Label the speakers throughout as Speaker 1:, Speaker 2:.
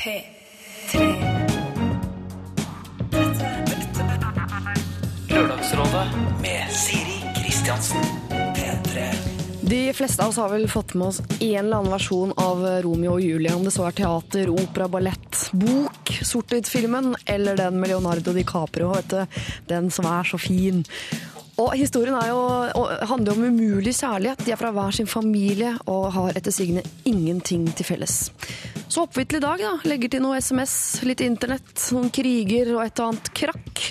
Speaker 1: P3.
Speaker 2: Lørdagsrådet med Siri Kristiansen. P3.
Speaker 3: De fleste av oss har vel fått med oss en eller annen versjon av Romeo og Julie, om det så er teater, opera, ballett, bok, sort-hvitt-filmen eller den med Leonardo DiCaprio, vet du, den som er så fin. Og historien jo, handler om umulig kjærlighet. De er fra hver sin familie og har etter sigende ingenting til felles. Så i dag da, legger til noe SMS, litt internett, noen kriger og et og annet krakk.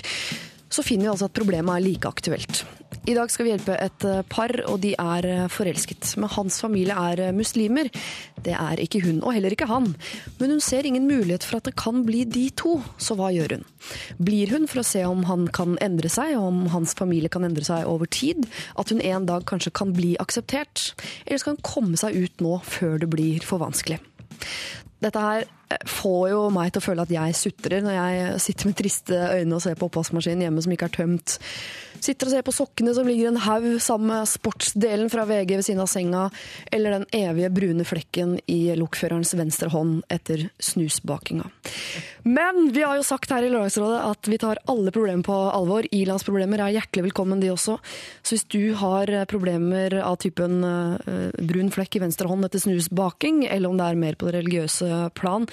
Speaker 3: Så finner vi altså at problemet er like aktuelt. I dag skal vi hjelpe et eh, par, og de er eh, forelsket. Men hans familie er eh, muslimer. Det er ikke hun, og heller ikke han. Men hun ser ingen mulighet for at det kan bli de to, så hva gjør hun? Blir hun for å se om han kan endre seg, om hans familie kan endre seg over tid? At hun en dag kanskje kan bli akseptert? Eller skal hun komme seg ut nå, før det blir for vanskelig? Dette her får jo meg til å føle at jeg sutrer når jeg sitter med triste øyne og ser på oppvaskmaskinen hjemme som ikke er tømt. Sitter og ser på sokkene som ligger i en haug sammen med sportsdelen fra VG ved siden av senga, eller den evige brune flekken i lokførerens venstre hånd etter snusbakinga. Men vi har jo sagt her i Lørdagsrådet at vi tar alle problemer på alvor. Ilandsproblemer er hjertelig velkommen, de også. Så hvis du har problemer av typen uh, brun flekk i venstre hånd etter snusbaking, eller om det er mer på det religiøse plan,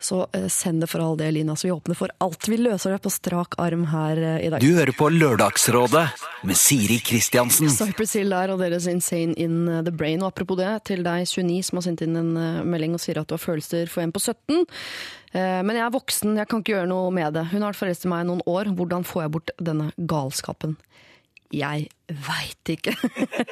Speaker 3: så uh, send det for all del inn. Altså, vi åpner for alt. Vi løser det på strak arm her uh, i dag.
Speaker 2: Du hører på Lørdagsrådet med Siri Kristiansen.
Speaker 3: Cypress Hill der og deres Insane in the Brain. Og apropos det, til deg 29 som har sendt inn en melding og sier at du har følelser for en på 17. Men jeg er voksen, jeg kan ikke gjøre noe med det. Hun har vært forelsket i meg i noen år. Hvordan får jeg bort denne galskapen? Jeg veit ikke.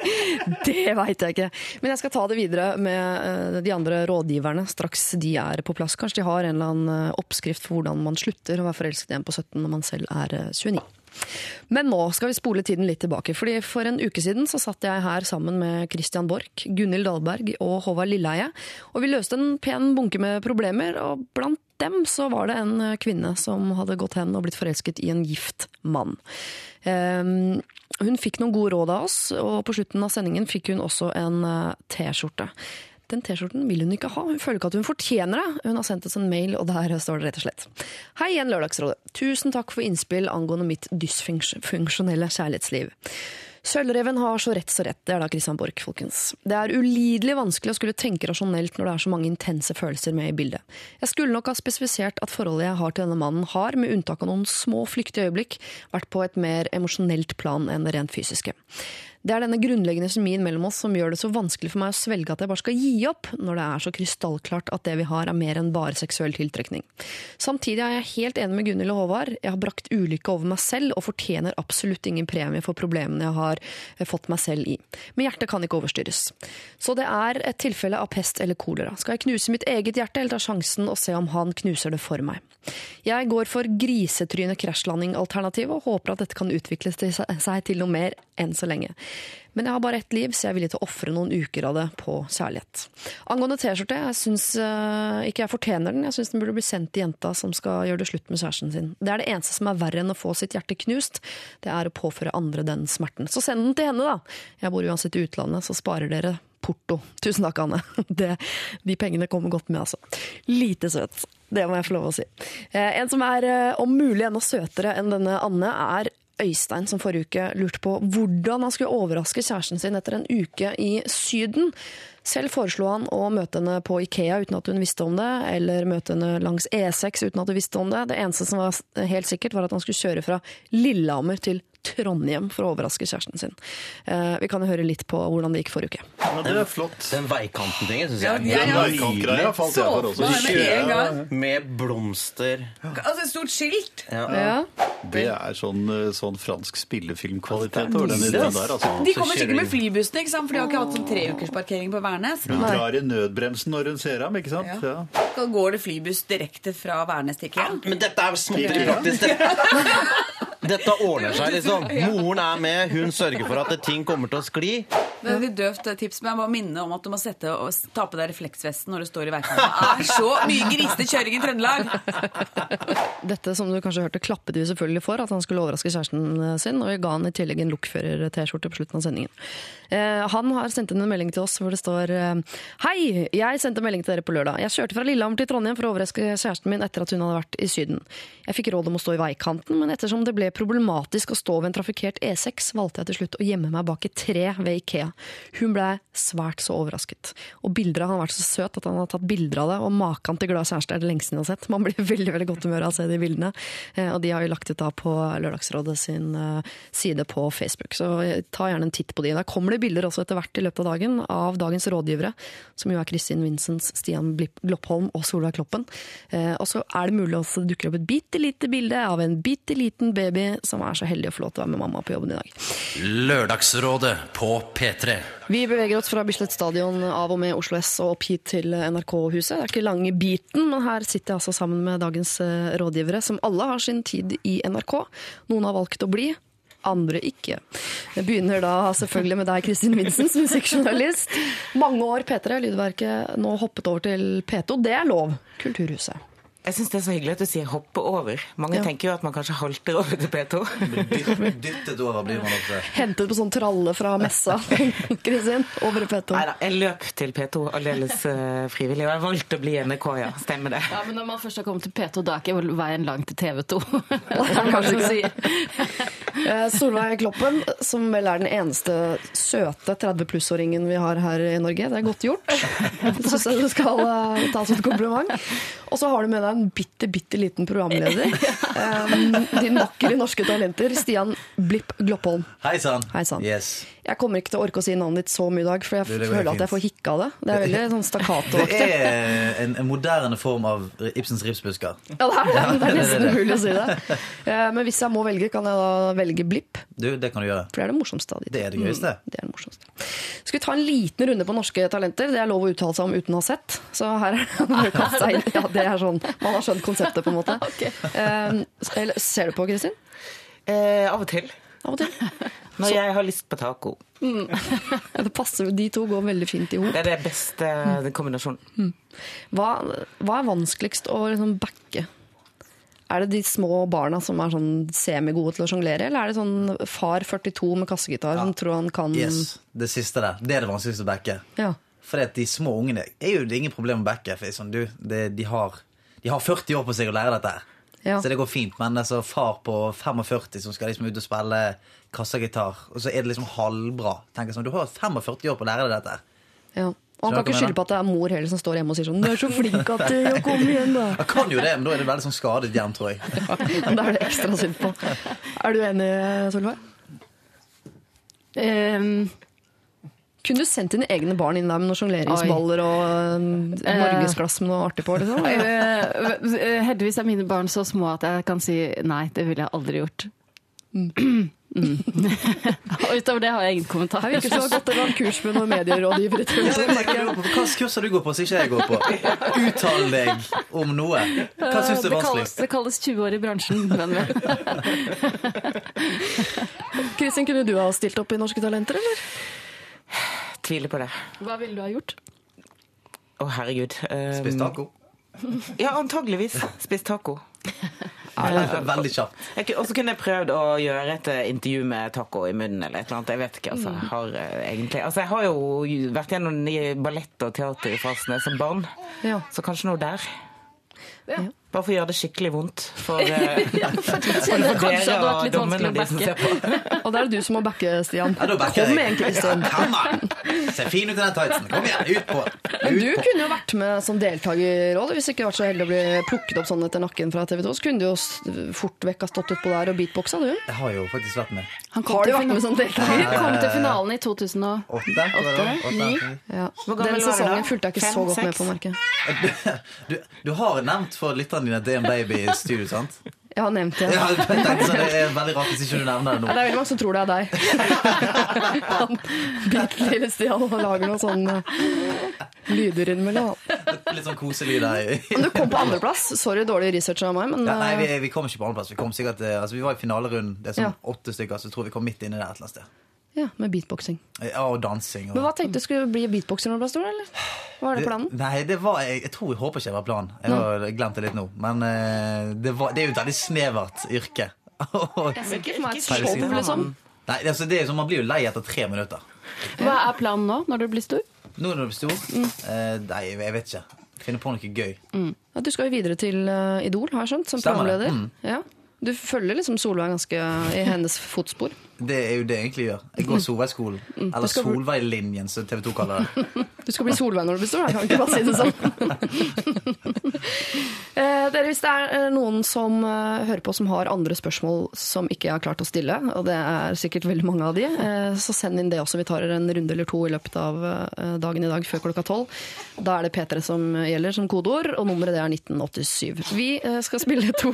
Speaker 3: det veit jeg ikke. Men jeg skal ta det videre med de andre rådgiverne straks de er på plass. Kanskje de har en eller annen oppskrift for hvordan man slutter å være forelsket i en på 17 når man selv er 29. Men nå skal vi spole tiden litt tilbake. fordi For en uke siden så satt jeg her sammen med Christian Borch, Gunhild Dahlberg og Håvard Lilleheie. Og vi løste en pen bunke med problemer, og blant dem så var det en kvinne som hadde gått hen og blitt forelsket i en gift mann. Um, hun fikk noen gode råd av oss, og på slutten av sendingen fikk hun også en T-skjorte. Den T-skjorten vil hun ikke ha, hun føler ikke at hun fortjener det. Hun har sendt oss en mail, og der står det rett og slett. Hei igjen, Lørdagsrådet. Tusen takk for innspill angående mitt dysfunksjonelle kjærlighetsliv. Sølvreven har så rett så rett, det er da Christian Borch, folkens. Det er ulidelig vanskelig å skulle tenke rasjonelt når det er så mange intense følelser med i bildet. Jeg skulle nok ha spesifisert at forholdet jeg har til denne mannen har, med unntak av noen små flyktige øyeblikk, vært på et mer emosjonelt plan enn det rent fysiske. Det er denne grunnleggende kjemien mellom oss som gjør det så vanskelig for meg å svelge at jeg bare skal gi opp, når det er så krystallklart at det vi har er mer enn bare seksuell tiltrekning. Samtidig er jeg helt enig med Gunhild og Håvard. Jeg har brakt ulykke over meg selv og fortjener absolutt ingen premie for problemene jeg har fått meg selv i. Men hjertet kan ikke overstyres. Så det er et tilfelle av pest eller kolera. Skal jeg knuse mitt eget hjerte, eller ta sjansen og se om han knuser det for meg? Jeg går for grisetryne krasjlanding-alternativet og håper at dette kan utvikle seg til noe mer enn så lenge. Men jeg har bare ett liv, så jeg er villig til å ofre noen uker av det på kjærlighet. Angående T-skjorte, jeg syns uh, ikke jeg fortjener den. Jeg syns den burde bli sendt til jenta som skal gjøre det slutt med kjæresten sin. Det er det eneste som er verre enn å få sitt hjerte knust. Det er å påføre andre den smerten. Så send den til henne, da. Jeg bor uansett i utlandet, så sparer dere porto. Tusen takk, Anne. Det, de pengene kommer godt med, altså. Lite søt. Det må jeg få lov å si. Eh, en som er om mulig enda søtere enn denne Anne, er Øystein som forrige uke lurte på hvordan han skulle overraske kjæresten sin etter en uke i Syden. Selv foreslo han å møte henne på Ikea uten at hun visste om det, eller møte henne langs E6 uten at hun visste om det. Det eneste som var helt sikkert, var at han skulle kjøre fra Lillehammer til Trondheim for å overraske kjæresten sin. Eh, vi kan jo høre litt på hvordan det gikk forrige uke.
Speaker 4: Ja, det er flott.
Speaker 5: Den veikanten-tingen syns jeg
Speaker 4: ja, veikantgreia falt jeg for også.
Speaker 1: Bare med en gang.
Speaker 5: Med blomster.
Speaker 1: Altså et stort skilt.
Speaker 3: Ja.
Speaker 4: Det er sånn, sånn fransk spillefilmkvalitet over den ideen der. Altså.
Speaker 1: De kommer sikkert med flybussene, ikke sant? for de har ikke hatt sånn treukersparkering på Værnes.
Speaker 4: Hun drar i nødbremsen når hun ser ham, ikke sant? Ja.
Speaker 1: Da går det flybuss direkte fra Værnes til Ikea.
Speaker 5: Men dette er småtteri praktisk. Dette, ordner seg, liksom. Moren er med, hun sørger for at ting kommer til å skli.
Speaker 1: Det er et litt døvt tips, men jeg må minne om at du må sette og ta på deg refleksvesten når du står i veikanten. Det er så mye grisete kjøring i Trøndelag!
Speaker 3: Dette som du kanskje hørte, klappet vi selvfølgelig for at han skulle overraske kjæresten sin, og vi ga han i tillegg en lokfører-T-skjorte på slutten av sendingen. Eh, han har sendt inn en melding til oss hvor det står eh, Hei, jeg sendte melding til dere på lørdag. Jeg kjørte fra Lillehammer til Trondheim for å overraske kjæresten min etter at hun hadde vært i Syden. Jeg fikk råd om å stå i veikanten, men ettersom det ble problematisk å stå ved en trafikkert E6, valgte jeg til slutt å gjemme meg bak et tre ved Ikea. Hun ble svært så overrasket. Og bilder av han har vært så søt at han har tatt bilder av det, og maken til glad kjæreste er det lengste jeg har sett. Man blir veldig veldig godt humør av å se de bildene. Eh, Og de har jo lagt ut da på Lørdagsrådet sin eh, side på Facebook, så ta gjerne en titt på de. Der kommer det bilder også etter hvert i løpet av dagen av dagens rådgivere, som jo er Kristin Vincents, Stian Gloppholm og Solveig Kloppen. Eh, Og så er det mulig også dukke opp et bitte lite bilde av en bitte liten baby som er så heldig å få lov til å være med mamma på jobben i dag.
Speaker 6: Lørdagsrådet på P3.
Speaker 3: Vi beveger oss fra Bislett stadion av og med Oslo S og opp hit til NRK-huset. Det er ikke lange biten, men her sitter jeg altså sammen med dagens eh, rådgivere, som alle har sin tid i NRK. Noen har valgt å bli, andre ikke. Jeg begynner da selvfølgelig med deg, Kristin Vincents, musikkjournalist. Mange år P3, Lydverket, nå hoppet over til P2. Det er lov. Kulturhuset.
Speaker 7: Jeg syns det er så hyggelig at du sier 'hoppe over'. Mange
Speaker 3: Ja.
Speaker 7: tenker jo at man kanskje halter over til P2.
Speaker 4: Dytt- Dyttet over blir man ofte.
Speaker 3: Hentet på sånn tralle fra messa, Kristin, over i P2.
Speaker 7: Nei da, jeg løp til P2 aldeles uh, frivillig, og jeg valgte å bli NRK, ja. Stemmer det.
Speaker 8: Ja, men Når man først har kommet til P2, da er ikke veien lang til TV2.
Speaker 3: Kanskje ikke. si. Solveig Kloppen, som vel er den eneste søte 30 pluss-åringen vi har her i Norge. Det er godt gjort. Det syns jeg du skal eh, ta som et kompliment. Og så har du med deg en bitte, bitte liten programleder. um, Din vakre norske talenter, Stian Blipp Gloppholm.
Speaker 4: Hei sann.
Speaker 3: Hei.
Speaker 4: Yes.
Speaker 3: Jeg kommer ikke til å orke å si navnet ditt så mye i dag, for jeg
Speaker 4: det
Speaker 3: føler at jeg får hikke av det. Det er veldig sånn
Speaker 4: Det
Speaker 3: stakkato-aktig.
Speaker 4: er en, en moderne form av Ibsens ripsbusker.
Speaker 3: Ja, det er, det. det er nesten umulig å si det. Eh, Men hvis jeg må velge, kan jeg da velge Blipp?
Speaker 4: Du, det kan du gjøre.
Speaker 3: For det er det morsomste av de to.
Speaker 4: Det er det gøyeste.
Speaker 3: Mm, det er det morsomste. Skal vi ta en liten runde på norske talenter? Det er lov å uttale seg om uten å ha sett. Så her er det noe å kaste seg inn. Ja, det er sånn, Man har skjønt konseptet, på en måte. Eh, ser du på, Kristin?
Speaker 7: Eh, av og til.
Speaker 3: Av og til.
Speaker 7: Når jeg har lyst på taco.
Speaker 3: Mm. det passer, De to går veldig fint i hop.
Speaker 7: Det er den beste kombinasjonen.
Speaker 3: Hva, hva er vanskeligst å liksom backe? Er det de små barna som er sånn semigode til å sjonglere, eller er det sånn far 42 med kassegitar som tror han kan
Speaker 4: Yes, Det siste der. Det er det vanskeligste å backe.
Speaker 3: Ja.
Speaker 4: For de små ungene er jo det er ingen problem å backe. For sånn, du, det, de, har, de har 40 år på seg å lære dette. her.
Speaker 3: Ja.
Speaker 4: Så det går fint. Men altså, far på 45 som skal liksom ut og spille kassagitar, og så er det liksom halvbra. Tenker sånn, Du har 45 år på å lære deg dette. her.
Speaker 3: Ja. Og han kan ikke skylde på at det er mor heller som står hjemme og sier sånn 'Du er så flink at du kommer Kom igjen, da'.
Speaker 4: Jeg kan jo det, men da er det veldig sånn skadet hjem, tror jeg.
Speaker 3: Ja, da er det ekstra synd på. Er du enig, Solveig?
Speaker 8: Ehm,
Speaker 3: Kunne du sendt dine egne barn inn der med noen sjongleringsballer og norgesglass med noe artig på? Liksom?
Speaker 8: eh, eh, heldigvis er mine barn så små at jeg kan si nei, det ville jeg aldri gjort. Mm. Og Utover det har jeg ingen kommentar.
Speaker 3: Jeg virker ikke så godt ha en kurs med noen medierådgivere. Hvilke
Speaker 4: kurser kurs har du gått på som ikke jeg går på? Uttal deg om noe. Hva syns du er
Speaker 8: vanskelig?
Speaker 4: vanskeligst?
Speaker 8: det kalles 20 år i bransjen. vennen min.
Speaker 3: Kristin, kunne du ha stilt opp i Norske Talenter, eller?
Speaker 7: Tviler på det.
Speaker 8: Hva ville du ha gjort?
Speaker 7: Å, herregud. Um,
Speaker 4: Spist taco?
Speaker 7: Ja, antageligvis. Spist taco.
Speaker 4: Veldig kjapt.
Speaker 7: Og så kunne jeg prøvd å gjøre et eh, intervju med taco i munnen eller et eller annet. Jeg vet ikke, altså. Jeg har, eh, egentlig, altså, jeg har jo vært gjennom ballett og teater i fasene som barn,
Speaker 3: Ja.
Speaker 7: så kanskje noe der.
Speaker 8: Ja.
Speaker 7: Bare for å gjøre det skikkelig vondt for, ja, for, for dere og
Speaker 8: å
Speaker 7: de som ser på.
Speaker 3: Og da er det du som må backe, Stian.
Speaker 4: Ja, da backer
Speaker 3: Kom
Speaker 4: jeg.
Speaker 3: igjen, Kristin.
Speaker 4: Ja, come on! Se fin ut i den tightsen. Kom igjen, ut på!
Speaker 3: Men du
Speaker 4: på.
Speaker 3: kunne jo vært med som deltakerråd. Hvis du ikke vært så heldig å bli plukket opp sånn etter nakken fra TV 2, så kunne du jo fort vekk ha stått utpå der og beatboxa, du.
Speaker 4: Jeg har jo faktisk vært med.
Speaker 8: Han
Speaker 3: som deltaker?
Speaker 8: Han kom til finalen i 2008.
Speaker 4: Åtte? var det da? Åtte,
Speaker 8: ni.
Speaker 4: åtte.
Speaker 3: Ja. Den sesongen fulgte jeg ikke så
Speaker 7: godt
Speaker 3: godt med på, markedet
Speaker 4: Du, du har nevnt for lytterne dine at det er en baby i studio, sant?
Speaker 3: Jeg har nevnt det.
Speaker 4: Ja, tenkte sånn, Det er veldig rart hvis ikke du nevner det
Speaker 3: nå.
Speaker 4: nå.
Speaker 3: Det er veldig mange som tror det er deg. Han bitte lille Stian og lager noe sånne lyder innimellom.
Speaker 4: Litt sånn koselyd her.
Speaker 3: Men du kom på andreplass. Sorry, dårlig research av meg, men
Speaker 4: Ja, nei, vi,
Speaker 3: eh,
Speaker 4: vi kom ikke på andreplass. Vi kom sikkert, eh, altså, vi var i finalerunden. Det er sånn
Speaker 3: Ja.
Speaker 4: åtte stykker, så jeg tror vi kom midt inni der et eller annet sted.
Speaker 3: Ja, Med beatboxing.
Speaker 4: Ja, og dansing. Og...
Speaker 3: Men hva tenkte du skulle bli beatboxer når du ble stor, eller? Var det planen?
Speaker 4: Nei, det var, jeg, jeg tror jeg håper ikke det var planen. Jeg har glemt det litt nå. Men uh, det, var, det er jo et veldig snevert yrke.
Speaker 3: Det er sikkert meg et show, liksom.
Speaker 4: Nei, altså, det er sånn, Man blir jo lei etter tre minutter.
Speaker 8: Hva er planen nå, når du blir stor?
Speaker 4: Nå når du blir stor
Speaker 3: Mm.
Speaker 4: eh, Nei, jeg vet ikke. Finne på noe gøy.
Speaker 3: Ja, du skal jo videre til eh, Idol, har jeg skjønt, som
Speaker 4: Stemmer
Speaker 3: programleder.
Speaker 4: Mm.
Speaker 3: Ja. Du følger liksom Solveig ganske i hennes fotspor.
Speaker 4: Det er jo det jeg egentlig gjør. Jeg går Solveigskolen. Eller
Speaker 3: Mm. skal bli-
Speaker 4: Solveiglinjen, som TV 2 kaller det.
Speaker 3: Du skal bli Solveig når du blir stor, da. kan vi ikke bare si det sånn? eh, dere, hvis det er eh, noen som eh, hører på som har andre spørsmål som ikke jeg har klart å stille, og det er sikkert veldig mange av de, eh, så send inn det også. Vi tar en runde eller to i løpet av dagen i dag før klokka tolv. Da er det P3 som gjelder som kodeord, og nummeret det er 1987. Vi skal spille to,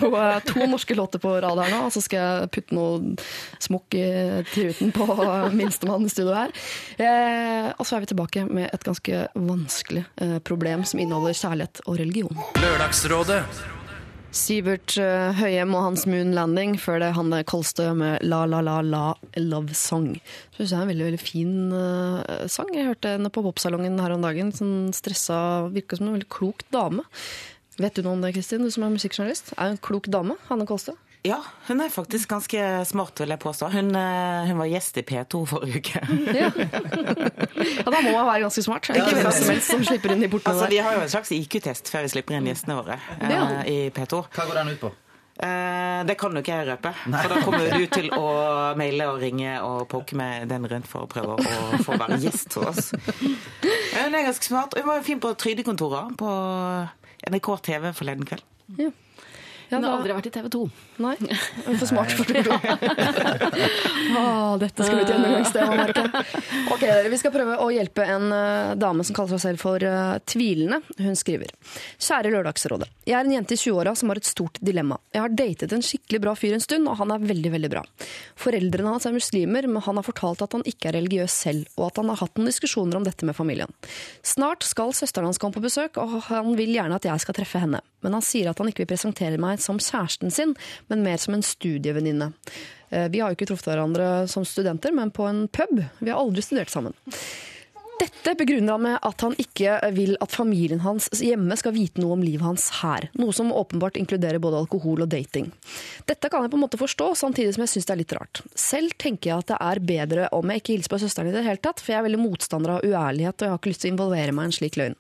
Speaker 3: to norske låter på rad her nå, og så skal jeg putte noe smokk i truten på minstemann i studio her. Eh, og så er vi tilbake med et ganske vanskelig eh, problem som inneholder kjærlighet og religion.
Speaker 6: Lørdagsrådet
Speaker 3: Sivert eh, Høyem og hans Moon Landing, før det Hanne Kolstø med La La La La Love Song. Synes jeg er en veldig veldig fin sang. Jeg hørte henne på popsalongen her om dagen. Sånn stressa, virka som en veldig klok dame. Vet du noe om det, Kristin, du som er musikkjournalist? Er hun en klok dame, Hanne Kolstø?
Speaker 7: Ja, hun er faktisk ganske smart, vil jeg påstå. Hun, eh, hun var gjest i P2 forrige uke.
Speaker 3: Ja. ja, da må man være ganske smart. Ikke hvem som helst som slipper inn i portene
Speaker 7: Altså,
Speaker 3: der.
Speaker 7: Vi har jo en slags IQ-test før vi slipper inn gjestene våre
Speaker 3: ja.
Speaker 7: uh, i P2.
Speaker 4: Hva går den ut på?
Speaker 7: Uh, det kan jo ikke jeg røpe, for da kommer du til å maile og ringe og poke med den rundt for å prøve å få være gjest hos oss. Hun er ganske smart. Hun var jo fin på Trydekontoret på NRK TV forleden kveld.
Speaker 3: Ja,
Speaker 8: Hun har aldri vært i TV 2.
Speaker 3: Nei, hun er for smart for det. Åh, dette skal vi til gjennomgangssted. Ok, Vi skal prøve å hjelpe en uh, dame som kaller seg selv for uh, tvilende. Hun skriver. Kjære Lørdagsrådet. Jeg er en jente i 20-åra som har et stort dilemma. Jeg har datet en skikkelig bra fyr en stund, og han er veldig, veldig bra. Foreldrene hans er muslimer, men han har fortalt at han ikke er religiøs selv, og at han har hatt noen diskusjoner om dette med familien. Snart skal søsteren hans komme på besøk, og han vil gjerne at jeg skal treffe henne. Men han sier at han ikke vil presentere meg som kjæresten sin, men mer som en studievenninne. Eh, Vi har jo ikke truffet hverandre som studenter, men på en pub. Vi har aldri studert sammen. Dette begrunner han med at han ikke vil at familien hans hjemme skal vite noe om livet hans her. Noe som åpenbart inkluderer både alkohol og dating. Dette kan jeg på en måte forstå, samtidig som jeg syns det er litt rart. Selv tenker jeg at det er bedre om jeg ikke hilser på søsteren i det hele tatt, for jeg er veldig motstander av uærlighet, og jeg har ikke lyst til å involvere meg i en slik løgn.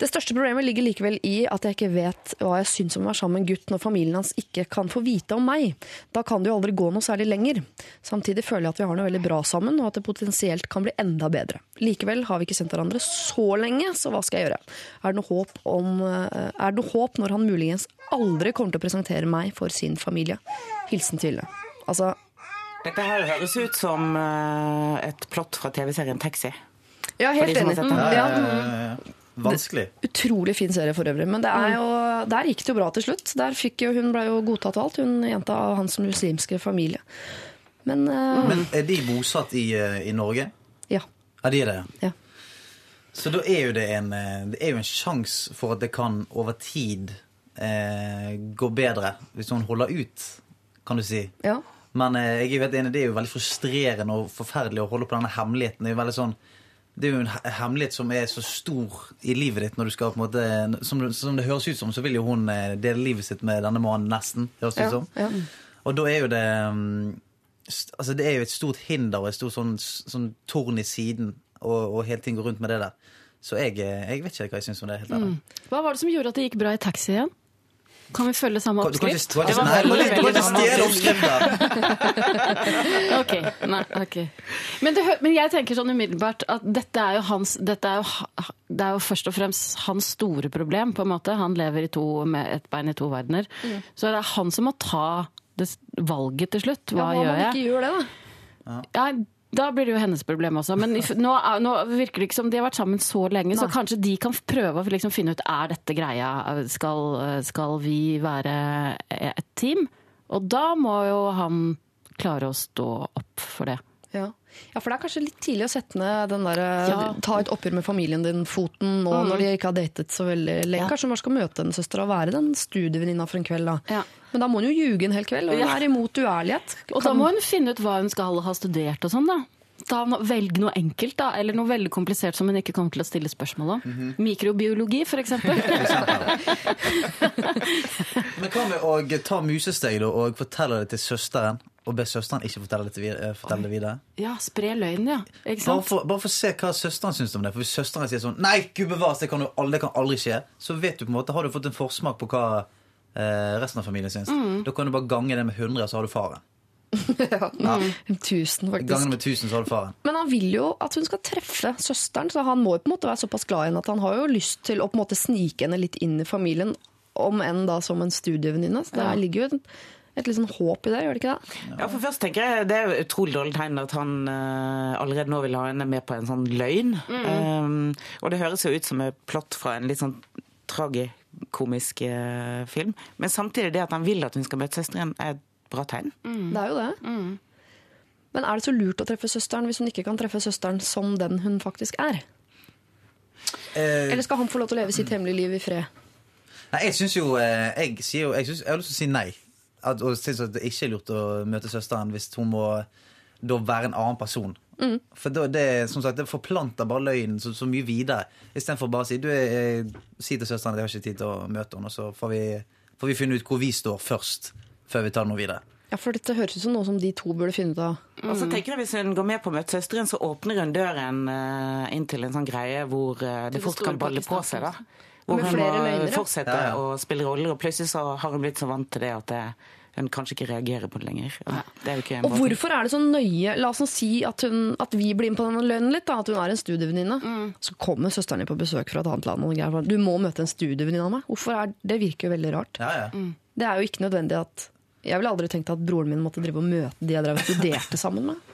Speaker 3: Det største problemet ligger likevel i at jeg ikke vet hva jeg syns om å være sammen med en gutt når familien hans ikke kan få vite om meg. Da kan det jo aldri gå noe særlig lenger. Samtidig føler jeg at vi har noe veldig bra sammen, og at det potensielt kan bli enda bedre. Likevel har vi ikke sendt hverandre så lenge, så hva skal jeg gjøre? Er det noe håp, om, eh, er det noe håp når han muligens aldri kommer til å presentere meg for sin familie? Hilsen Tvile. Altså,
Speaker 7: Dette her høres ut som eh, et plott fra TV-serien Taxi.
Speaker 3: ja, helt enig.
Speaker 7: har sett den.
Speaker 3: Ja,
Speaker 4: Eh, vanskelig.
Speaker 3: utrolig fin serie for øvrig. Men det er jo, der gikk det jo bra til slutt. Der fikk jo, hun ble jo godtatt og alt, hun jenta av hans muslimske familie. Men, uh,
Speaker 4: Men er de bosatt i, eh, i Norge?
Speaker 3: ja.
Speaker 4: Er de det.
Speaker 3: ja.
Speaker 4: Så da er jo det en, eh, det er jo en sjanse for at det kan over tid eh, gå bedre hvis hun holder ut, kan du si.
Speaker 3: ja.
Speaker 4: Men eh, jeg er jo helt enig, det er jo veldig frustrerende og forferdelig å holde på denne hemmeligheten. Det er jo veldig sånn det er jo en hemmelighet som er så stor i livet ditt når du skal på en måte Som, som det høres ut som, så vil jo hun eh, dele livet sitt med denne mannen, nesten. Høres det
Speaker 3: Ja,
Speaker 4: ut som.
Speaker 3: ja.
Speaker 4: Og da er jo det mm, Altså det er jo et stort hinder og et stort sånn, sånn torn i siden, og, og hele tiden går rundt med det der. Så jeg, eh, jeg vet ikke hva jeg syns om det. helt mm.
Speaker 8: Hva var det som gjorde at det gikk bra i taxi igjen? Kan vi følge samme oppskrift?
Speaker 4: du kan ikke,
Speaker 7: Det var veldig,
Speaker 4: stjele oppskrifter!
Speaker 8: Ok, nei, ok. Men, det, men jeg tenker sånn umiddelbart at dette er jo hans dette er jo, Det er jo først og fremst hans store problem, på en måte. Han lever i to, med et bein i to verdener. Så det er han som må ta det valget til slutt. Hva,
Speaker 3: ja, hva
Speaker 8: gjør jeg?
Speaker 3: ikke gjør det, da?
Speaker 8: Ja, da blir det jo hennes problem også. Men if, nå, nå virker det ikke som de har vært sammen så lenge, så kanskje de kan prøve å liksom finne ut er dette greia. Skal, skal vi være et team? Og da må jo han klare å stå opp for det.
Speaker 3: Ja. Ja, for det er kanskje litt tidlig å sette ned den der
Speaker 8: Ja.
Speaker 3: Ta et oppgjør med familien din-foten nå når de ikke har datet så veldig lenge. Kanskje hun bare skal møte en søster og være den studievenninna for en kveld, da.
Speaker 8: Ja.
Speaker 3: Men da må hun jo ljuge en hel kveld, og hun
Speaker 8: Ja.
Speaker 3: er imot uærlighet.
Speaker 8: Og da må hun finne ut hva hun skal ha studert og sånn, da. Ta no, velg noe enkelt, da. Eller noe veldig komplisert som hun ikke kommer til å stille spørsmål om.
Speaker 4: Mhm.
Speaker 8: Mikrobiologi, for eksempel.
Speaker 4: Men hva med å ta musesteg da, og fortelle det til søsteren, og be søsteren ikke fortelle det, videre, eh, fortelle det videre?
Speaker 8: ja, spre løgn, ja.
Speaker 4: Bare for, bare for å se hva søsteren syns om det. For Hvis søsteren sier sånn Nei, gud bevares, det kan, jo aldri, det kan aldri skje. Så vet du på en måte, har du fått en forsmak på hva eh, resten av familien syns.
Speaker 8: Mm.
Speaker 4: Da kan du bare gange det med 100, så har du faren.
Speaker 3: Tusen, faktisk.
Speaker 4: Ganger med tusen, så har du faren.
Speaker 3: Men han vil jo at hun skal treffe søsteren, så han må jo på en måte være såpass glad i henne at han har jo lyst til å på en måte snike henne litt inn i familien, om enn da som en studievenninne. Så det
Speaker 8: Ja.
Speaker 3: ligger jo et, et litt sånn håp i det, gjør det ikke det?
Speaker 7: Ja, for først tenker jeg Det er utrolig dårlig tegn at han uh, allerede nå vil ha henne med på en sånn løgn. Um, og det høres jo ut som et plott fra en litt sånn tragikomisk uh, film. Men samtidig det at han vil at hun skal møte søsteren, er bra tegn.
Speaker 3: Det er jo det. Men er det så lurt å treffe søsteren hvis hun ikke kan treffe søsteren som den hun faktisk er?
Speaker 4: Eh,
Speaker 3: Eller skal han få lov til å leve sitt hemmelige liv i fred?
Speaker 4: Nei, jeg syns jo eh, Jeg, sier jo, jeg, synes, jeg har lyst til å si nei. At, og synes at det ikke er lurt å møte søsteren hvis hun må da være en annen person. For da, det, som sagt, det forplanter bare løgnen så, så mye videre. Istedenfor bare å si du, eh, si til søsteren at jeg har ikke tid til å møte henne, og så får vi, får vi finne ut hvor vi står først, før vi tar noe videre.
Speaker 3: Ja, for dette høres ut som noe som de to burde finne ut av.
Speaker 7: Og så tenker jeg Hvis hun går med på å møte søsteren, så åpner hun døren uh, inn til en sånn greie hvor uh, det
Speaker 8: det
Speaker 7: fort kan balle på seg. da. Hvor
Speaker 3: Med
Speaker 7: hun
Speaker 3: flere
Speaker 7: må
Speaker 3: løgner,
Speaker 7: fortsette
Speaker 4: Ja, ja.
Speaker 7: å spille roller, og plutselig så har hun blitt så vant til det at det, hun kanskje ikke reagerer på det lenger. Det er jo ikke en
Speaker 3: Og hvorfor er det så nøye La oss si at, hun, at vi blir med på denne lønnen litt, da, at hun er en studievenninne. Så kommer søsteren din på besøk fra et annet land. Og du må møte en studievenninne av meg. Hvorfor er, det virker jo veldig rart.
Speaker 4: Ja, ja.
Speaker 3: Det er jo ikke nødvendig at Jeg ville aldri tenkt at broren min måtte drive og møte de jeg drev og studerte sammen med.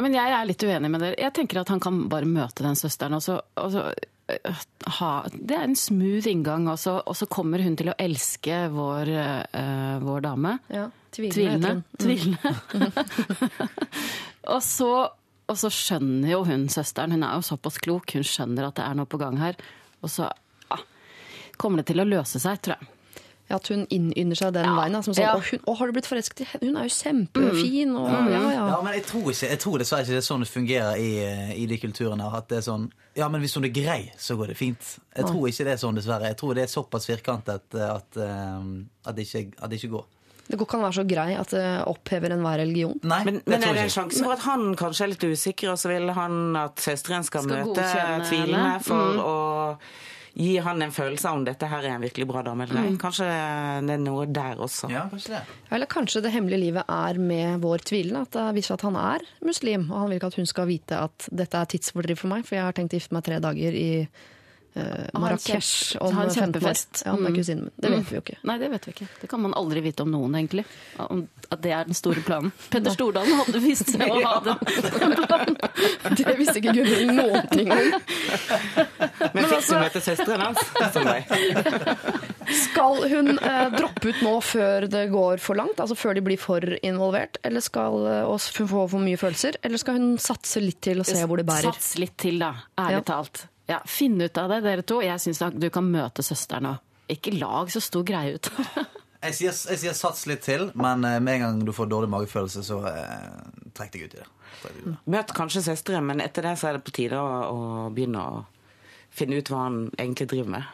Speaker 8: Men jeg er litt uenig med dere. Jeg tenker at han kan bare møte den søsteren. Og så, og så, øh, ha, det er en smooth inngang, og så, og så kommer hun til å elske vår, uh, vår dame.
Speaker 3: Ja, heter hun.
Speaker 8: Tvilende. og, så, og så skjønner jo hun søsteren, hun er jo såpass klok, hun skjønner at det er noe på gang her. Og så ah, kommer det til å løse seg, tror jeg.
Speaker 3: Ja, At hun innynder seg den
Speaker 8: Ja.
Speaker 3: veien. da, Som sånn,
Speaker 8: Ja.
Speaker 3: å, hun, å, har du blitt forelsket i henne? Hun er jo kjempefin. Og, ja, ja.
Speaker 4: Ja, men jeg tror ikke jeg tror dessverre ikke det er sånn det fungerer i, i de kulturene. At det er sånn Ja, men hvis hun er grei, så går det fint. Jeg tror ikke det er sånn, dessverre. Jeg tror det er såpass firkantet at, eh, at, det, ikke, at det ikke går.
Speaker 3: Det går ikke an å være så grei at det opphever enhver religion.
Speaker 4: Nei,
Speaker 7: Men,
Speaker 4: det
Speaker 7: men er det en sjanse for at han kanskje er litt usikker, og så vil han at søsteren skal,
Speaker 8: Skal
Speaker 7: møte tvilende for
Speaker 8: Mm.
Speaker 7: å gi han en følelse av om dette her er en virkelig bra dame eller ei? Kanskje det er noe der også.
Speaker 4: Ja, kanskje det.
Speaker 3: Eller kanskje det hemmelige livet er med vår tvilende. At det viser at han er muslim, og han vil ikke at hun skal vite at dette er tidsfordriv for meg, for jeg har tenkt å gifte meg tre dager i Marrakech om
Speaker 8: ha
Speaker 3: 15 år. Ja, med
Speaker 8: Mm.
Speaker 3: kusinen min. Det vet vi jo ikke.
Speaker 8: Nei, det vet vi ikke. Det kan man aldri vite om noen, egentlig. Om at det er den store planen. Petter Stordalen hadde visst seg å ha den planen.
Speaker 3: Det visste ikke Gunhild noen ting om.
Speaker 7: Men fikk du møte søsteren hans? Solveig?
Speaker 3: Skal hun eh, droppe ut nå før det går for langt, altså før de blir for involvert, eller skal eh, og få for mye følelser, eller skal hun satse litt til og se hvor det bærer?
Speaker 8: Sats litt til, da. Ærlig
Speaker 3: Ja.
Speaker 8: talt. Ja, Finn ut av det, dere to. Jeg syns du kan møte søsteren òg. Ikke lag så stor greie ut.
Speaker 4: Jeg sier, jeg sier sats litt til, men eh, med en gang du får dårlig magefølelse, så eh, trekk deg ut i det. Trekk deg ut i det.
Speaker 7: Møt kanskje søsteren, men etter det så er det på tide å, å begynne å finne ut hva han egentlig driver med.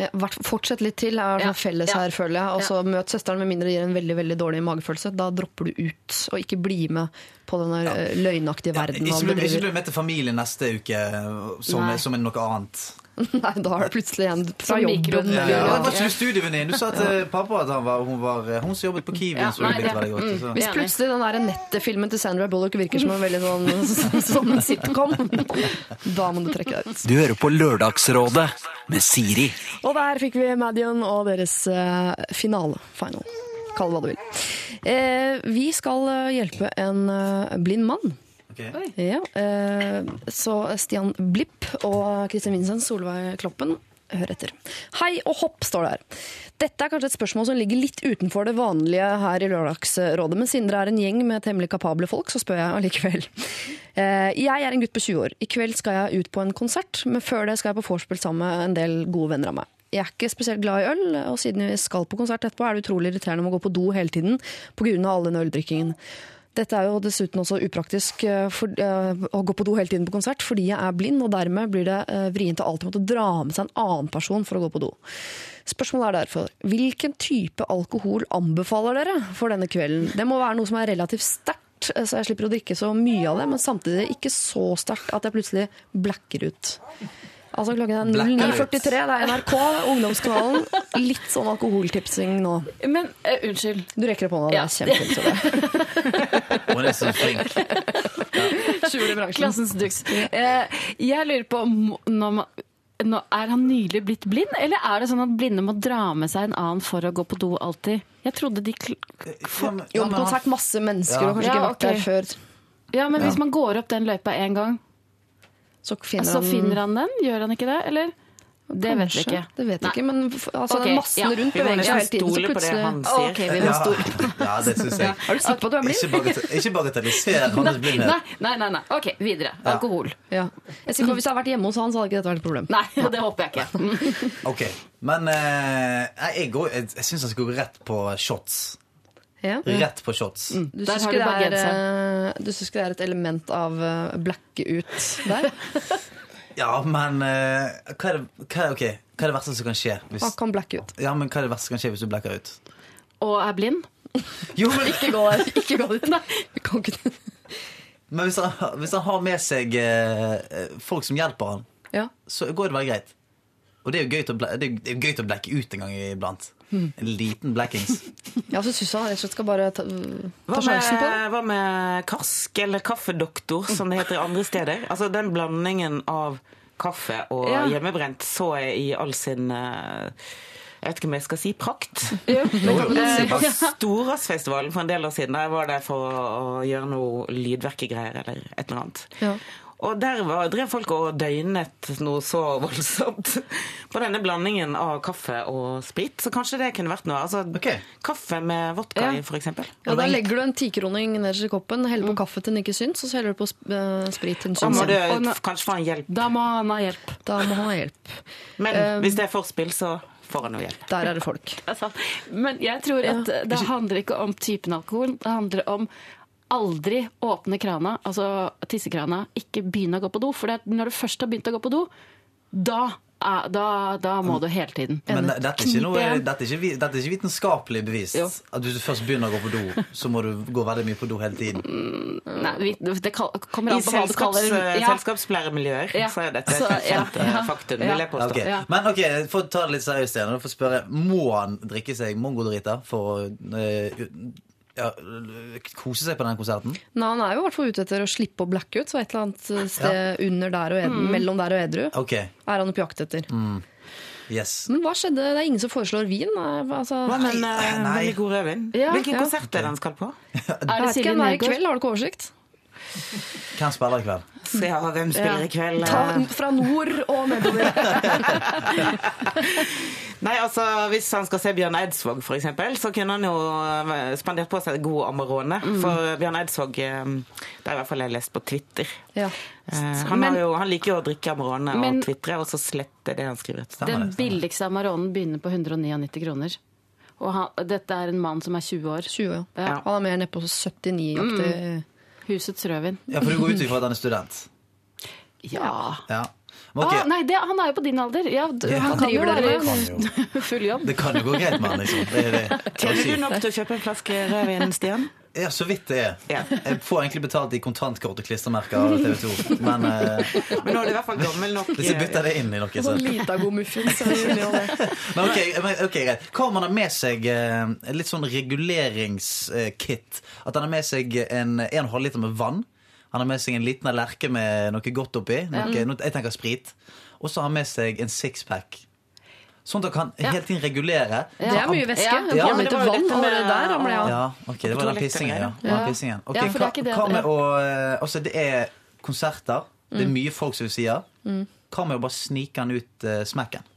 Speaker 3: Ja, Fortsett litt til, er
Speaker 8: Ja.
Speaker 3: felles
Speaker 8: Ja.
Speaker 3: her, føler jeg. Og så møt søsteren med mindre det gir en veldig veldig dårlig magefølelse. Da dropper du ut, og ikke bli med på den der eh, løgnaktige
Speaker 4: Ja,
Speaker 3: verden
Speaker 4: ikke bli- ikke bli med til familien neste uke som, som er noe annet.
Speaker 3: Nei, da er det plutselig en fra
Speaker 8: Som
Speaker 3: jobben.
Speaker 4: Ja, ja. Det Var ikke du studievenninne? Du sa til pappa at han var, hun var hun som jobbet på Kiwi.
Speaker 8: Ja, nei, det-
Speaker 4: godt. mm,
Speaker 3: Hvis plutselig den der nettefilmen til Sandra Bullock virker som en veldig sånn som en sitcom, da må du trekke deg ut.
Speaker 2: Du hører på Lørdagsrådet med Siri.
Speaker 3: Og der fikk vi Madian og deres uh, finale. Final. Kall det hva du vil. Eh, vi skal eh, hjelpe en uh, blind mann.
Speaker 4: Ok.
Speaker 3: Ja, eh, så Stian Blipp og Kristin Vincent, Solveig Kloppen, hør etter. Hei og hopp, står det her. Dette er kanskje et spørsmål som ligger litt utenfor det vanlige her i Lørdagsrådet, men siden dere er en gjeng med temmelig kapable folk, så spør jeg allikevel. Eh, jeg er en gutt på 20 år. I kveld skal jeg ut på en konsert, men før det skal jeg på vorspiel sammen med en del gode venner av meg. Jeg er ikke spesielt glad i øl, og siden vi skal på konsert etterpå, er det utrolig irriterende å gå på do hele tiden pga. all den øldrikkingen. Dette er jo dessuten også upraktisk eh, for, uh, å gå på do hele tiden på konsert, fordi jeg er blind, og dermed blir det uh, vrient å alltid måtte dra med seg en annen person for å gå på do. Spørsmålet er derfor, hvilken type alkohol anbefaler dere for denne kvelden? Det må være noe som er relativt sterkt, så jeg slipper å drikke så mye av det, men samtidig ikke så sterkt at jeg plutselig blacker ut. Altså klokken er
Speaker 4: Blacker
Speaker 3: 09.43, det er NRK, ungdomskanalen. Litt sånn alkoholtipsing nå.
Speaker 8: Men uh, unnskyld.
Speaker 3: Du rekker opp hånda, det er kjempefint.
Speaker 4: Hun er så flink.
Speaker 8: Klassens duks. Eh, jeg lurer på når man nå, Er han nylig blitt blind, eller er det sånn at blinde må dra med seg en annen for å gå på do alltid? Jeg trodde de kl
Speaker 4: Ja, men-
Speaker 3: Jo, på konsert masse mennesker
Speaker 4: Ja.
Speaker 3: og kanskje
Speaker 8: Ja,
Speaker 3: ikke vært der før.
Speaker 8: Ja, men hvis man går opp den løypa én gang,
Speaker 3: Så finner,
Speaker 8: så finner han den? Gjør han ikke det, eller? Det vet vi ikke.
Speaker 3: Det vet vi ikke, men altså,
Speaker 8: okay,
Speaker 3: den massen
Speaker 8: ja.
Speaker 3: rundt beveger seg hele tiden. Så plutselig
Speaker 7: han sier.
Speaker 8: Ok, vi må
Speaker 4: Ja,
Speaker 8: stole
Speaker 4: ja, det syns jeg.
Speaker 3: Er du sikker på at du er blind?
Speaker 4: Ikke, bagate- ikke bagatelliser hans blindhet.
Speaker 8: nei, nei, nei, nei. Ok, videre. Alkohol.
Speaker 3: Ja. Jeg er sikker på Hvis jeg hadde vært hjemme hos han, så hadde ikke dette vært et problem.
Speaker 8: Nei, det håper jeg ikke.
Speaker 4: Ok, Men eh, jeg, går- jeg, jeg syns han skal gå rett på shots.
Speaker 3: Ja.
Speaker 4: Rett på shots.
Speaker 3: Du
Speaker 8: Der
Speaker 3: syns
Speaker 8: har
Speaker 3: ikke,
Speaker 8: du
Speaker 3: det er, eh, du syns ikke det er et element av uh, blacke ut der?
Speaker 4: Ja, men eh, hva, er det, hva, er- ok, hva er det verste som kan skje? Hvis,
Speaker 3: kan blacke ut.
Speaker 4: ja, men hva er det verste som kan skje hvis du blekker ut?
Speaker 8: Og er blind?
Speaker 4: Jo, men,
Speaker 3: Ikke gå der. Ikke gå dit. Vi kan ikke
Speaker 4: men hvis, han, hvis han har med seg eh, folk som hjelper han,
Speaker 3: Ja.
Speaker 4: så går det veldig greit. Og det er jo gøy til å, ble, det er, det er gøy til å blekke ut en gang iblant. En liten blackings.
Speaker 3: ja, så syns jeg rett og slett skal bare ta,
Speaker 7: Hva
Speaker 3: ta sjansen på det.
Speaker 7: hva med karsk, eller kaffedoktor, som det heter andre steder? Altså Den blandingen av kaffe og
Speaker 8: Ja.
Speaker 7: hjemmebrent så jeg i all sin eh, jeg vet ikke om jeg skal si prakt.
Speaker 4: Ja, jo,
Speaker 7: Eh, På Storasfestivalen for en del år siden Der var det for å gjøre noe lydverkegreier eller et eller annet.
Speaker 3: Ja.
Speaker 7: Og der var, drev folk og døgnet noe så voldsomt på denne blandingen av kaffe og sprit. Så kanskje det kunne vært noe. Altså
Speaker 4: okay.
Speaker 7: Kaffe med vodka
Speaker 8: Ja.
Speaker 7: i, for eksempel.
Speaker 3: Ja, da legger du en tikroning nederst i koppen, heller på kaffe til den ikke syns, og så heller du på sprit til den
Speaker 7: syns. Da
Speaker 3: må
Speaker 7: du.
Speaker 8: Og
Speaker 7: kanskje få en hjelp.
Speaker 8: Da må han ha hjelp.
Speaker 3: Da må han ha hjelp.
Speaker 7: Men hvis det er forspill, så får han noe hjelp.
Speaker 3: Der er det folk.
Speaker 8: Men jeg tror at det handler ikke om typen alkohol. Det handler om aldri åpne krana, altså tissekrana, ikke begynne å gå på do. For det, når du først har begynt å gå på do, da, er, da, da må du hele tiden.
Speaker 4: Men dette er, ikke noe, dette, er ikke, dette er ikke vitenskapelig bevist.
Speaker 8: Jo.
Speaker 4: At hvis du først begynner å gå på do, så må du gå veldig mye på do hele tiden.
Speaker 8: Nei, det kommer an på hva du kaller I
Speaker 7: selskapspleiermiljøer
Speaker 8: Ja.
Speaker 7: så er dette
Speaker 8: Så,
Speaker 7: et kjent ja,
Speaker 8: ja,
Speaker 7: faktum, vil jeg påstå.
Speaker 8: Okay.
Speaker 4: Men ok, for å ta det litt seriøst igjen, og spørre, må han drikke seg mongodrita for å eh, ja, kose seg på den konserten?
Speaker 3: Nei, han er jo i hvert fall ute etter å slippe å blacke ut, så et eller annet sted under der og edru, mellom der og edru
Speaker 4: okay.
Speaker 3: er han på jakt etter.
Speaker 4: yes.
Speaker 3: Men hva skjedde? Det er ingen som foreslår vin? Altså,
Speaker 7: Men
Speaker 4: Nei,
Speaker 7: eh,
Speaker 4: nei.
Speaker 7: veldig god rødvin.
Speaker 8: Ja,
Speaker 7: Hvilken
Speaker 3: ja.
Speaker 7: konsert er det han skal på?
Speaker 8: Er det Silje
Speaker 3: kveld, har du ikke oversikt?
Speaker 4: Hvem spiller i kveld?
Speaker 7: Så ja, hvem spiller
Speaker 8: Ja.
Speaker 7: i kveld?
Speaker 3: Ta
Speaker 7: Eh,
Speaker 3: fra nord og nedover.
Speaker 7: Nei, altså Hvis han skal se Bjørn Eidsvåg, eksempel, så kunne han jo eh, spandert på seg god Amarone.
Speaker 8: Mm.
Speaker 7: For Bjørn Eidsvåg eh, Det er i hvert fall jeg lest på Twitter.
Speaker 3: Ja.
Speaker 7: Han,
Speaker 8: Men-
Speaker 7: har jo, han liker jo å drikke Amarone
Speaker 8: Men-
Speaker 7: og tvitre, og så slette det han skriver.
Speaker 8: Den
Speaker 4: det,
Speaker 8: billigste Amaronen begynner på 199 kroner. Og han, dette er en mann som er 20 år.
Speaker 3: 20, ja.
Speaker 8: Ja.
Speaker 3: Han er mer nedpå 79-aktig.
Speaker 8: Husets rødvin.
Speaker 4: Ja, for du går ut ifra at han er student?
Speaker 8: Ja.
Speaker 4: Ja. Okay.
Speaker 8: Ah, nei, det, han er jo på din alder. Ja, du,
Speaker 4: Ja,
Speaker 8: han
Speaker 4: han
Speaker 3: driver det med.
Speaker 8: full jobb.
Speaker 4: det kan jo gå greit med han, liksom. Det det.
Speaker 7: Tjener du nok til å kjøpe en flaske rødvin, Stian?
Speaker 4: Ja, så vidt det er.
Speaker 7: Ja.
Speaker 4: Jeg får egentlig betalt i kontantkort og klistremerker av TV 2, men eh,
Speaker 7: Men nå er du i hvert fall gammel nok.
Speaker 4: hvis jeg bytter det inn i noe, så
Speaker 3: Sånn lita god muffins.
Speaker 4: Men ok, okay greit. Hva om han har med seg eh, litt sånn reguleringskit? At han har med seg en 1,5 liter med vann. Han har med seg en liten lerke med noe godt oppi. Noe, noe, jeg tenker sprit. Og så har han med seg en sixpack. Sånn at han kan hele tiden regulere.
Speaker 3: Det er mye væske.
Speaker 8: Ja,
Speaker 3: Ja,
Speaker 7: det var jo
Speaker 3: vann og det der ramler jeg av.
Speaker 4: Ja, ok, det var den pissingen, ja.
Speaker 7: ja.
Speaker 8: Ja.
Speaker 4: pissingen.
Speaker 8: Ja, er
Speaker 4: hva, hva med å eh, Altså, det er konserter. Det er mye folk som sier. Hva med å bare snike han ut uh, smekken?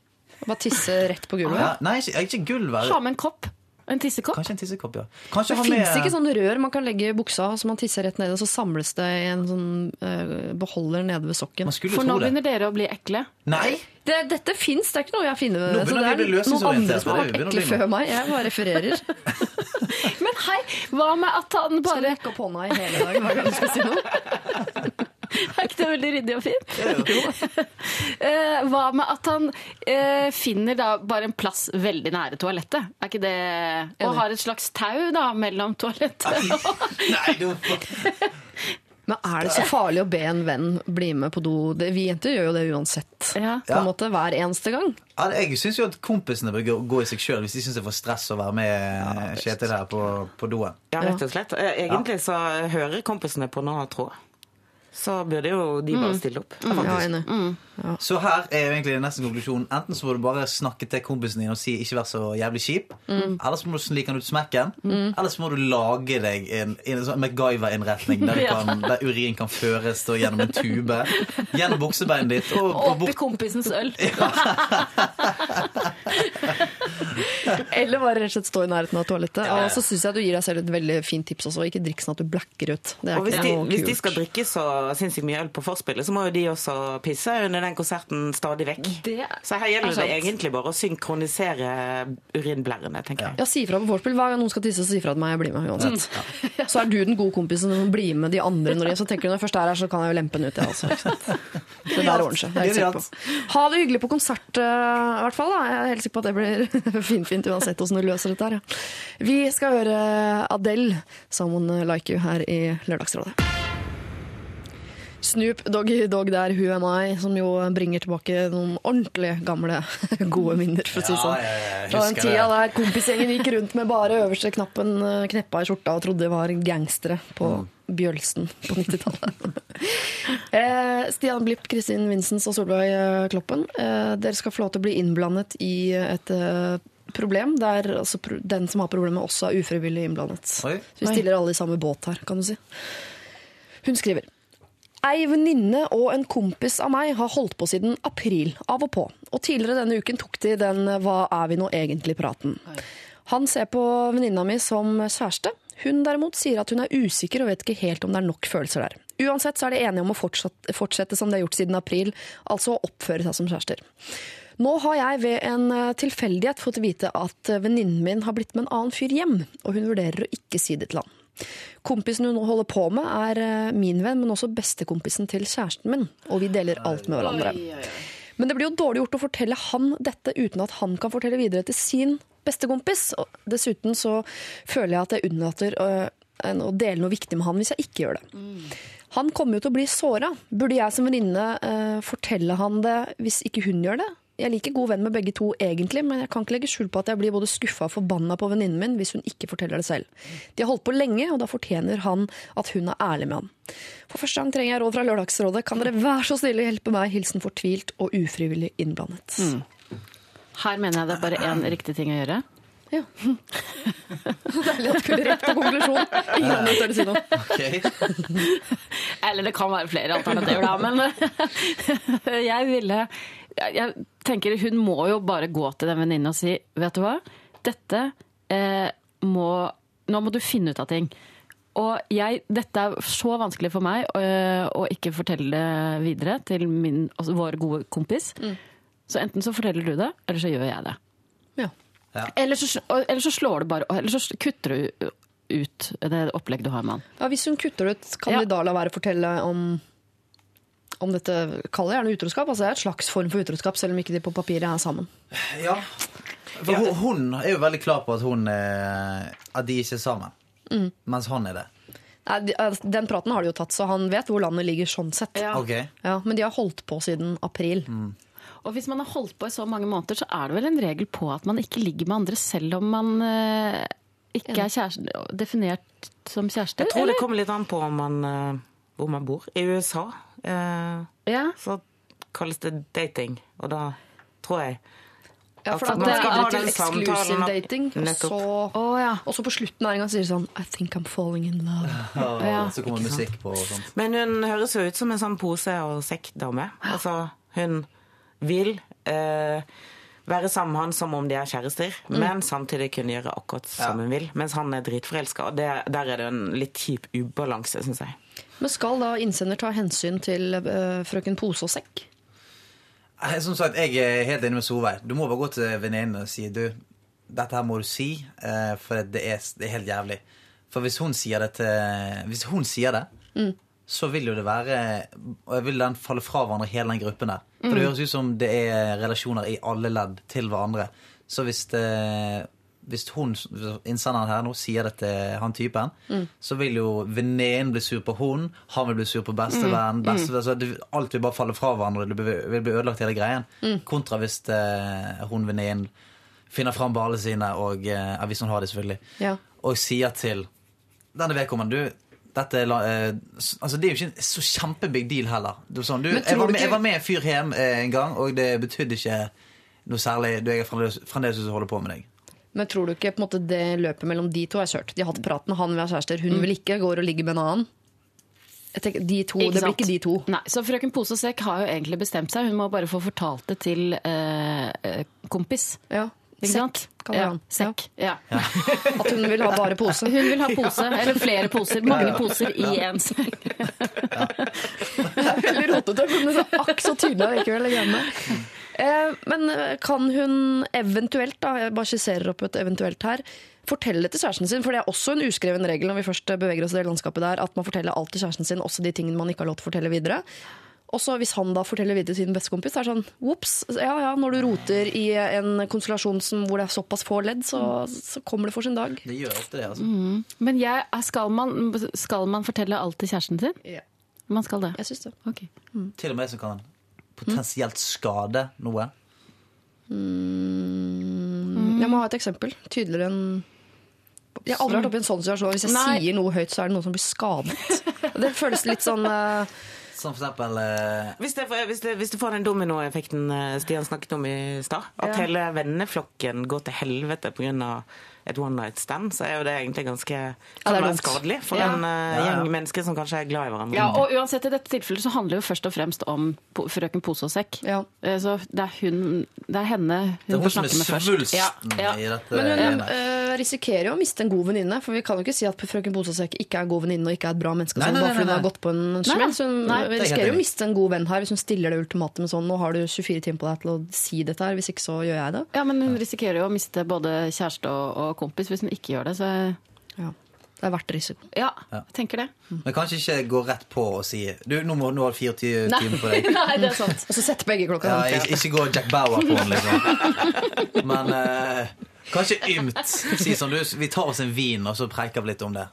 Speaker 3: Bare tisse rett på gulvet.
Speaker 4: Ja, nei, ikke, ikke gulvet.
Speaker 8: Ha med en kopp. En tissekopp.
Speaker 4: Kanskje en tissekopp, ja. Kanskje
Speaker 3: Det fins
Speaker 4: med
Speaker 3: ikke sånne rør man kan legge i buksa så man tisser rett ned, og så samles det i en sånn uh, beholder nede ved sokken.
Speaker 4: Man
Speaker 8: For nå
Speaker 4: det.
Speaker 8: begynner dere å bli ekle.
Speaker 4: Nei!
Speaker 3: Det, dette fins, det er ikke noe jeg har funnet.
Speaker 4: Nå
Speaker 3: Så
Speaker 4: begynner
Speaker 3: det
Speaker 4: vi å bli
Speaker 3: er noen andre som har vært ekle før meg. Jeg bare refererer.
Speaker 8: Men hei, Hva med at han bare Skal
Speaker 3: rekke opp hånda i hele dag hver gang du skal si noe?
Speaker 8: Er ikke det veldig ryddig og fint? Eh, Hva med at han eh, finner da bare en plass veldig nære toalettet? Er ikke det Og har et slags tau da mellom toalettet og
Speaker 4: Nei, du
Speaker 3: Men er det så farlig å be en venn bli med på do? Vi jenter gjør jo det uansett.
Speaker 8: Ja.
Speaker 3: På en måte Hver eneste gang.
Speaker 4: Ja, jeg syns jo at kompisene bør gå, i seg sjøl hvis de syns det er for stress å være med Kjetil her på, på doen.
Speaker 7: Ja, rett og slett. Eh, Egentlig så hører kompisene på nå, tråd. Så burde jo de bare stille opp.
Speaker 3: Ja, mm.
Speaker 4: Så her er jo egentlig nesten konklusjonen. Enten så må du bare snakke til kompisen din og si 'ikke vær så jævlig kjip'. Eller så må du snike han ut smekken. Eller så må du lage deg en, en sånn MacGyver-innretning der,
Speaker 8: Ja.
Speaker 4: kan- der urin kan føres da, gjennom en tube. Gjennom buksebeinet ditt og, og
Speaker 8: oppi kompisens øl.
Speaker 3: Eller bare rett og slett stå i nærheten av toalettet. Og så syns jeg du gir deg selv et veldig fint tips også. Ikke drikk sånn at du blacker ut. Det er
Speaker 7: Og hvis
Speaker 3: ikke
Speaker 7: de,
Speaker 3: noe
Speaker 7: hvis de skal drikke så sinnssykt mye øl på forspillet, så må jo de også pisse under den konserten stadig vekk.
Speaker 8: Det
Speaker 7: Så her gjelder
Speaker 8: er
Speaker 7: det egentlig bare å synkronisere urinblærene, tenker jeg.
Speaker 3: Ja, si ifra på vorspiel. Hver gang noen skal tisse, så si ifra til meg. Jeg blir med uansett. Så er du den gode kompisen som blir med de andre. Når de, så tenker du når jeg først er her, så kan jeg jo lempe den ut, jeg også. Ikke sant? Det der ordner seg. Det er. Ha det hyggelig på konsert, eh, i hvert fall. Da. Jeg er helt sikker på at det blir finfint uansett hvordan du løser dette her. Ja. Vi skal høre Adele, 'Someone Like You', her i Lørdagsrådet. Snoop Doggy Dog der, Who Am I, som jo bringer tilbake noen ordentlig gamle, gode minner, for å si det sånn.
Speaker 4: ja, ja,
Speaker 3: Fra den tida der kompisgjengen gikk rundt med bare øverste knappen eh, kneppa i skjorta og trodde de var gangstere på
Speaker 4: Mm.
Speaker 3: Bjølsen på 90-tallet. eh, Stian Blipp, Kristin Vinsens og Solveig eh, Kloppen, eh, dere skal få lov til å bli innblandet i et problem der altså, den som har problemet, også er ufrivillig innblandet.
Speaker 4: Oi.
Speaker 3: Så vi stiller alle i samme båt her, kan du si. Hun skriver Ei venninne og en kompis av meg har holdt på siden april, av og på. Og tidligere denne uken tok de den 'hva er vi nå egentlig'-praten. Han ser på venninna mi som kjæreste. Hun derimot sier at hun er usikker og vet ikke helt om det er nok følelser der. Uansett så er de enige om å fortsette, fortsette som de har gjort siden april, altså å oppføre seg som kjærester. Nå har jeg ved en eh, tilfeldighet fått vite at eh, venninnen min har blitt med en annen fyr hjem, og hun vurderer å ikke si det til han. Kompisen hun holder på med, er eh, min venn, men også bestekompisen til kjæresten min, og vi deler alt med hverandre. Men det blir jo dårlig gjort å fortelle han dette uten at han kan fortelle videre til sin bestekompis. Og dessuten så føler jeg at jeg unnlater øh, å dele noe viktig med han hvis jeg ikke gjør det. Han kommer jo til å bli såra. Burde jeg som venninne øh, fortelle han det hvis ikke hun gjør det? Jeg liker god venn med begge to egentlig, men jeg kan ikke legge skjul på at jeg blir både skuffa og forbanna på venninnen min hvis hun ikke forteller det selv. De har holdt på lenge, og da fortjener han at hun er ærlig med han. For første gang trenger jeg råd fra Lørdagsrådet. Kan dere være så snille hjelpe meg? Hilsen fortvilt og ufrivillig innblandet.
Speaker 8: Her mener jeg det er bare én riktig ting å gjøre.
Speaker 3: Ja. Deilig at du skulle rett på konklusjon. Ingen andre tør å si noe.
Speaker 8: Eller det kan være flere alternativer, da, men jeg ville jeg- Jeg tenker hun må jo bare gå til den venninnen og si Vet du hva, dette eh, må Nå må du finne ut av ting. Og jeg, dette er så vanskelig for meg å, å ikke fortelle det videre til min, altså vår gode kompis. Så enten så forteller du det, eller så gjør jeg det.
Speaker 3: Ja.
Speaker 8: Eller så, eller så slår du bare Eller så kutter du ut det opplegget du har med han.
Speaker 3: Ja, hvis hun kutter det ut, kan
Speaker 8: Ja.
Speaker 3: de da la være å fortelle om om dette kaller jeg gjerne utroskap. Altså, det er et slags form for utroskap, selv om ikke de på papiret er sammen.
Speaker 4: Ja. For hun, hun er jo veldig klar på at, hun, eh, at de ikke er sammen. Mens han er det.
Speaker 3: Nei, altså, Den praten har de jo tatt, så han vet hvor landet ligger sånn sett.
Speaker 8: Ja.
Speaker 4: Okay.
Speaker 3: Ja, men de har holdt på siden april.
Speaker 8: Og hvis man har holdt på i så mange måneder, så er det vel en regel på at man ikke ligger med andre selv om man eh, ikke er kjæreste, definert som kjæreste?
Speaker 7: Jeg tror det kommer litt an på om man, eh, hvor man bor. I USA
Speaker 8: Ja.
Speaker 7: så kalles det dating, og da tror jeg
Speaker 3: Ja, for
Speaker 7: skal
Speaker 3: det
Speaker 7: er
Speaker 3: til
Speaker 7: den
Speaker 3: exclusive dating, og så,
Speaker 8: oh, ja.
Speaker 3: og så på slutten hver gang sier de sånn I think I'm falling in love.
Speaker 8: Ja,
Speaker 4: så kommer musikk på og sånt.
Speaker 7: Men hun høres jo ut som en sånn pose- og sekkdame. Altså, hun vil eh, være sammen med han som om de er kjærester, men samtidig kunne gjøre akkurat som hun vil. Mens han er dritforelska. Og det- Der er det en litt kjip ubalanse, syns jeg.
Speaker 3: Men skal da innsender ta hensyn til uh, frøken Pose og sekk?
Speaker 4: Eh, Som sagt, jeg er helt enig med Solveig. Du må bare gå til venninnen og si du, dette her må du si, uh, for det er, det er helt jævlig. For hvis hun sier det til Hvis hun sier det, så vil jo det være Og vil den falle fra hverandre, hele den gruppen der. For det høres ut som det er relasjoner i alle ledd til hverandre. Så hvis det hvis hun, innsenderen her nå sier det til han typen, så vil jo venninnen bli sur på hun, han vil bli sur på bestevenn, bestevenn så altså, Alt vil bare falle fra hverandre, det vil bli ødelagt hele greien. Kontra hvis eh, hun venninnen finner fram ballene sine, og eh, hvis hun har det, selvfølgelig,
Speaker 3: Ja.
Speaker 4: og sier til denne vedkommende du, dette er, eh, altså Det er jo ikke en så kjempebig deal heller. Er sånn, du, jeg, var med, jeg var med en fyr hjem eh, en gang, og det betydde ikke noe særlig. Du, jeg er fremdeles, fremdeles holder på med deg.
Speaker 3: Men tror du ikke på en måte det løpet mellom de to er kjørt? De har hatt praten, han vil ha kjærester, hun vil ikke, går og ligger med en annen. Jeg tenker, de to, Det blir ikke de to.
Speaker 8: Nei, så frøken Pose og Sekk har jo egentlig bestemt seg. Hun må bare få fortalt det til eh, eh, kompis.
Speaker 3: Ja. Sekk, kaller
Speaker 8: ja,
Speaker 3: han.
Speaker 8: sekk. Ja.
Speaker 3: At hun vil ha bare pose.
Speaker 8: Hun vil ha pose, eller flere poser. Mange poser i en sekk.
Speaker 3: Det er veldig rotete, men det er akk så tydelig allikevel. Eh, Men eh, kan hun eventuelt, da, jeg bare skisserer opp et eventuelt her, fortelle til kjæresten sin, for det er også en uskreven regel når vi først beveger oss i det landskapet der, at man forteller alt til kjæresten sin, også de tingene man ikke har lov til å fortelle videre. Og så hvis han da forteller videre til sin bestekompis, så er det sånn Ops, ja ja, når du roter i en konstellasjon som, hvor det er såpass få ledd, så, så kommer det for sin dag.
Speaker 4: Det gjør ofte det, altså.
Speaker 8: Men jeg, skal, man, skal man fortelle alt til kjæresten sin?
Speaker 3: Ja.
Speaker 8: Man skal det.
Speaker 3: Jeg syns det.
Speaker 8: Ok.
Speaker 4: Til og med så kan potensielt skade noe.
Speaker 3: Jeg må ha et eksempel. Tydeligere enn Jeg har aldri vært oppi en sånn situasjon. Hvis jeg
Speaker 8: Nei.
Speaker 3: sier noe høyt, så er det noen som blir skadet. Det føles litt sånn uh...
Speaker 4: Som for eksempel uh...
Speaker 7: Hvis, det, hvis, det, hvis du får den dominoeffekten eh, Stian snakket om i stad, at
Speaker 3: Ja.
Speaker 7: hele venneflokken går til helvete pga. Et one night stand, så er jo det egentlig ganske
Speaker 3: Ja,
Speaker 7: skadelig for
Speaker 8: Ja.
Speaker 7: en
Speaker 4: Ja, ja.
Speaker 7: gjeng mennesker som kanskje er glad i hverandre.
Speaker 8: Ja, og uansett I dette tilfellet så handler det jo først og fremst om po- frøken Pose og Sekk.
Speaker 3: Ja.
Speaker 8: Eh, Så det er, hun, det er henne hun,
Speaker 4: Det er hun
Speaker 8: får
Speaker 4: som er
Speaker 8: snakke med først.
Speaker 4: svulsten
Speaker 8: Ja, ja.
Speaker 4: i dette.
Speaker 3: Men hun eh, risikerer jo å miste en god venninne. For vi kan jo ikke si at frøken Posesekk ikke er god venninne og ikke er et bra menneske
Speaker 4: Nei,
Speaker 3: sånn,
Speaker 4: nei,
Speaker 3: bare fordi hun har gått på en smell. Så hun
Speaker 8: er
Speaker 3: risikerer jo å miste en god venn her hvis hun stiller det ultimatumet sånn Nå har du 24 timer på deg til å si dette her, hvis ikke så gjør jeg det.
Speaker 8: ja, men hun risikerer jo å miste både kjæreste og, og kompis hvis hun ikke gjør det. Så
Speaker 3: Ja. Det er verdt risiko.
Speaker 8: ja, jeg tenker det.
Speaker 4: Men kanskje ikke gå rett på og si Du, nå må du ha 24 timer på deg.
Speaker 8: Nei, det er sant.
Speaker 3: Og så sette begge klokka
Speaker 4: Ja,
Speaker 3: ja,
Speaker 4: ikke, ikke gå Jack Bauer på den, liksom. Men eh, kanskje ymt. Si som du, vi tar oss en vin, og så preiker vi litt om det.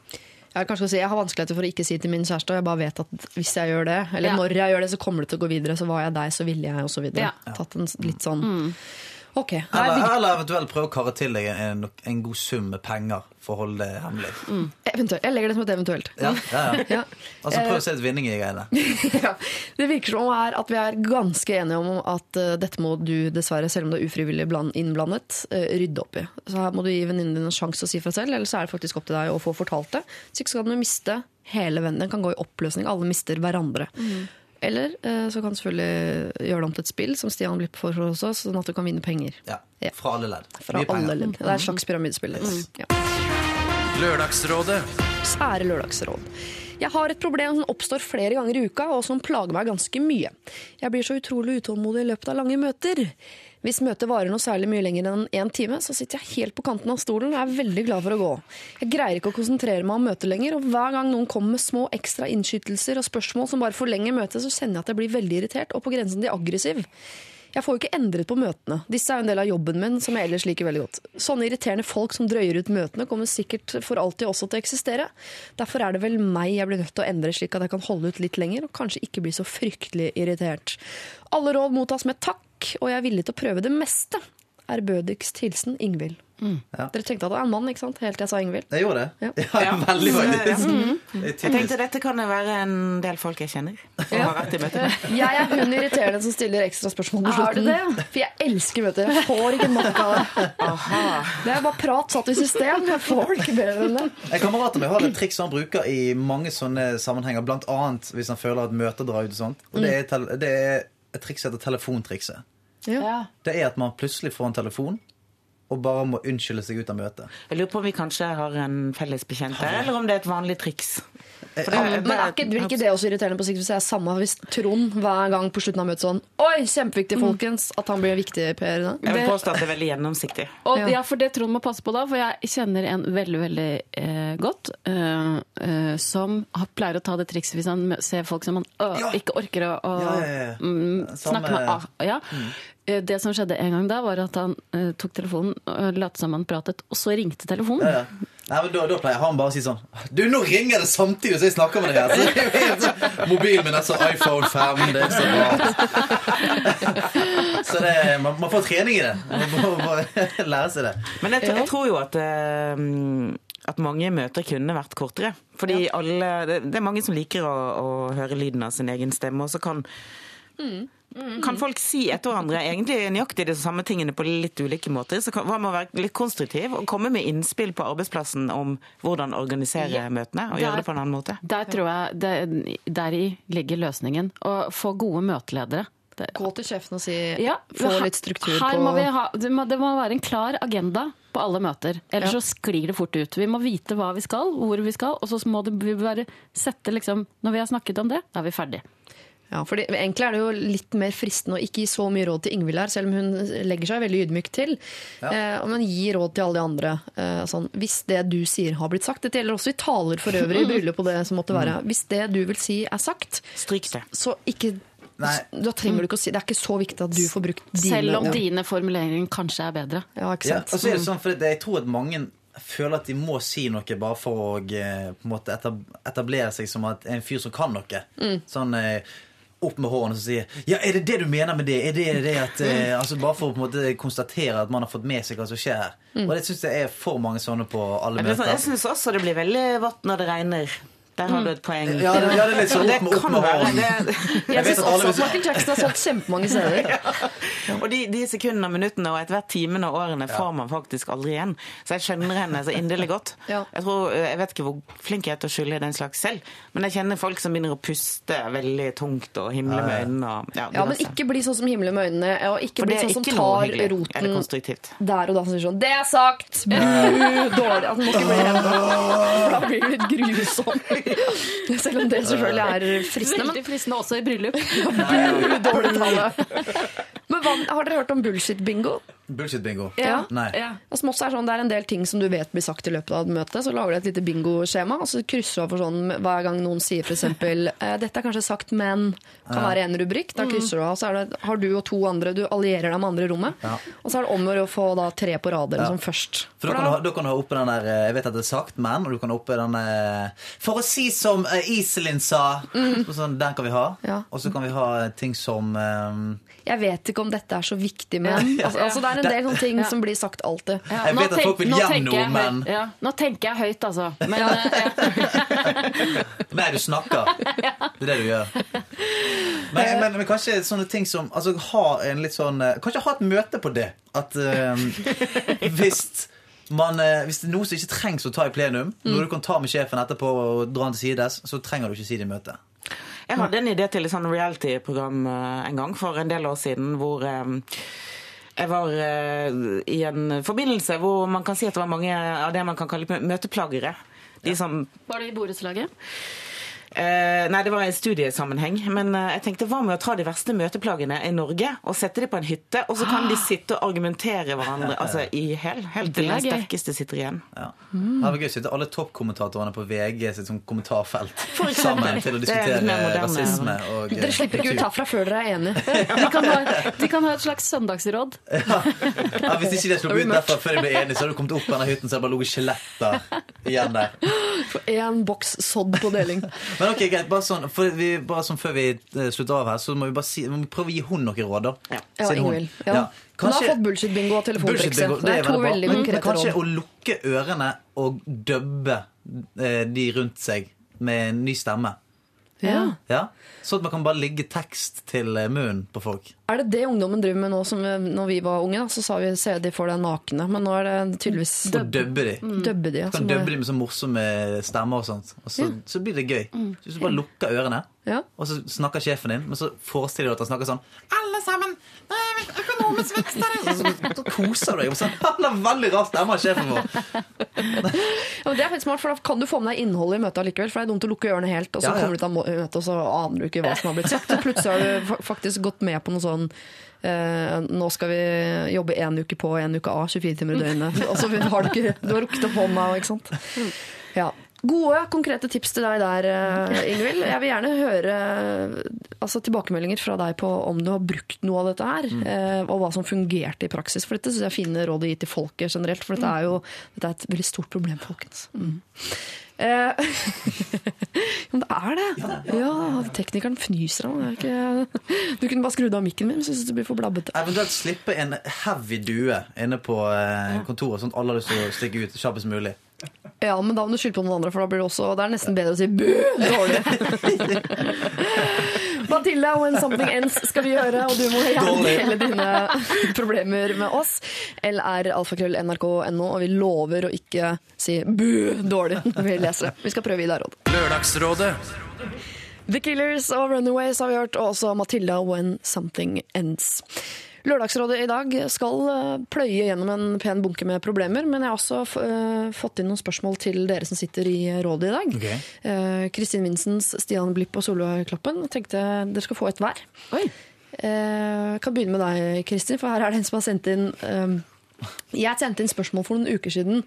Speaker 3: Jeg, kanskje si, jeg har vanskeligheter for å ikke si til min kjæreste, og jeg bare vet at hvis jeg gjør det, eller
Speaker 8: Ja.
Speaker 3: når jeg gjør det, så kommer det til å gå videre. Så var jeg deg, så ville jeg, og så videre.
Speaker 8: Ja.
Speaker 3: Tatt en litt sånn Ok.
Speaker 4: Eller, eller eventuelt prøve å karre til deg en, en god sum med penger for å holde det hemmelig.
Speaker 3: eventuelt. Jeg legger det som et eventuelt.
Speaker 4: Ja, ja, ja.
Speaker 3: Ja.
Speaker 4: Altså Prøv å se et vinning i greiene.
Speaker 3: ja. Det virker som er at vi er ganske enige om at uh, dette må du dessverre, selv om det er ufrivillig innblandet, uh, rydde opp i. Så her må du gi venninnen din en sjanse å si fra selv, eller så er det faktisk opp til deg å få fortalt det. Så ikke skal du miste hele vennen. Den kan gå i oppløsning. Alle mister hverandre. Eller eh, så kan du selvfølgelig gjøre det om til et spill, som Stian Blipp foreslår også, sånn at du kan vinne penger.
Speaker 4: Ja. Fra alle ledd.
Speaker 3: Fra
Speaker 4: Mye
Speaker 3: alle ledd. Det er et slags pyramidespill. Ja.
Speaker 6: Lørdagsrådet
Speaker 3: Sære lørdagsråd. Jeg har et problem som oppstår flere ganger i uka, og som plager meg ganske mye. Jeg blir så utrolig utålmodig i løpet av lange møter. Hvis møtet varer noe særlig mye lenger enn én time, så sitter jeg helt på kanten av stolen og er veldig glad for å gå. Jeg greier ikke å konsentrere meg om møtet lenger, og hver gang noen kommer med små ekstra innskytelser og spørsmål som bare forlenger møtet, så kjenner jeg at jeg blir veldig irritert og på grensen til aggressiv. Jeg får jo ikke endret på møtene. Disse er jo en del av jobben min, som jeg ellers liker veldig godt. Sånne irriterende folk som drøyer ut møtene, kommer sikkert for alltid også til å eksistere. Derfor er det vel meg jeg blir nødt til å endre, slik at jeg kan holde ut litt lenger, og kanskje ikke bli så fryktelig irritert. Alle råd mottas med takk, og jeg er villig til å prøve det meste. Ærbødigst hilsen Ingvild.
Speaker 4: Ja.
Speaker 3: Dere tenkte at det er en mann, ikke sant? Helt til jeg sa Ingvild.
Speaker 4: Jeg gjorde det.
Speaker 3: Ja.
Speaker 4: Ja, veldig faktisk. Mm -hmm.
Speaker 7: Jeg tenkte dette kan jo være en del folk jeg kjenner.
Speaker 3: Jeg er hun irriterende som stiller ekstra spørsmål på
Speaker 8: Er
Speaker 3: slutten.
Speaker 8: du det?
Speaker 3: For jeg elsker møter. Jeg får ikke nok av det. Det er bare prat satt i system. Jeg får ikke bedre enn det.
Speaker 4: En kamerat av meg har et triks han bruker i mange sånne sammenhenger, annet hvis han føler at møter drar ut og sånt. Og det er, det er et triks som heter telefontrikset.
Speaker 3: Ja.
Speaker 4: Det er at man plutselig får en telefon, og bare må unnskylde seg ut av møtet.
Speaker 7: Jeg lurer på om vi kanskje har en felles bekjent her, eller om det er et vanlig triks. For det-
Speaker 3: Men er ikke, blir ikke det også irriterende på sikt hvis jeg er samme hvis Trond hver gang på slutten av møtet sånn Oi, kjempeviktig, folkens! At han blir viktig Per da?
Speaker 7: Jeg vil påstå at det er veldig gjennomsiktig.
Speaker 8: Og,
Speaker 3: Ja.
Speaker 8: ja. for det Trond må passe på da, for jeg kjenner en veldig veldig eh, godt eh, eh, som har, pleier å ta det trikset hvis han ser folk som han øh,
Speaker 4: Ja.
Speaker 8: ikke orker å, å
Speaker 4: Ja, ja, ja.
Speaker 8: mm, snakke med. Ah, ja. Mm. Det som skjedde en gang da, var at han eh, tok telefonen lot som han pratet, og så ringte telefonen.
Speaker 4: Nei, men da, da pleier han bare å si sånn Du, nå ringer det samtidig som jeg snakker med deg Altså. Mobilen min er så iPhone 5, det er så bra. Så det, man, man får trening i det. Man må bare lære seg det.
Speaker 7: Men jeg, jeg tror jo at, uh, at mange møter kunne vært kortere. Fordi alle, det, det er mange som liker å, å høre lyden av sin egen stemme, og så kan kan folk si etter hverandre egentlig nøyaktig de samme tingene på litt ulike måter? Så kan, hva med å være litt konstruktiv og komme med innspill på arbeidsplassen om hvordan organisere møtene, og gjøre det på en annen måte?
Speaker 8: Der tror jeg det, Deri ligger løsningen. Å få gode møteledere. Det,
Speaker 3: Gå til sjefen og si
Speaker 8: Ja,
Speaker 3: Få
Speaker 8: her-
Speaker 3: litt struktur
Speaker 8: her
Speaker 3: på
Speaker 8: må vi ha, det, må, det må være en klar agenda på alle møter. Ellers
Speaker 3: Ja.
Speaker 8: så sklir det fort ut. Vi må vite hva vi skal, hvor vi skal, og så må det, vi bare sette liksom Når vi har snakket om det, da er vi ferdig.
Speaker 3: Ja, for Egentlig er det jo litt mer fristende å ikke gi så mye råd til Ingvild her, selv om hun legger seg veldig ydmykt til. Eh, men gi råd til alle de andre. Eh, sånn, hvis det du sier har blitt sagt, dette gjelder også i taler for øvrig, i bryllup og det som måtte være. Hvis det du vil si er sagt,
Speaker 7: Stryk det.
Speaker 3: så ikke
Speaker 4: Nei.
Speaker 3: Da trenger du ikke å si Det er ikke så viktig at du får brukt dine
Speaker 8: Selv om dine formuleringer kanskje er bedre.
Speaker 3: Ja, ikke
Speaker 4: Ja,
Speaker 3: sant?
Speaker 4: og så er det sånn, for jeg tror at mange føler at de må si noe bare for å eh, på en måte etablere seg som at en fyr som kan noe. Sånn eh, opp med hårene og sier Ja, er det det du mener med det? Er det det at eh, altså Bare for å på en måte konstatere at man har fått med seg hva som skjer her. Og det syns jeg er for mange sånne på alle
Speaker 7: møter. sånn, jeg
Speaker 4: møter.
Speaker 7: syns også det blir veldig vått når det regner. Der har du et poeng.
Speaker 4: Ja, det, ja, det er litt sånn
Speaker 7: Det
Speaker 4: opp med, opp med hånden.
Speaker 3: Jeg
Speaker 4: vet
Speaker 3: syns
Speaker 4: at alle
Speaker 3: også
Speaker 4: vil
Speaker 3: at Michael Jackson har solgt kjempemange steder.
Speaker 7: Og de, de sekundene, minuttene og etter hvert timene og årene får man faktisk aldri igjen. Så jeg skjønner henne så inderlig godt.
Speaker 3: Ja.
Speaker 7: Jeg, tror, jeg vet ikke hvor flink jeg er til å skylde den slags selv, men jeg kjenner folk som begynner å puste veldig tungt og himle med øynene. Og, ja,
Speaker 3: Ja, men ikke bli sånn som himler med øynene, og ikke bli sånn som tar roten
Speaker 7: konstruktivt.
Speaker 3: der og da sånn 'Det er sagt!' Dårlig. Altså, det må ikke bli redd. Da blir det litt grusom. Selv om det selvfølgelig er fristende.
Speaker 8: Veldig fristende også i bryllup.
Speaker 3: Dårlig tale. Men hva, har dere hørt om bullshit-bingo?
Speaker 4: Bullshit-bingo.
Speaker 3: Ja.
Speaker 4: Nei.
Speaker 8: Ja.
Speaker 3: Er sånn, Det er en del ting som du vet blir sagt i løpet av et møte. Så lager du et lite bingoskjema, og så krysser du for sånn hver gang noen sier f.eks.: eh, 'Dette er kanskje sagt, men' kan være en rubrikk. Da krysser du av. Så det, har du og to andre, du allierer deg med andre i rommet.
Speaker 4: Ja.
Speaker 3: Og så er det om å få da tre på rad eller
Speaker 4: Ja.
Speaker 3: sånn først.
Speaker 4: For da kan, du ha, da kan du ha oppe den der eh, Jeg vet at det er sagt, men Og du kan ha oppe den eh, For å si som eh, Iselin sa Mm. sånn, Den kan vi ha.
Speaker 3: Ja.
Speaker 4: Og så kan vi ha ting som um...
Speaker 3: Jeg vet ikke om dette er så viktig, men altså, altså, Det er en del sånne ting som blir sagt alltid.
Speaker 8: Ja,
Speaker 4: Jeg vet at folk vil hjem
Speaker 8: høyt-
Speaker 4: men-
Speaker 8: ja, Nå tenker jeg høyt, altså. Men eh,
Speaker 4: Nei, du snakker. Det er det du gjør. Men, men, men kanskje sånne ting som Altså ha en litt sånn eh, Kanskje ha et møte på det. At eh, hvis man, eh, hvis det er noe som ikke trengs å ta i plenum, når du kan ta med sjefen etterpå og dra den til sides, så trenger du ikke si det i møtet.
Speaker 7: Jeg hadde en idé til et sånn reality-program eh, en gang for en del år siden hvor eh, jeg var eh, i en forbindelse hvor man kan si at det var mange av det man kan kalle møteplagere. De som
Speaker 8: Var det i borettslaget?
Speaker 7: Eh, nei, det var i studiesammenheng. Men eh, jeg tenkte hva med å ta de verste møteplagene i Norge og sette dem på en hytte, og så kan de sitte og argumentere hverandre altså, i hel, helt til den sterkeste sitter igjen.
Speaker 4: Ja. Det var gøy å sitte alle toppkommentatorene på VG sitt sånn kommentarfelt sammen til å
Speaker 7: er
Speaker 4: diskutere rasisme og
Speaker 3: Dere slipper ikke ut herfra før dere er enige.
Speaker 8: De kan ha, de kan ha et slags søndagsråd.
Speaker 4: Ja, hvis ikke de slo ut derfra før de ble enige, så hadde du kommet opp på denne hytten, så hadde det bare ligget skjeletter igjen der.
Speaker 3: For Én boks sodd på deling.
Speaker 4: Men ok, greit, bare sånn, for vi, bare sånn før vi eh, slutter av her, så må vi bare si, må vi prøve å gi hun noen råd, da.
Speaker 7: Ja.
Speaker 3: Ja, Ingvild. Ja.
Speaker 4: Ja.
Speaker 3: Hun har fått bullshit-bingo og telefontrikset. Det er to
Speaker 4: veldig. Men- men Kanskje
Speaker 3: råd.
Speaker 4: å lukke ørene og dubbe eh, de rundt seg med en ny stemme.
Speaker 3: Ja.
Speaker 4: Ja, Sånn at man kan bare ligge tekst til eh, munnen på folk.
Speaker 3: Er det det ungdommen driver med nå? Som vi, når vi var unge, da, så sa vi se de for deg nakne. Men nå er det tydeligvis
Speaker 4: Og dubbe de.
Speaker 3: Døbbe de. ja,
Speaker 4: Du kan dubbe
Speaker 3: er-
Speaker 4: de med så morsomme stemmer og sånt. Og så, så blir det gøy. Så hvis du bare lukker ørene,
Speaker 3: Ja.
Speaker 4: og så snakker sjefen din, men så forestiller du at han snakker sånn Alle sammen! Er økonomisk vekst her! Så, så, så koser du deg. Sånn, han har veldig rar stemme, sjefen vår.
Speaker 3: Ja, men det er faktisk smart, for da kan du få med deg innholdet i møtet allikevel. For det er dumt å lukke ørene helt, og så
Speaker 4: Ja, ja.
Speaker 3: kommer du til møtet, og så aner du ikke hva som har blitt sagt. Så plutselig har du faktisk gått med på noe sånn eh, nå skal vi jobbe én uke på og én uke av, 24 timer i døgnet. Altså, så har du ikke Du har rukket opp hånda, ikke sant. Ja. Gode, konkrete tips til deg der, eh, Ingvild. Jeg vil gjerne høre altså, tilbakemeldinger fra deg på om du har brukt noe av dette her, mm. og hva som fungerte i praksis. For dette syns jeg er fine råd å gi til folket generelt, for dette er jo dette er et veldig stort problem, folkens. Mm. Eh, men det er det. Ja, teknikeren fnyser av meg. Du kunne bare skrudd av mikken min du synes det blir for blabbete.
Speaker 4: Eventuelt slippe en heavy due inne på eh, kontoret, sånn at alle har lyst til å stikke ut kjappest mulig.
Speaker 3: Ja, men da må du skylde på noen andre, for da blir det også Det er nesten bedre å si bu! Dårlig. Matilda, when something ends skal vi gjøre, og du må gjerne dele dine problemer med oss. LR alfakrøll nrk.no, og vi lover å ikke si bu! Dårlig når vi leser det. Vi skal prøve Ida Råd.
Speaker 6: Lørdagsrådet.
Speaker 3: The Killers og Runaways har vi hørt, og også Matilda When Something Ends. Lørdagsrådet i dag skal eh, pløye gjennom en pen bunke med problemer, men jeg har også eh, fått inn noen spørsmål til dere som sitter i rådet i dag.
Speaker 4: Ok.
Speaker 3: Eh, Kristin Vinsens, Stian Blipp og Solveig Kloppen. Jeg tenkte dere skal få et hver.
Speaker 8: Oi.
Speaker 3: Jeg kan begynne med deg, Kristin, for her er det en som har sendt inn Jeg sendte inn spørsmål for noen uker siden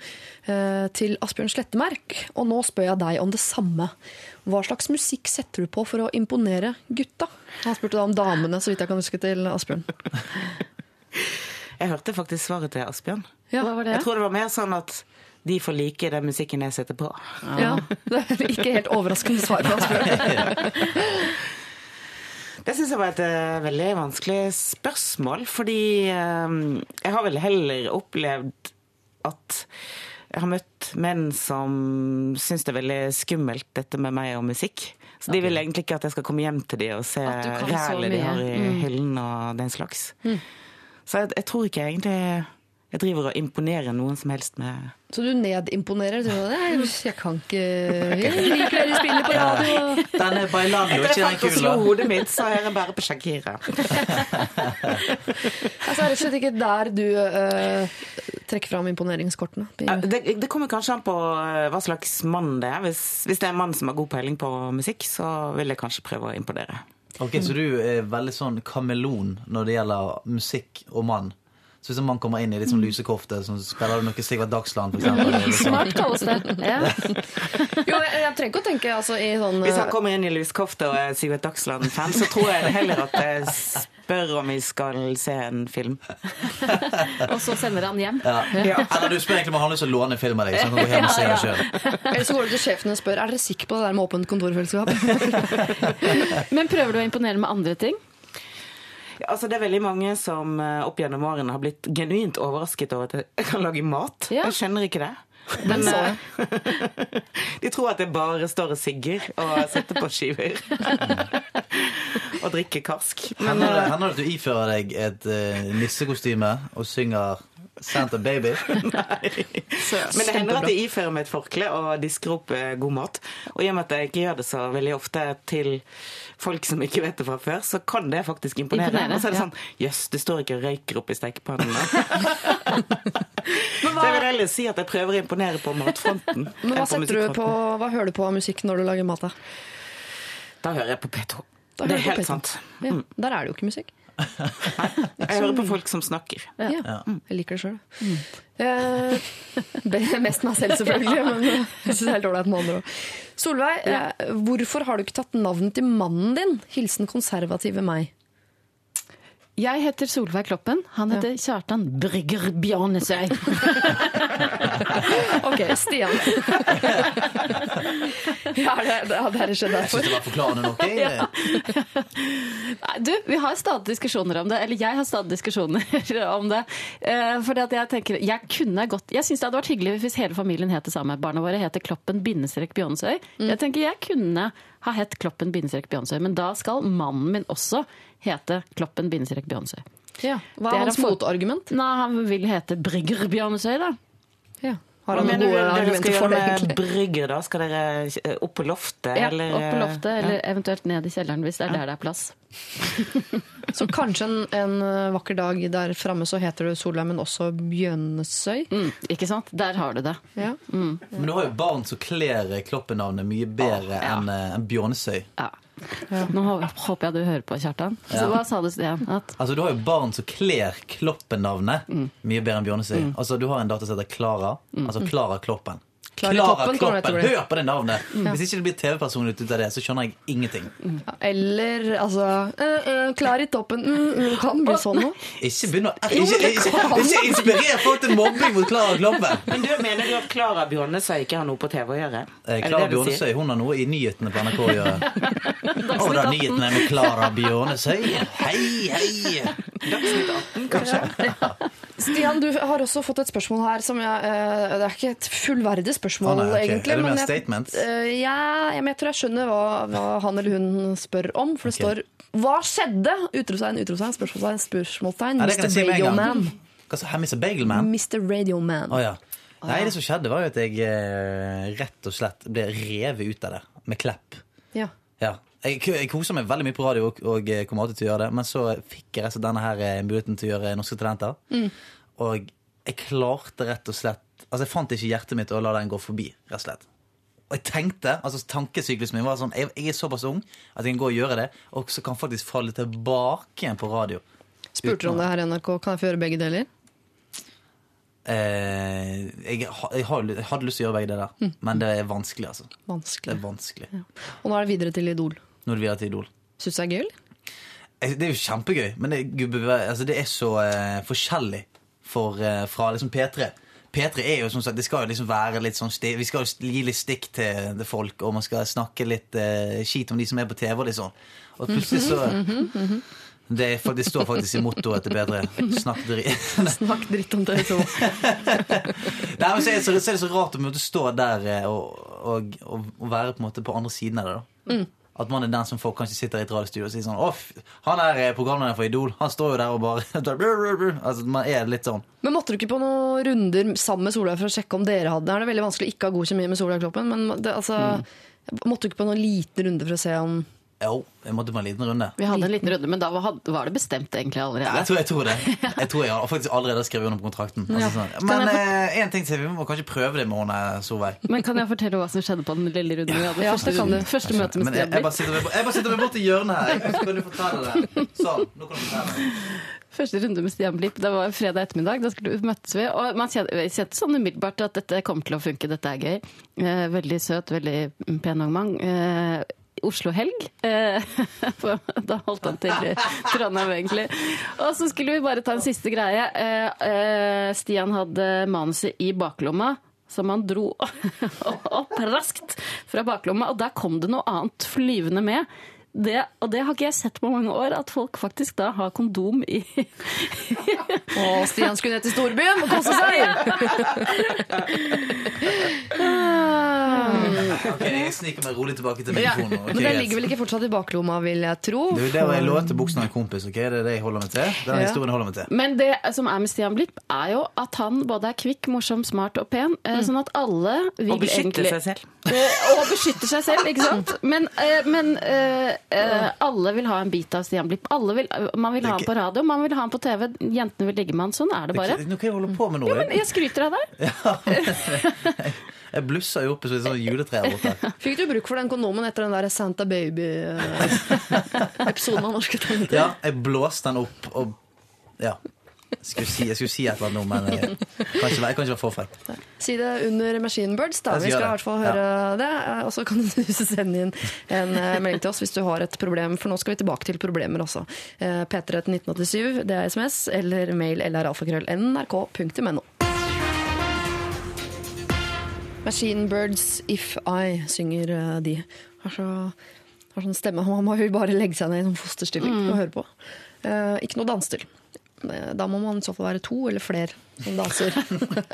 Speaker 3: eh, til Asbjørn Slettemerk, og nå spør jeg deg om det samme. Hva slags musikk setter du på for å imponere gutta? Han spurte da om damene, så vidt jeg kan huske, til Asbjørn.
Speaker 7: Jeg hørte faktisk svaret til Asbjørn.
Speaker 3: Ja,
Speaker 8: Hva var det?
Speaker 7: Jeg tror det var mer sånn at de får like den musikken jeg setter på.
Speaker 3: ja, Det er ikke helt overraskende svar fra Asbjørn.
Speaker 7: Det syns jeg var et uh, veldig vanskelig spørsmål, fordi uh, jeg har vel heller opplevd at jeg har møtt menn som syns det er veldig skummelt, dette med meg og musikk. Så de vil egentlig ikke at jeg skal komme hjem til dem og se rælet de har i
Speaker 8: Mm.
Speaker 7: hyllen og den slags. Så jeg, jeg tror ikke jeg egentlig jeg driver og imponerer noen som helst med
Speaker 3: Så du nedimponerer? Du, Nei, jeg kan ikke Jeg liker dere spiller på radio.
Speaker 4: Den er bailando,
Speaker 7: Etter
Speaker 4: ikke den kula.
Speaker 7: hodet mitt, så er jeg bare på Shakira.
Speaker 3: Altså, det er det slett ikke der du uh, trekker fram imponeringskortene.
Speaker 7: Ja, Det, det kommer kanskje an på eh, hva slags mann det er. Hvis, hvis det er en mann som har god peiling på musikk, så vil jeg kanskje prøve å imponere.
Speaker 4: Ok, Så du er veldig sånn kameleon når det gjelder musikk og mann? Så hvis en mann kommer inn i litt sånn lusekofte, så spiller du noe Sigvard Dagsland, sånn.
Speaker 8: Smart kalles det. Ja.
Speaker 3: Jo, jeg, jeg trenger ikke å tenke altså, i sånn
Speaker 7: Hvis han kommer inn i lusekofte og er Sigurd Dagsland-fan, så tror jeg heller at jeg spør om vi skal se en film.
Speaker 8: Og så sender han hjem.
Speaker 4: Ja. Eller du spør egentlig om han har lyst til å låne film av deg, så han kan gå hjem og se det sjøl.
Speaker 3: Eller så går du til sjefen og spør Er dere sikker på det der med åpent kontorfellesskap.
Speaker 8: Men prøver du å imponere med andre ting?
Speaker 7: Altså, det er veldig mange som eh, opp gjennom årene har blitt genuint overrasket over at jeg kan lage mat.
Speaker 8: Ja.
Speaker 7: Jeg skjønner ikke det.
Speaker 3: Men, så
Speaker 7: eh. De tror at jeg bare står og sigger og setter på skiver. og drikker karsk. Men
Speaker 4: Hender det
Speaker 7: eh,
Speaker 4: hender det at du ifører deg et uh, nissekostyme og synger Santa Baby?
Speaker 7: Men det hender at jeg ifører meg et forkle og disker opp eh, god mat. Og i og med at jeg ikke gjør det så veldig ofte til folk som ikke vet det fra før, så kan det faktisk imponere.
Speaker 8: Imponere,
Speaker 7: og så er det sånn Jøss, det står ikke og røyker opp i stekepannen. så jeg vil heller si at jeg prøver å imponere på matfronten.
Speaker 3: Men hva, setter du på, hva hører du på av musikk når du lager mat? Da?
Speaker 7: Da hører jeg på P2. Det er helt sant.
Speaker 3: Ja, der er det jo ikke musikk.
Speaker 7: Jeg hører på folk som snakker.
Speaker 3: Ja, Jeg liker det sjøl. Eh, mest meg selv, selvfølgelig, men jeg syns det er helt ålreit med andre òg. Solveig, eh, hvorfor har du ikke tatt navnet til mannen din? Hilsen konservative meg.
Speaker 8: Jeg heter Solveig Kloppen. Han heter Kjartan Brygger Bjarnesøy.
Speaker 3: Ok, Stian. ja, det, det hadde jeg skjedd
Speaker 4: Jeg syns det var forklarende nok.
Speaker 8: Nei, Du, vi har stadig diskusjoner om det, eller jeg har stadig diskusjoner om det. Eh, fordi at jeg tenker, jeg kunne godt, jeg synes det hadde vært hyggelig hvis hele familien het det samme. Barna våre heter Kloppen bindestrek Bjørnesøy. Jeg tenker jeg kunne ha hett Kloppen bindestrek Beyoncé. men da skal mannen min også hete Kloppen bindestrek Beyoncé.
Speaker 3: Ja. Hva er
Speaker 8: er
Speaker 3: hans motargument?
Speaker 8: Nei, han vil hete Brigger Beyoncé, da.
Speaker 3: Ja. Har han noen gode argumenter for det, egentlig?
Speaker 7: brygger, da? Skal dere eh, opp på loftet,
Speaker 8: Ja,
Speaker 7: eller?
Speaker 8: opp på loftet,
Speaker 7: eh,
Speaker 8: eller eventuelt ned i kjelleren hvis det er der det er plass.
Speaker 3: Så kanskje en, en uh, vakker dag der framme så heter det Solheim, men også Bjønnesøy.
Speaker 8: Mm, ikke sant? Der har du det.
Speaker 3: Ja.
Speaker 4: Men du har jo barn som kler Kloppen-navnet mye bedre
Speaker 8: ja.
Speaker 4: enn en Bjørnesøy.
Speaker 8: Ja. Nå håper jeg du hører på, Kjartan. Så hva sa du, igjen?
Speaker 4: Altså, Du har jo barn som kler Kloppen-navnet
Speaker 8: Mm.
Speaker 4: mye bedre enn Bjørnesøy. Altså, Du har en datter som heter Klara. Altså Klara Kloppen.
Speaker 3: Klara
Speaker 4: Klara
Speaker 3: Kloppen.
Speaker 4: Hør på det navnet! Hvis ikke det blir TV-person ut av det, så skjønner jeg ingenting.
Speaker 3: Ja, Eller altså uh, uh, Klar i toppen. Mm, mm, kan bli sånn nå.
Speaker 4: Ikke begynn å Ikke, ikke, ikke inspirer folk til mobbing mot Klara Kloppen!
Speaker 7: Men du, mener du at Klara Bjørnesøy ikke har noe på TV å gjøre?
Speaker 4: Eh, Klara? Bjørnesøy hun har noe i nyhetene på NRK å gjøre. Og da nyhetene med Klara Bjørnesøy. Hei, hei!
Speaker 7: Dagsnytt 18, kanskje?
Speaker 3: Stian, du har også fått et spørsmål her som jeg eh, Det er ikke et fullverdig spørsmål,
Speaker 4: Å, nei, okay.
Speaker 3: egentlig.
Speaker 4: Er det mer
Speaker 3: men jeg, eh, ja, jeg tror jeg skjønner hva, hva han eller hun spør om. For det
Speaker 4: okay.
Speaker 3: står 'Hva skjedde?' Utropstegn, utropstegn, spørsmålstegn, spørsmålstegn. Mr.
Speaker 4: si med en
Speaker 3: Radio
Speaker 4: gang.
Speaker 3: Man.
Speaker 4: Hva sa Mr. Bagelman?
Speaker 3: Mr. Radioman.
Speaker 4: Oh, ja. Nei, det som skjedde, var jo at jeg eh, rett og slett ble revet ut av det med klepp.
Speaker 3: Ja.
Speaker 4: Ja. Jeg, jeg koser meg veldig mye på radio og, og eh, kommer alltid til å gjøre det, men så fikk jeg altså denne her eh, muligheten til å gjøre Norske Talenter. Og jeg klarte rett og slett Altså, jeg fant ikke hjertet mitt å la den gå forbi, rett og slett. Og jeg tenkte, altså tankesyklusen min var sånn jeg, jeg er såpass ung at jeg kan gå og gjøre det, og så kan faktisk falle tilbake igjen på radio.
Speaker 3: Spurte du om det her i NRK? Kan jeg få gjøre begge deler?
Speaker 4: Eh, jeg, jeg, hadde lyst til å gjøre begge deler, men det er vanskelig, altså.
Speaker 3: Vanskelig.
Speaker 4: Det er vanskelig.
Speaker 3: Og nå er det videre til Idol.
Speaker 4: Nå vi det videre til Idol.
Speaker 3: Syns du det er gøy,
Speaker 4: Det er jo kjempegøy, men det, gubbe, altså, det er så uh, forskjellig for, uh, fra liksom P3. P3 er jo som sagt, det skal jo liksom være litt sånn Vi skal jo gi litt stikk til det folk, og man skal snakke litt uh, skit om de som er på TV. og litt sånn. Og plutselig så det, er, fakt- det står faktisk i mottoet til P3. Snakk dritt.
Speaker 3: Snakk dritt om TV 2.
Speaker 4: Nei, men så er, det så, så er det så rart å måtte stå der eh, og, og, og, være på en måte på andre siden av det. da At man er den som folk kanskje sitter i et radiostudio og sier sånn Off, han er eh, programlederen for Idol. Han står jo der og bare Altså, Man er litt sånn.
Speaker 3: Men måtte du ikke på noen runder sammen med Solveig for å sjekke om dere hadde Det er veldig vanskelig å ikke ha god kjemi med Solveig Kloppen, men det, altså, måtte du ikke på noen liten runde for å se om
Speaker 4: Jo, jeg måtte på en liten runde.
Speaker 8: Vi hadde en liten runde, men da var var det bestemt egentlig
Speaker 4: Ja,
Speaker 8: allerede.
Speaker 4: jeg, tror, jeg tror det. Jeg tror jeg har faktisk allerede skrevet under på kontrakten. Altså, sånn. Men én en ting til, vi må kanskje prøve det med hun eh, Solveig.
Speaker 8: Men kan jeg fortelle hva som skjedde på den lille runden vi hadde?
Speaker 3: Ja,
Speaker 8: første,
Speaker 3: kan du.
Speaker 8: første møte med
Speaker 4: Men jeg, bare sitter meg, jeg bare sitter meg bort i hjørnet her. Så kan du fortelle det. Sånn, nå kan du fortelle.
Speaker 8: Første runde med Stian Blipp, det var fredag ettermiddag. Da skulle vi møtes vi. Og man kjente, sånn umiddelbart at dette kommer til å funke, dette er gøy. Eh, veldig søt, veldig pen ung mann. Oslo-helg. Eh, da holdt han til Trondheim, egentlig. Og så skulle vi bare ta en siste greie. Eh, eh, Stian hadde manuset i baklomma. Som han dro opp raskt fra baklomma, og der kom det noe annet flyvende med. Det, og det har ikke jeg sett på mange år, at folk faktisk da har kondom i
Speaker 3: Å, Stian skulle ned til storbyen og kose seg!
Speaker 4: Ok, Jeg sniker meg rolig tilbake til mikrofonen. Okay,
Speaker 3: men den ligger vel ikke fortsatt i baklomma, vil jeg tro.
Speaker 4: Det er det var jeg lånte buksene av en kompis. ok? Det er det jeg holder meg til. Den
Speaker 3: Ja.
Speaker 4: historien holder meg til.
Speaker 8: Men det som er med Stian Blipp, er jo at han både er kvikk, morsom, smart og pen. Mm. Sånn at alle vil
Speaker 7: Og beskytter
Speaker 8: egentlig
Speaker 7: seg selv.
Speaker 8: Eh, Og beskytter seg selv, ikke sant? Men, eh, men eh, eh, alle vil ha en bit av Stian Blipp. Alle vil, man vil ha han på radio, man vil ha han på TV. Jentene vil ligge med han. Sånn er det bare.
Speaker 4: Nå kan jeg holde på med noe.
Speaker 8: Jo, men jeg skryter av deg.
Speaker 4: Jeg blussa jo opp i sånn juletre her borte.
Speaker 3: Fikk du bruk for den kondomen etter den der Santa Baby-episoden av Norske Talenter?
Speaker 4: Ja, jeg blåste den opp og Ja. Skulle si, jeg skulle si et eller annet nå, men jeg kan ikke være, kan ikke være for.
Speaker 3: Si det under Machine Birds, da. Vi skal i hvert fall
Speaker 4: høre
Speaker 3: høre det. Og så kan du sende inn en eh, melding til oss hvis du har et problem, for nå skal vi tilbake til problemer også. Eh, P3 til 1987, det er SMS, eller mail eller alfakrøll nrk.no. Machine Birds If I synger eh, de. Har, så, har sånn stemme. Man må jo bare legge seg ned i en fosterstilling og høre på. Eh, ikke noe dans til. Da må man i så fall være to eller flere som danser.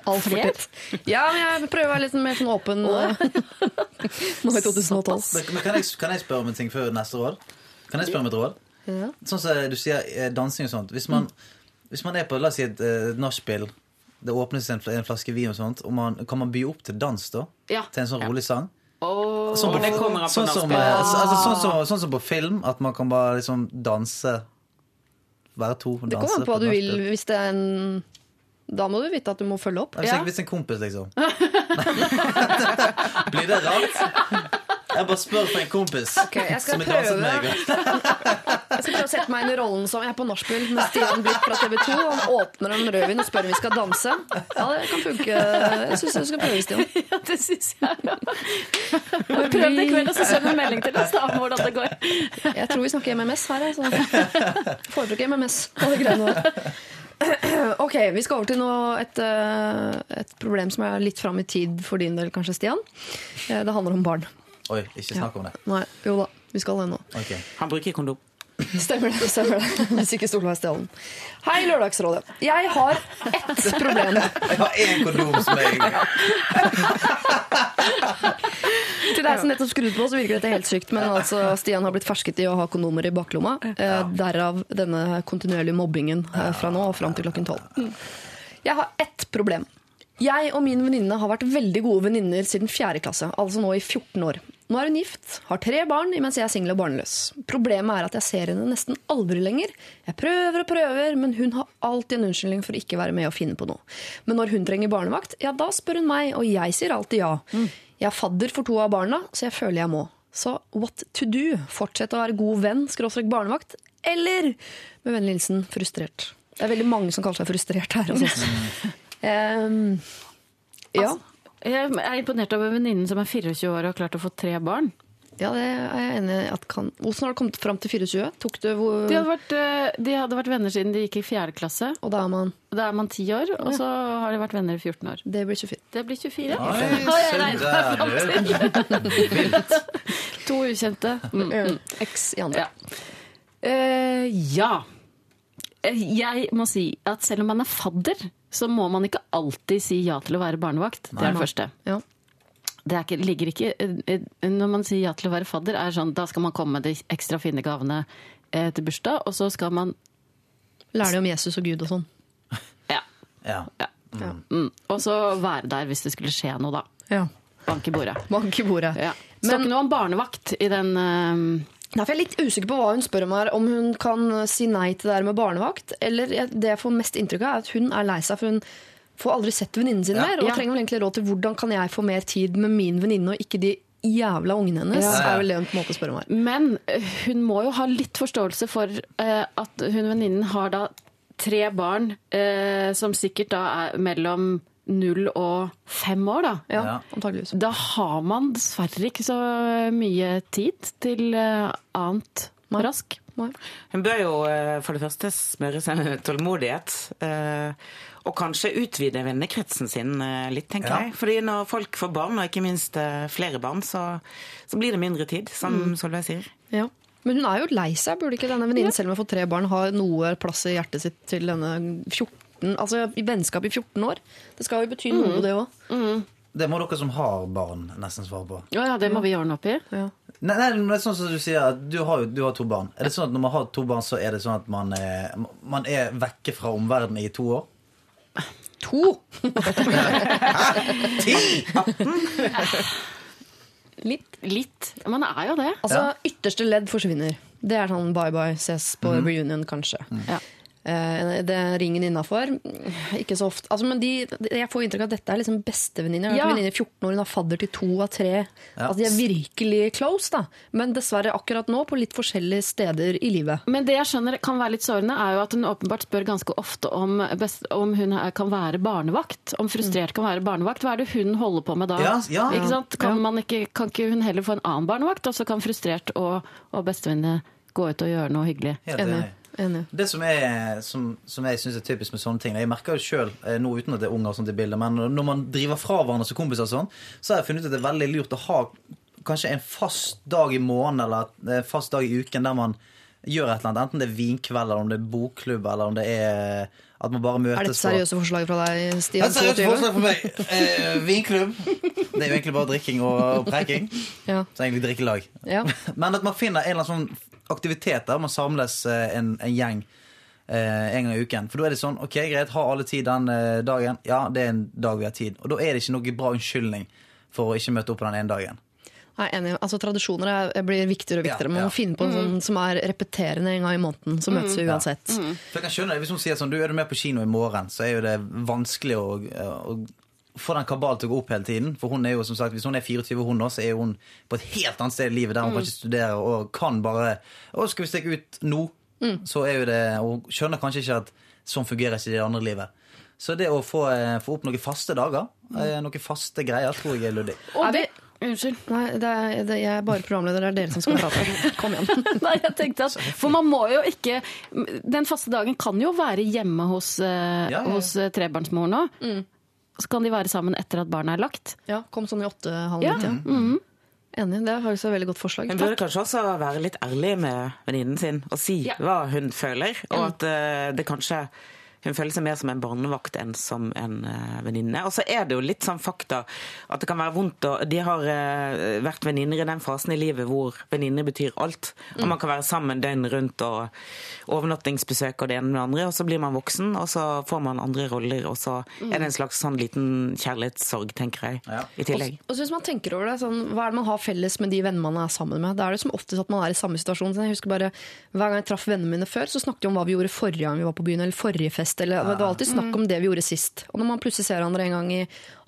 Speaker 3: Altfor tett. Ja, men jeg prøver å være litt mer sånn åpen eh, nå i 2012.
Speaker 4: Men, men kan, jeg, kan jeg spørre om en ting før neste råd? Kan jeg spørre om et råd? Sånn som du sier, eh, dansing og sånt. Hvis man, hvis man er på la oss si et uh, nachspiel, det åpnes en, en flaske vin og sånt, og man, kan man by opp til dans da?
Speaker 8: Ja.
Speaker 4: Til en sånn rolig sang?
Speaker 8: Oh,
Speaker 4: Sånn,
Speaker 7: det på
Speaker 4: sånn, som, altså, sånn, som, sånn som på film, at man kan bare liksom danse Være to og
Speaker 3: Det kommer an på hva du vil. Hvis det er en Da må du vite at du må følge opp.
Speaker 4: Hvis,
Speaker 8: Ja.
Speaker 4: hvis en kompis, liksom. Blir det rart? Jeg bare spør for en kompis
Speaker 3: jeg skal
Speaker 4: som har danset
Speaker 3: prøve.
Speaker 4: med meg.
Speaker 3: Jeg skal prøve å sette meg inn i rollen som jeg er på nachspiel med Stian Blipp fra TV 2. Han åpner en rødvin og spør om vi skal danse. Ja, det kan funke. Jeg syns du skal prøve, Stian.
Speaker 8: Ja, det syns jeg. Prøv det i kveld, og så send en melding til oss da, om hvordan det går.
Speaker 3: Jeg tror vi snakker MMS her. Altså. Foretrekker MMS og de greiene der. Ok, Vi skal over til noe, et, eh, et problem som er litt fram i tid for din del, kanskje, Stian. Eh, Det handler om barn.
Speaker 4: Oi, ikke snakk om det.
Speaker 3: Nei, jo da, vi skal det nå.
Speaker 4: Okay.
Speaker 7: Han bruker kondom.
Speaker 3: Stemmer det. stemmer det. Hvis ikke Solveig Stjalen. Hei, Lørdagsrådet. Jeg har ett problem.
Speaker 4: Jeg har én kondom som jeg
Speaker 3: Til deg som nettopp skrudde på, så virker dette helt sykt. Men altså, Stian har blitt fersket i å ha kondomer i baklomma. Eh, derav denne kontinuerlige mobbingen eh, fra nå og fram til klokken tolv. Jeg har ett problem. Jeg og min venninne har vært veldig gode venninner siden fjerde klasse, altså nå i 14 år. Nå er hun gift, har tre barn, mens jeg er singel og barnløs. Problemet er at jeg ser henne nesten aldri lenger. Jeg prøver og prøver, men hun har alltid en unnskyldning for ikke være med og finne på noe. Men når hun trenger barnevakt, ja, da spør hun meg, og jeg sier alltid ja. Jeg er fadder for to av barna, så jeg føler jeg må. Så what to do? Fortsette å være god venn, skråstrek barnevakt, eller med vennlig hilsen frustrert? Det er veldig mange som kaller seg frustrert her Altså. um, ja. ja.
Speaker 8: Jeg er imponert over venninnen som er 24 år og har klart å få tre barn.
Speaker 3: ja, det er jeg enig i Hvordan har du kommet fram til 24? Tok du hvor
Speaker 8: De hadde vært, eh, de hadde vært venner siden de gikk i fjerde klasse.
Speaker 3: Og da er man
Speaker 8: Da er man 10 år, og så har de vært venner i 14 år.
Speaker 3: Det blir 24.
Speaker 8: Det blir 24.
Speaker 4: Oi, se der.
Speaker 8: To ukjente. Mm.
Speaker 3: Mm. X i andre.
Speaker 8: Ja. Uh, ja. Eh, Jeg må si at selv om man er fadder, så må man ikke alltid si ja til å være barnevakt. Det er det første.
Speaker 3: Ja.
Speaker 8: Det er ikke, ligger ikke, eh, Når man sier ja til å være fadder, er sånn, da skal man komme med de ekstra fine gavene eh, til bursdag, og så skal man
Speaker 3: Lære om Jesus og Gud og sånn.
Speaker 8: ja,
Speaker 4: Ja.
Speaker 8: ja. Mm. Og så være der hvis det skulle skje noe, da.
Speaker 3: Ja.
Speaker 8: Bank i bordet.
Speaker 3: Bank i bordet.
Speaker 8: Ja.
Speaker 3: Men-
Speaker 8: ikke noe om barnevakt i den eh,
Speaker 3: Derfor er jeg litt usikker på hva hun spør om her. Om hun kan si nei til det her med barnevakt. Eller det jeg får mest inntrykk av, er at hun er lei seg, for hun får aldri sett venninnen sin
Speaker 4: Ja.
Speaker 3: mer. Og
Speaker 8: Ja.
Speaker 3: trenger vel egentlig råd til hvordan kan jeg få mer tid med min venninne, og ikke de jævla ungene hennes.
Speaker 8: Ja.
Speaker 3: er vel det hun på en måte spør om her.
Speaker 8: Men eh, hun må jo ha litt forståelse for uh, at hun venninnen har da tre barn uh, som sikkert da er mellom null og fem år, da.
Speaker 3: Ja,
Speaker 4: Ja.
Speaker 3: antageligvis.
Speaker 8: Da har man dessverre ikke så mye tid til annet annet rask.
Speaker 3: Nei.
Speaker 7: Hun bør jo eh, for det første smøre seg med tålmodighet. eh, Og kanskje utvide vennekretsen sin eh, litt, tenker
Speaker 4: Ja.
Speaker 7: jeg. Fordi når folk får barn, og ikke minst eh, flere barn, så, så blir det mindre tid, som Solveig sier.
Speaker 3: Ja. Men hun er jo lei seg. Burde ikke denne venninnen, selv om hun har fått tre barn, ha noe plass i hjertet sitt til denne 14 Altså i vennskap i 14 år? Det skal jo bety noe, det òg.
Speaker 4: Det må dere som har barn, nesten svare på.
Speaker 8: Ja, ja, det må vi ordne opp i.
Speaker 3: Ja.
Speaker 4: Nei, nei, men det er sånn som du sier at du har du har to barn. Er det sånn at Når man har to barn, så er det sånn at man er, man er vekke fra omverdenen i to år?
Speaker 3: To!
Speaker 4: Ti!
Speaker 3: Litt.
Speaker 8: Litt. Man er jo det.
Speaker 3: Altså,
Speaker 4: Ja.
Speaker 3: ytterste ledd forsvinner. Det er sånn bye bye, ses på reunion, kanskje.
Speaker 8: Ja.
Speaker 3: Eh, det er ringen innafor. Ikke så ofte. Altså, men de, jeg får inntrykk av at dette er liksom bestevenninner.
Speaker 8: Ja.
Speaker 3: Venninner i 14 år, hun har fadder til to av tre.
Speaker 4: Ja.
Speaker 3: Altså, de er virkelig close, da. Men dessverre akkurat nå på litt forskjellige steder i livet.
Speaker 8: Men det jeg skjønner kan være litt sårende, er jo at hun åpenbart spør ganske ofte om, best, om hun kan være barnevakt. Om frustrert kan være barnevakt. Hva er det hun holder på med da?
Speaker 4: Ja, ja.
Speaker 8: Ikke sant? Kan, man ikke, kan ikke hun heller få en annen barnevakt, og så kan frustrert og, og bestevenninne gå ut og gjøre noe hyggelig?
Speaker 4: Helt
Speaker 3: Enig.
Speaker 4: Enig. Det som, er, som, som jeg syns er typisk med sånne ting Jeg merker jo sjøl, nå uten at det er unger sånt i bildet, men når man driver fra hverandre som kompiser, sånn, så har jeg funnet ut at det er veldig lurt å ha kanskje en fast dag i måneden eller en fast dag i uken der man gjør et eller annet. Enten det er vinkveld, eller om det er bokklubb, eller om det er at man bare møtes
Speaker 3: Er dette seriøse forslag fra deg,
Speaker 4: Det
Speaker 3: Stian?
Speaker 4: er et seriøst forslag for meg. Eh, vinklubb. Det er jo egentlig bare drikking og, preking.
Speaker 3: Ja.
Speaker 4: Så egentlig drikkelag.
Speaker 3: Ja.
Speaker 4: Men at man finner en eller annen sånn aktivitet der man samles eh, en, en gjeng eh, en gang i uken. For da er det sånn OK, greit, har alle tid den eh, dagen? Ja, det er en dag vi har tid. Og da er det ikke noe bra unnskyldning for å ikke møte opp på den ene dagen.
Speaker 3: Nei, enig. Altså, tradisjoner er, blir viktigere og viktigere. Man
Speaker 4: Ja,
Speaker 3: må finne på en sånn som er repeterende en gang i måneden. Så møtes vi uansett.
Speaker 4: For jeg kan skjønne det, Hvis hun sier sånn, du er du med på kino i morgen, så er jo det vanskelig å, å få den kabalen til å gå opp hele tiden. For hun er jo som sagt, Hvis hun er 24, hun nå, så er hun på et helt annet sted i livet der hun kan ikke studere og kan bare Å, skal vi stikke ut nå? Så er jo det Og hun skjønner kanskje ikke at sånn fungerer ikke det andre livet. Så det å få, eh, få opp noen faste dager, eh, noen faste greier, tror jeg er luddig.
Speaker 3: Er vi-
Speaker 8: Unnskyld.
Speaker 3: Nei, det er, det, jeg er bare programleder. Det er dere som skal prate. Kom igjen.
Speaker 8: Nei, jeg tenkte at For man må jo ikke Den faste dagen kan jo være hjemme hos, eh,
Speaker 4: Ja, ja.
Speaker 8: hos eh, trebarnsmoren òg. Så kan de være sammen etter at barnet er lagt.
Speaker 3: Ja, Kom sånn i åtte-halv
Speaker 8: Ja.
Speaker 3: nitti. Enig. Det er faktisk et veldig godt forslag.
Speaker 7: Hun burde kanskje også være litt ærlig med venninnen sin og si
Speaker 8: Ja.
Speaker 7: hva hun føler, og at eh, det kanskje hun føler seg mer som en barnevakt enn som en uh, venninne. Og så er det jo litt sånn fakta at det kan være vondt å De har uh, vært venninner i den fasen i livet hvor venninner betyr alt. Og man kan være sammen døgnet rundt og overnattingsbesøk og det ene med det andre, og så blir man voksen, og så får man andre roller, og så er det en slags sånn liten kjærlighetssorg, tenker jeg,
Speaker 4: Ja.
Speaker 7: i tillegg.
Speaker 3: Og så hvis man tenker over det, sånn, Hva er det man har felles med de vennene man er sammen med? Da er det som oftest at man er i samme situasjon. Så jeg husker bare, Hver gang jeg traff vennene mine før, så snakket vi om hva vi gjorde forrige gang vi var på byen, eller forrige fest. Eller, Det var alltid snakk om det vi gjorde sist. Og når man plutselig ser hverandre en gang i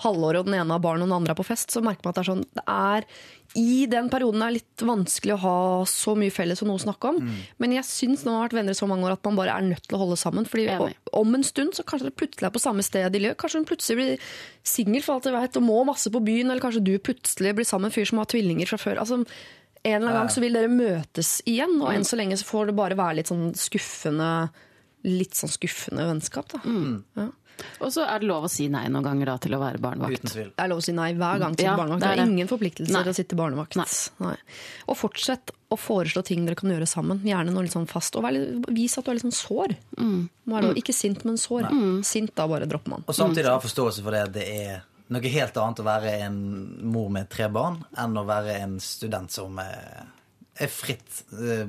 Speaker 3: halvåret, og den ene har barn og den andre er på fest, så merker man at det er sånn Det er i den perioden er det litt vanskelig å ha så mye felles og noe å snakke om. Men jeg syns nå har vært venner i så mange år at man bare er nødt til å holde sammen. Fordi
Speaker 8: og,
Speaker 3: om en stund så kanskje det plutselig er på samme sted i livet. Kanskje hun plutselig blir singel for alt jeg vet, og må masse på byen. Eller kanskje du plutselig blir sammen med en fyr som har tvillinger fra før. Altså, en eller annen gang så vil dere møtes igjen, og enn så lenge så får det bare være litt sånn skuffende Litt sånn skuffende vennskap, da. Ja.
Speaker 8: Og så er det lov å si nei noen ganger da til å være barnevakt.
Speaker 4: Uten tvil.
Speaker 3: Det er lov å si nei hver gang til
Speaker 8: Ja,
Speaker 3: barnevakt.
Speaker 8: det
Speaker 3: Det
Speaker 8: er
Speaker 3: er
Speaker 8: det.
Speaker 3: ingen forpliktelse
Speaker 8: Nei.
Speaker 3: til å sitte barnevakt.
Speaker 8: Nei.
Speaker 3: Nei. Og fortsett å foreslå ting dere kan gjøre sammen. Gjerne noe litt sånn fast. Og litt, vis at du er litt sånn sår.
Speaker 8: Mm.
Speaker 3: Lov. Ikke sint, men sår. Sint, da bare dropper man.
Speaker 4: Og samtidig ha forståelse for det at det er noe helt annet å være en mor med tre barn enn å være en student som eh, er fritt eh,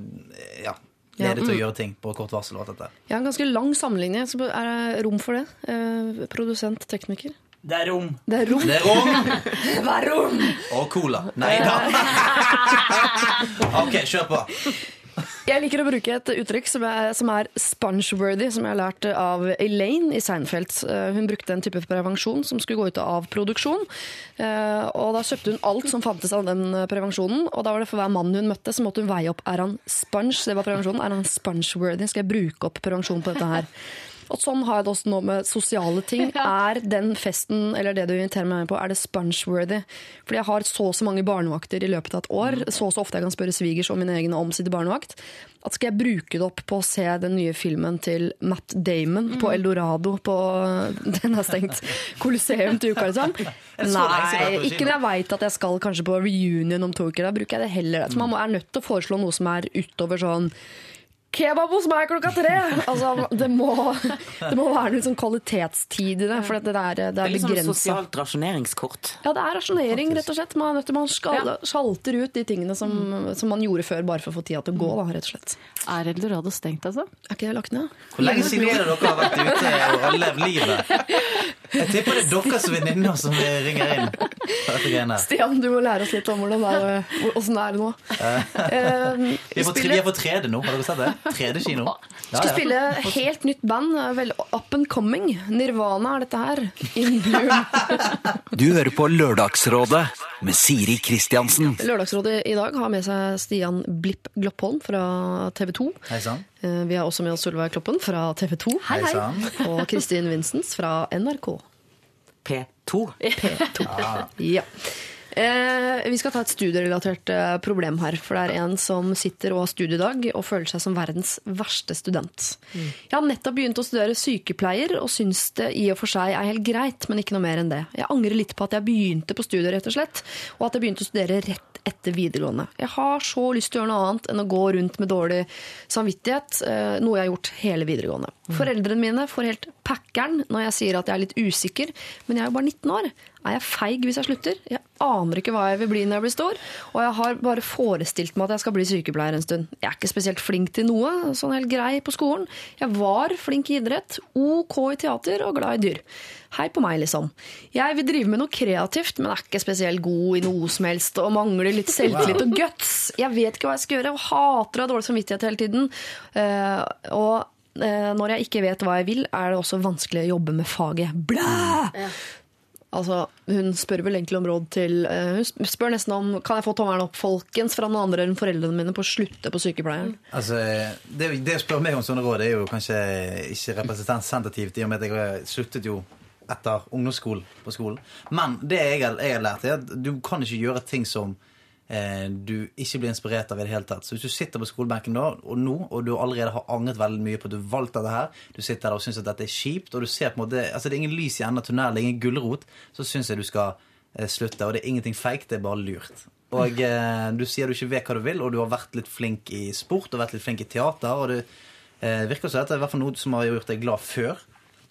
Speaker 4: ja, ledet til å gjøre ting på kort varsel. og alt dette.
Speaker 3: Jeg har en ganske lang sammenligning. Så er det rom for det? Eh, produsent, tekniker.
Speaker 5: Det er rom.
Speaker 3: Det er rom.
Speaker 4: Det er rom
Speaker 3: Hva er rom!
Speaker 4: og cola. Nei da! OK, kjør på.
Speaker 3: Jeg liker å bruke et uttrykk som er, som er sponge-worthy, som jeg har lært av Elaine i Seinfeld. Eh, Hun brukte en type prevensjon som skulle gå ut av produksjon. Eh, Og da kjøpte hun alt som fantes av den eh, prevensjonen. Og da var det for hver mann hun møtte, så måtte hun veie opp er han sponge, det var prevensjonen, er han sponge-worthy, skal jeg bruke opp prevensjon på dette her. Og sånn har jeg det også nå med sosiale ting. Er den festen, eller det du inviterer meg med på, er det sponge-worthy? Fordi jeg har så og så mange barnevakter i løpet av et år, så og så ofte jeg kan spørre svigers og min egen om sitt barnevakt, at skal jeg bruke det opp på å se den nye filmen til Matt Damon på Eldorado på Den er stengt. kolosseum til uka, liksom? Nei, ikke når jeg veit at jeg skal kanskje på reunion om to uker. Da bruker jeg det heller. Så man er nødt til å foreslå noe som er utover sånn Kebab hos meg klokka tre! Altså, det, må, det må være noen sånn kvalitetstid i det. For det er, det
Speaker 7: Det
Speaker 3: er
Speaker 7: er liksom
Speaker 3: begrensa.
Speaker 7: sosialt rasjoneringskort.
Speaker 3: Ja, det er rasjonering, rett og slett. Man er man skal, sjalter ut de tingene som, som man gjorde før, bare for å få tida til å gå, da, rett og slett.
Speaker 8: Er Eldorado stengt, altså?
Speaker 3: Er ikke det lagt ned?
Speaker 4: Hvor lenge siden er det dere har vært ute og har levd livet? Jeg tipper det er deres venninner som ringer inn.
Speaker 3: Stian, du må lære oss litt om hvordan det er, hvordan det er nå. Eh,
Speaker 4: Vi
Speaker 3: vi
Speaker 4: er på, er på 3D nå, har dere sett det? 3D-kino. Ja,
Speaker 3: skal spille helt nytt band. Vel, up and coming. Nirvana er dette her. In Bloom.
Speaker 2: Du hører på Lørdagsrådet med Siri Kristiansen.
Speaker 3: Lørdagsrådet i dag har med seg Stian Blipp Gloppholm fra TV 2.
Speaker 4: Hei sann.
Speaker 3: Vi har også med oss Solveig Kloppen fra TV 2.
Speaker 4: Hei hei.
Speaker 3: Og Kristin Vincents fra NRK.
Speaker 7: P2.
Speaker 3: P2. Ja. Eh, vi skal ta et studierelatert eh, problem her. For det er en som sitter og har studiedag og føler seg som verdens verste student. Jeg har nettopp begynt å studere sykepleier og syns det i og for seg er helt greit, men ikke noe mer enn det. Jeg angrer litt på at jeg begynte på studiet, rett og slett, og at jeg begynte å studere rett etter videregående. Jeg har så lyst til å gjøre noe annet enn å gå rundt med dårlig samvittighet, eh, noe jeg har gjort hele videregående. Foreldrene mine får helt packeren når jeg sier at jeg er litt usikker, men jeg er jo bare 19 år. Er jeg feig hvis jeg slutter? Jeg aner ikke hva jeg vil bli når jeg blir stor, og jeg har bare forestilt meg at jeg skal bli sykepleier en stund. Jeg er ikke spesielt flink til noe, sånn helt grei på skolen. Jeg var flink i idrett, OK i teater og glad i dyr. Hei på meg, liksom. Jeg vil drive med noe kreativt, men er ikke spesielt god i noe som helst, og mangler litt selvtillit og guts. Jeg vet ikke hva jeg skal gjøre, og hater å ha dårlig samvittighet hele tiden. Eh, og eh, når jeg ikke vet hva jeg vil, er det også vanskelig å jobbe med faget. Blæ! Altså, hun spør vel egentlig om råd til eh, Hun spør nesten om kan jeg få tommelen opp folkens fra noen andre enn foreldrene mine på å slutte på sykepleien.
Speaker 4: Altså, det, det å spørre meg om sånne råd er jo kanskje ikke representativt, i og med at jeg sluttet jo etter ungdomsskolen på skolen. Men det jeg jeg har lært, er at du kan ikke gjøre ting som du ikke blir inspirert av i det hele tatt. Så hvis du sitter på skolebenken da, og nå, og du allerede har angret veldig mye på at du valgte dette her, du sitter der og syns at dette er kjipt, og du ser på en måte Altså, det er ingen lys i enden av tunnelen, ingen gulrot, så syns jeg du skal eh, slutte. Og det er ingenting feigt, det er bare lurt. Og eh, du sier du ikke vet hva du vil, og du har vært litt flink i sport og vært litt flink i teater, og det eh, virker som dette er i noe som har gjort deg glad før.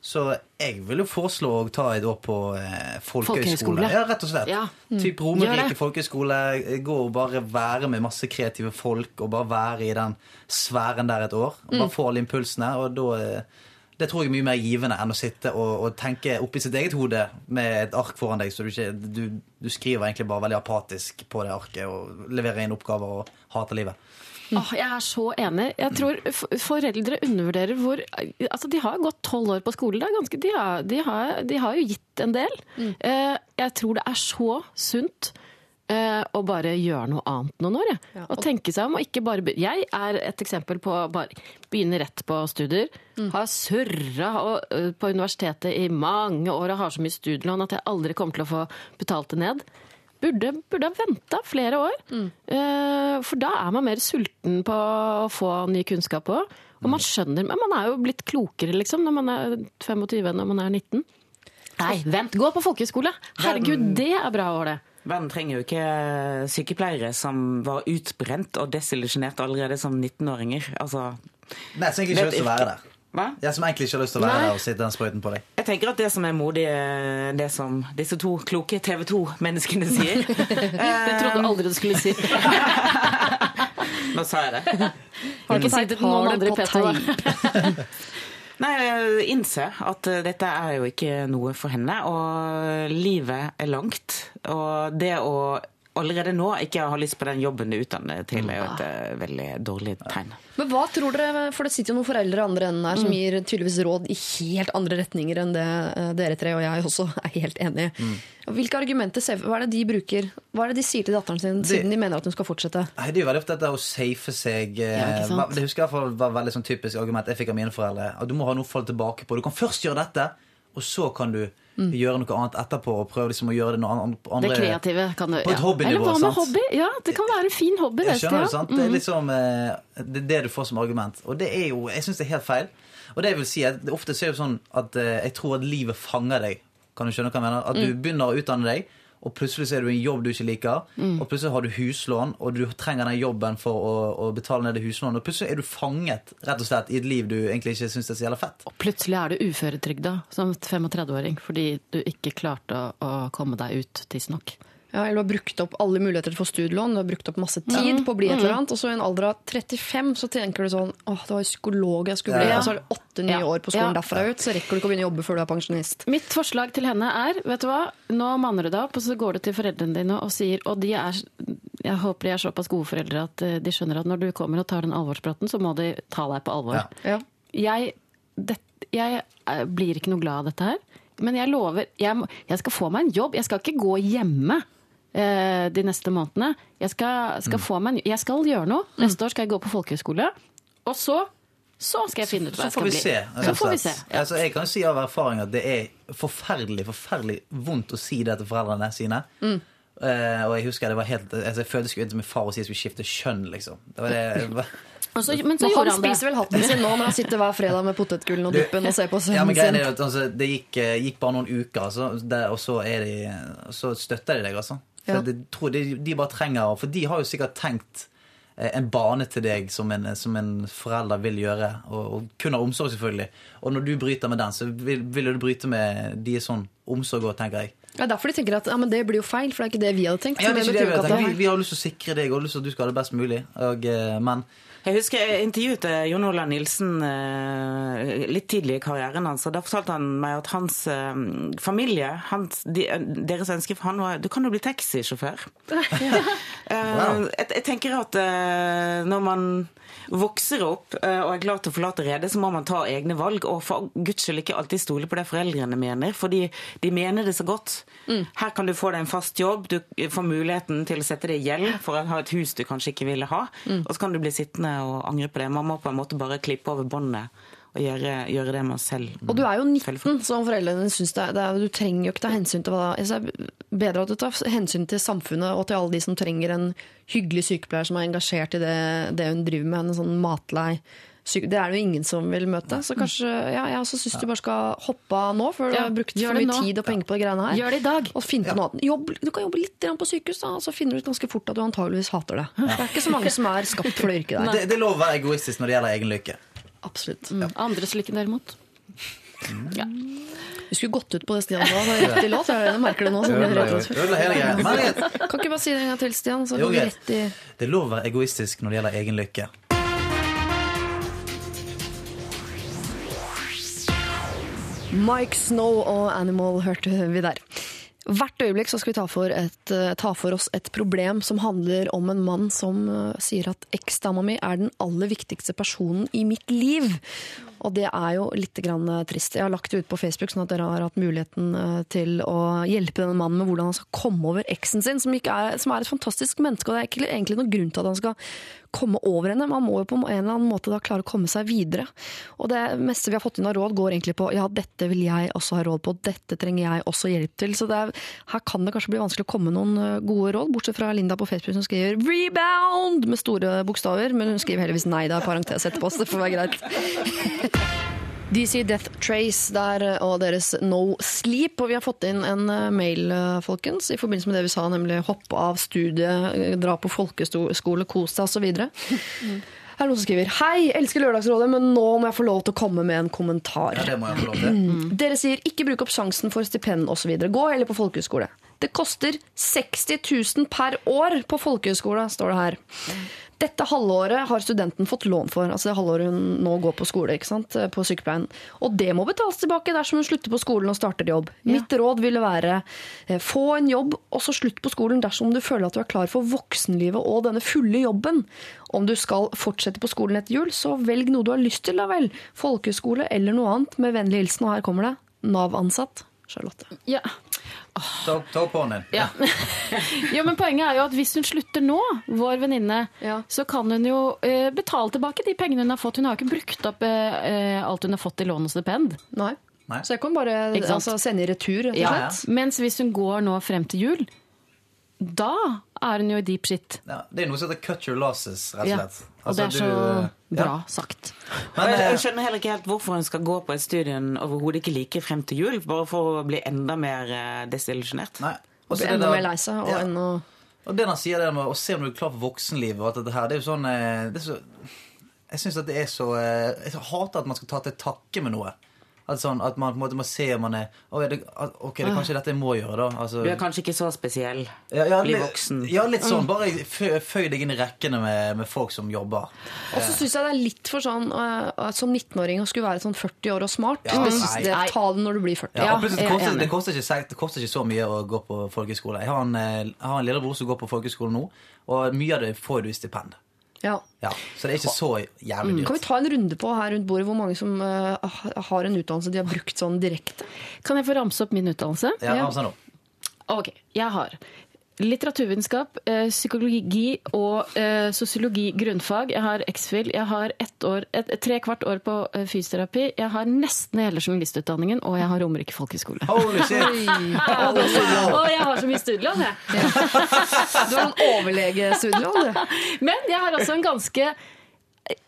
Speaker 4: Så jeg vil jo foreslå å ta et år på eh, folkehøyskole. Ja, rett og slett.
Speaker 8: Ja.
Speaker 4: Typ
Speaker 8: Gjør
Speaker 4: Romerike folkehøyskole. Gå og bare være med masse kreative folk, og bare være i den sfæren der et år. Og bare få alle impulsene. Og da eh, Det tror jeg er mye mer givende enn å sitte og, og tenke oppi sitt eget hode med et ark foran deg, så du ikke du, du skriver egentlig bare veldig apatisk på det arket og leverer inn oppgaver og hater livet.
Speaker 8: Åh, jeg er så enig. Jeg tror foreldre undervurderer hvor Altså, de har gått tolv år på skole. Er ganske, de, har, de, har, de har jo gitt en del. Eh, jeg tror det er så sunt eh, å bare gjøre noe annet noen år. Ja.
Speaker 3: Ja,
Speaker 8: og tenke seg om og ikke bare be- Jeg er et eksempel på bare begynne rett på studier. Har surra eh, på universitetet i mange år og har så mye studielån at jeg aldri kommer til å få betalt det ned. Burde, burde ha venta flere år. Mm. for da er man mer sulten på å få ny kunnskap òg. Og man skjønner Men man er jo blitt klokere, liksom, når man er 25 enn når man er 19. Nei, vent! Gå på folkehøyskole! Herregud, det er bra år, det.
Speaker 7: Verden trenger jo ikke sykepleiere som var utbrent og desillusjonert allerede som 19-åringer. Altså,
Speaker 4: Nei, som ikke til å være der.
Speaker 7: Hva?
Speaker 4: Jeg som egentlig ikke har lyst til å være
Speaker 8: Nei.
Speaker 4: der og sitte den sprøyten på deg.
Speaker 7: Jeg tenker at det som er modig, er det som disse to kloke TV 2-menneskene sier.
Speaker 8: Jeg trodde aldri du skulle si
Speaker 7: Nå sa jeg det.
Speaker 8: Har du ikke sagt det til noen andre i
Speaker 3: på
Speaker 8: P2?
Speaker 7: Nei, jeg innser at eh, dette er jo ikke noe for henne, og livet er langt. Og det å allerede nå ikke ha lyst på den jobben du utdanner til, er jo et uh, veldig dårlig tegn.
Speaker 3: Men hva tror dere, for det sitter jo noen foreldre i andre enden her som gir tydeligvis råd i helt andre retninger enn det uh, dere tre og jeg også er helt enig i. Hvilke argumenter, ser- hva er det de bruker? Hva er det de sier til datteren sin siden de mener at hun skal fortsette?
Speaker 4: Nei, Det er jo veldig ofte dette å safe seg. eh,
Speaker 8: Ja.
Speaker 4: Det husker jeg var veldig sånn typisk argument jeg fikk av mine foreldre. At du må ha noe å falle tilbake på. Du kan først gjøre dette, og så kan du gjøre noe annet etterpå. Og prøve liksom å gjøre det noe annet.
Speaker 8: Mm. Det kreative kan du
Speaker 4: På et hobbynivå,
Speaker 8: Eller hva med
Speaker 4: sant?
Speaker 8: hobby? Ja, det kan være en fin hobby.
Speaker 4: Jeg skjønner det, sant? Det er liksom eh, Det er det du får som argument. Og det er jo Jeg syns det er helt feil. Og det jeg vil si at det ofte så er det sånn at eh, jeg tror at livet fanger deg. Kan du skjønne hva jeg mener? At du begynner å utdanne deg, og plutselig så er du i en jobb du ikke liker. Og plutselig har du huslån, og du trenger den jobben for å, å betale ned det huslånet. Og plutselig er du fanget rett og slett i et liv du egentlig ikke syns er så jævla fett.
Speaker 8: Og plutselig er du uføretrygda som 35-åring fordi du ikke klarte å, å komme deg ut tidsnok.
Speaker 3: Ja, eller du har brukt opp alle muligheter til å få studielån, du har brukt opp masse tid på å bli et eller annet, og så i en alder av 35 så tenker du sånn åh, det var psykolog jeg skulle bli, og så er det åtte nye år på skolen derfra ut, så rekker du ikke å begynne å jobbe før du er pensjonist.
Speaker 8: Mitt forslag til henne er, vet du hva, nå manner du deg opp, og så går du til foreldrene dine og sier, og de er, jeg håper de er såpass gode foreldre at eh, de skjønner at når du kommer og tar den alvorspraten, så må de ta deg på alvor.
Speaker 4: Ja.
Speaker 3: Ja.
Speaker 8: Jeg, det, jeg eh, blir ikke noe glad av dette her, men jeg lover, jeg, jeg skal få meg en jobb, jeg skal ikke gå hjemme de neste månedene. Jeg skal, skal få meg en, jeg skal gjøre noe. Neste år skal jeg gå på folkehøyskole, og så, så skal jeg finne ut hva
Speaker 4: Så
Speaker 8: jeg skal bli.
Speaker 4: se.
Speaker 8: Så får vi se.
Speaker 4: Ja. Altså, jeg kan si av erfaring at det er forferdelig forferdelig vondt å si det til foreldrene sine. Eh, og jeg husker det var helt altså, Jeg følte jeg skulle inn til min far og si jeg skulle skifte kjønn, liksom. Det var det, var,
Speaker 8: Og så- men så
Speaker 3: Men han
Speaker 8: han det.
Speaker 3: spiser vel hatten sin nå når han sitter hver fredag med potetgullen og duppen og ser på
Speaker 4: ja, men
Speaker 3: sønnen
Speaker 4: er
Speaker 3: sin.
Speaker 4: jo altså, Det gikk, eh, gikk bare noen uker, altså, det, og så, er de, så støtter de deg, altså. For
Speaker 3: Ja.
Speaker 4: tror, de, de bare trenger For de har jo sikkert tenkt eh, en bane til deg som en, som en forelder vil gjøre, og, og kun har omsorg, selvfølgelig. Og når du bryter med den, så vil, vil du bryte med de sånn omsorg òg, tenker jeg.
Speaker 3: Er derfor de tenker at ja, men det blir jo feil, for det er ikke det vi hadde tenkt.
Speaker 4: Ja, det
Speaker 3: det
Speaker 4: vi,
Speaker 3: hadde
Speaker 4: har tenkt. vi, vi har lyst til å sikre deg og lyst til at du skal ha det best mulig. Og, eh, men
Speaker 7: Jeg husker jeg intervjuet eh, Jon Olav Nilsen eh, litt tidlig i karrieren hans. og Da fortalte han meg at hans eh, familie, hans, de, deres ønske for han var Du kan jo bli taxisjåfør. wow. jeg, jeg tenker at når man vokser opp eh, og er klar til å forlate redet, så må man ta egne valg. Og for guds skyld ikke alltid stole på det foreldrene mener, fordi de mener det så godt. Her kan du få deg en fast jobb, du får muligheten til å sette deg i gjeld for å ha et hus du kanskje ikke ville ha. Og så kan du bli sittende og angre på det. Man må på en måte bare klippe over båndet og gjøre, gjøre det man selv
Speaker 3: Og du er jo
Speaker 7: føler for.
Speaker 3: 19, som foreldrene syns det. Det er du trenger jo ikke ta hensyn til hva det er. Bedre at du tar hensyn til samfunnet og til alle de som trenger en hyggelig sykepleier som er engasjert i det, det hun driver med. En sånn matlei. Det er det jo ingen som vil møte. Så kanskje, ja, jeg også syns du bare skal hoppe av nå, før du
Speaker 8: Ja,
Speaker 3: har brukt for mye
Speaker 8: nå.
Speaker 3: tid og penger på de greiene her.
Speaker 8: Gjør det i dag.
Speaker 3: Og finne på noe annet. Jobb, du kan jobbe litt på sykehus, da, og så finner du ut ganske fort at du antageligvis hater det. Det er ikke så mange som er skapt for det yrket der.
Speaker 4: det, det lover å være egoistisk når det gjelder egen lykke.
Speaker 3: Absolutt.
Speaker 8: Mm. Andres lykke derimot. Ja.
Speaker 3: Vi skulle gått ut på det, Stian. Da. Det var rett i låt. Jeg merker det nå.
Speaker 4: Greia. Men jeg-
Speaker 3: Kan ikke bare si det en gang til, Stian? Så
Speaker 4: Jo,
Speaker 3: går rett i
Speaker 4: Det er lov å være egoistisk når det gjelder egen lykke.
Speaker 3: Mike Snow og Animal hørte vi der. Hvert øyeblikk skal vi ta for, et, eh, ta for oss et problem som handler om en mann som eh, sier at eksdama mi er den aller viktigste personen i mitt liv. Og det er jo litt eh, trist. Jeg har lagt det ut på Facebook, sånn at dere har hatt muligheten til å hjelpe denne mannen med hvordan han skal komme over eksen sin, som, er, som er et fantastisk menneske. Og det er ikke egentlig noen grunn til at han skal komme over henne. Man må jo på en eller annen måte da klare å komme seg videre. Og det meste vi har fått inn av råd, går egentlig på ja, dette vil jeg også ha råd på, dette trenger jeg også hjelp til. Så er, her kan det kanskje bli vanskelig å komme noen eh, gode råd, bortsett fra Linda på Facebook som skriver 'rebound' med store bokstaver, men hun skriver heldigvis nei, det er parentes etterpå, så det får være greit. De sier Death Trace der, og deres No Sleep. Og vi har fått inn en eh, mail, eh, folkens, i forbindelse med det vi sa, nemlig hoppe av studiet, eh, dra på folkeskole, kos deg osv. Her er noen som skriver Hei, elsker Lørdagsrådet, men nå må jeg få lov til å komme med en kommentar.
Speaker 4: Ja, det må jeg få lov til.
Speaker 3: Dere sier ikke bruk opp sjansen for stipend osv. Gå heller på folkehøyskole. Det koster 60 000 per år på folkehøyskole, står det her. Dette halvåret har studenten fått lån for. altså det halvåret hun nå går på skole, ikke sant? på sykepleien. Og det må betales tilbake dersom hun slutter på skolen og starter jobb. Mitt råd ville være eh, få en jobb, og så slutt på skolen dersom du føler at du er klar for voksenlivet og denne fulle jobben. Om du skal fortsette på skolen etter jul, så velg noe du har lyst til, da vel. Folkehøyskole eller noe annet. Med vennlig hilsen, og her kommer det. Nav-ansatt. Charlotte.
Speaker 8: Ja.
Speaker 4: Ta, ta opp hånden.
Speaker 8: Ja. ja, men poenget er jo at hvis hun slutter nå, vår venninne,
Speaker 3: Ja.
Speaker 8: så kan hun jo eh, betale tilbake de pengene hun har fått. Hun har jo ikke brukt opp eh, alt hun har fått i lån og stipend.
Speaker 3: Nei.
Speaker 4: Nei.
Speaker 3: Så jeg kan bare altså, sende i retur, rett og
Speaker 8: Ja.
Speaker 3: slett.
Speaker 8: Mens hvis hun går nå frem til jul, da er hun jo i deep shit.
Speaker 4: Ja, det er noe som heter cut your losses, rett og
Speaker 8: Ja.
Speaker 4: slett.
Speaker 8: Og det er
Speaker 4: Altså,
Speaker 8: så
Speaker 4: du, eh,
Speaker 8: bra
Speaker 4: ja.
Speaker 8: sagt.
Speaker 4: Men,
Speaker 7: jeg,
Speaker 4: eh,
Speaker 7: jeg skjønner heller ikke helt hvorfor hun skal gå på et studium overhodet ikke like frem til jul, bare for å bli enda mer eh, desillusjonert.
Speaker 3: Og bli enda mer lei seg. Og
Speaker 4: Ja.
Speaker 3: enda
Speaker 4: Og det han sier det med å se om du er klar for voksenlivet og alt dette her, det er jo sånn eh, det er så, Jeg syns at det er så Jeg hater at man skal ta til takke med noe. At, sånn, at man på en måte må se om man er «Å, er det, okay, Ok, det er kanskje dette jeg må gjøre, da. Altså,
Speaker 7: Du er kanskje ikke så spesiell.
Speaker 4: ja, ja,
Speaker 7: bli voksen.
Speaker 4: Ja, litt sånn. Bare føy deg inn i rekkene med, med folk som jobber.
Speaker 3: Og så syns jeg det er litt for sånn uh, som 19-åring å skulle være sånn 40 år og smart.
Speaker 4: Ja,
Speaker 3: det jeg, Ta det når du blir 40.
Speaker 4: Ja, og plutselig, det,
Speaker 8: er
Speaker 4: koster, det, koster ikke, det koster ikke så mye å gå på folkehøyskole. Jeg har en, eh, jeg har en lillebror som går på folkehøyskole nå, og mye av det får du i stipend.
Speaker 3: Ja.
Speaker 4: Ja, så det er ikke så jævlig dyrt.
Speaker 3: Kan vi ta en runde på her rundt bordet hvor mange som uh, har en utdannelse de har brukt sånn direkte?
Speaker 8: Kan jeg få ramse opp min utdannelse?
Speaker 4: Ja,
Speaker 3: ramse
Speaker 4: den nå.
Speaker 8: Ok, jeg har litteraturvitenskap, eh, psykologi og eh, sosiologi grunnfag. Jeg har X-FIL. Jeg har ett år, et, tre kvart år på eh, fysioterapi. Jeg har nesten hele journalistutdanningen, og jeg har Romerike folkehøgskole.
Speaker 4: Holy shit!
Speaker 8: Og, og jeg har så mye studielån, jeg.
Speaker 3: Du har en overlegestudielån, du.
Speaker 8: Men jeg har også en ganske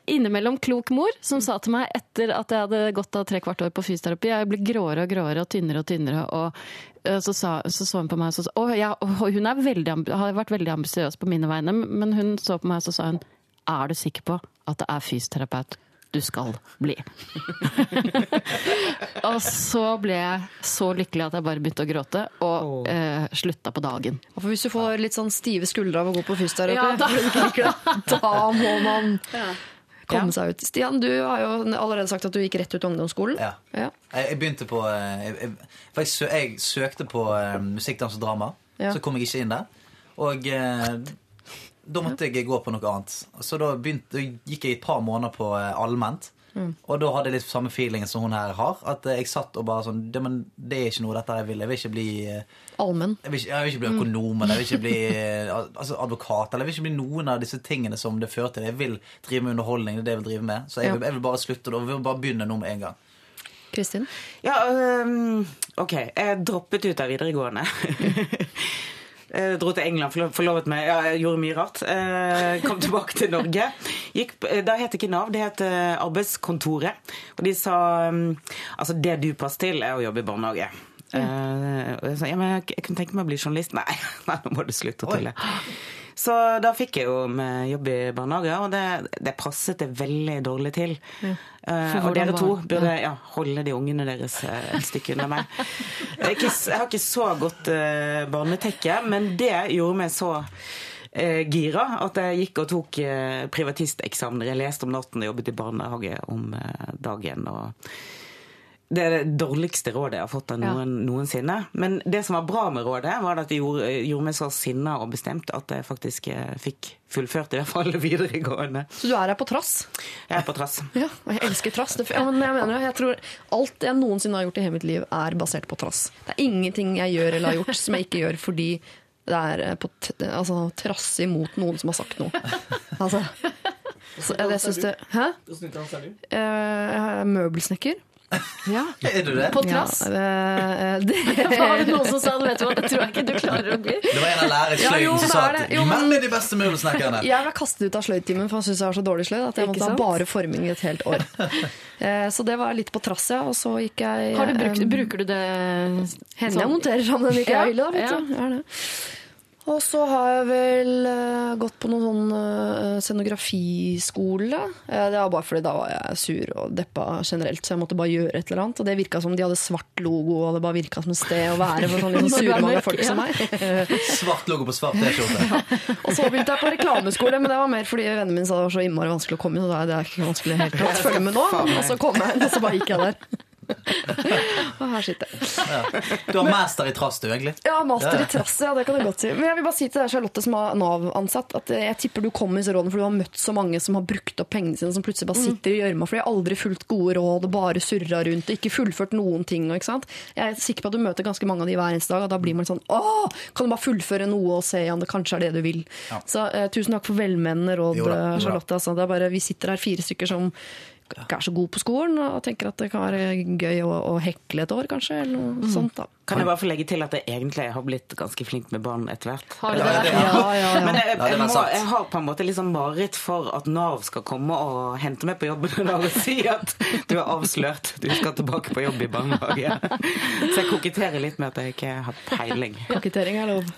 Speaker 8: innimellom klok mor som sa til meg etter at jeg hadde gått av tre kvart år på fysioterapi Jeg ble gråere og gråere og tynnere og tynnere. Og eh, så, sa, så, så hun på meg og så sa ja, hun veldig, har vært veldig ambisiøs på mine vegne, men hun så på meg og så sa hun Er du sikker på at det er fysioterapeut du skal bli? og så ble jeg så lykkelig at jeg bare begynte å gråte, og eh, slutta på dagen.
Speaker 3: For hvis du får litt sånn stive skuldre av å gå på fysioterapi,
Speaker 8: Ja, da-
Speaker 3: da må man komme seg ut. Stian, du har jo allerede sagt at du gikk rett ut av ungdomsskolen.
Speaker 4: Ja.
Speaker 3: Ja.
Speaker 4: Jeg, begynte på eh, jeg, jeg, For jeg, sø, jeg søkte på eh, musikk, dans og drama.
Speaker 3: Ja.
Speaker 4: Så kom jeg ikke inn der. Og eh, da måtte jeg gå på noe annet. Så da, begynte, da gikk jeg et par måneder på eh, allment.
Speaker 3: Mm.
Speaker 4: Og da hadde jeg litt samme feelingen som hun her har. At eh, jeg satt og bare sånn Det, men, det er ikke noe dette jeg vil. Jeg vil ikke bli eh,
Speaker 3: Allmenn.
Speaker 4: jeg jeg vil ikke bli økonom eller jeg vil ikke bli altså advokat. Eller jeg vil ikke bli noen av disse tingene som det fører til. Jeg vil drive med underholdning. Det er det jeg vil drive med. Så jeg,
Speaker 3: Ja.
Speaker 4: vil, jeg vil bare slutte da. vi vil bare begynne nå med en gang.
Speaker 3: Kristin?
Speaker 7: Ja, um, OK. Jeg droppet ut av videregående. Jeg dro til England, forlovet meg, ja, jeg gjorde mye rart. Eh, Kom tilbake til Norge. Gikk, da het det ikke Nav, det het eh, Arbeidskontoret. Og de sa um, altså det du passer til, er å jobbe i barnehage. Eh, og jeg sa ja, men jeg kunne tenke meg å bli journalist. Nei, nei nå må du slutte å tulle. Så da fikk jeg jo med jobb i barnehage, og det, det passet det veldig dårlig til. Ja. og dere to burde ja, holde de ungene deres eh, et stykke unna meg. Jeg, har ikke så godt uh, barnetekke, men det gjorde meg så eh, gira at jeg gikk og tok privatisteksamen. Jeg leste om natten og jobbet i barnehage om eh, dagen. og det er det dårligste rådet jeg har fått av noen noensinne. Men det som var bra med rådet, var at det gjorde, gjorde meg så sinna og bestemt at jeg faktisk eh, fikk fullført i hvert fall videregående.
Speaker 3: Så du er her på trass?
Speaker 7: Jeg er på trass.
Speaker 3: Ja, og jeg elsker trass. Det, ja, men jeg mener, jo, jeg tror alt jeg noensinne har gjort i hele mitt liv, er basert på trass. Det er ingenting jeg gjør eller har gjort som jeg ikke gjør fordi det er eh, på t altså, trass imot noen som har sagt noe. Altså, så jeg, jeg synes det, Hæ? Eh, jeg er møbelsnekker.
Speaker 8: Ja.
Speaker 4: Er du det?
Speaker 8: På trass.
Speaker 3: Ja, det, det,
Speaker 8: Var det noen som sa det? Vet du hva, det tror jeg ikke du klarer å bli.
Speaker 4: Det var en av lærersløyden
Speaker 3: Ja,
Speaker 4: som sa at.
Speaker 3: Jo, men-
Speaker 4: menn er de beste møbelsnekkerne.
Speaker 3: Jeg ble kastet ut av sløydtimen for han syntes jeg var så dårlig sløyd at jeg måtte ha bare forming i et helt år. Eh, Så det var litt på trass, ja. Og så gikk jeg
Speaker 8: Har du brukt,
Speaker 3: eh,
Speaker 8: bruker du det
Speaker 3: Hender jeg monterer sammen den ikke
Speaker 8: Ja,
Speaker 3: jeg da. Vet
Speaker 8: ja.
Speaker 3: du. Ja. det. Og så har jeg vel eh, gått på noen sånn eh, scenografiskole. Eh, det var bare fordi da var jeg sur og deppa generelt, så jeg måtte bare gjøre et eller annet. Og det virka som de hadde svart logo, og det bare virka som et sted å være for sånne
Speaker 8: mørk,
Speaker 3: folk som meg.
Speaker 4: Svart logo på svart T-skjorte.
Speaker 3: Og så begynte jeg på reklameskole, men det var mer fordi vennene mine sa det var så innmari vanskelig å komme inn. Og da er det ikke vanskelig helt å følge med nå. Og så kom jeg inn, og så bare gikk jeg der. Og her sitter jeg.
Speaker 4: Du har master i trass, du, egentlig.
Speaker 3: Ja, master i trass, ja, det kan du godt si. Men jeg vil bare si til deg, Charlotte, som er Nav-ansatt, at jeg tipper du kommer med disse rådene, for du har møtt så mange som har brukt opp pengene sine, som plutselig bare sitter i gjørma, for de har aldri fulgt gode råd og bare surra rundt og ikke fullført noen ting. Ikke sant? Jeg er sikker på at du møter ganske mange av de hver eneste dag, og da blir man sånn Åh, kan du bare fullføre noe og se om det kanskje er det du vil? Så eh, tusen takk for velmenende råd,
Speaker 4: Jo da, jo da.
Speaker 3: Charlotte. Altså, det er bare, vi sitter her fire stykker som ikke er så god på skolen, og tenker at det kan være gøy å, å hekle et år, kanskje, eller noe sånt. da.
Speaker 7: Kan jeg bare få legge til at jeg egentlig har blitt ganske flink med barn etter hvert?
Speaker 8: Har du det?
Speaker 3: Ja, ja, ja.
Speaker 7: Men jeg, jeg, må, jeg har på en måte liksom mareritt for at Nav skal komme og hente meg på jobben en dag og si at du er avslørt, du skal tilbake på jobb i barnehage. Så jeg koketterer litt med at jeg ikke har peiling.
Speaker 3: Kokettering er lov.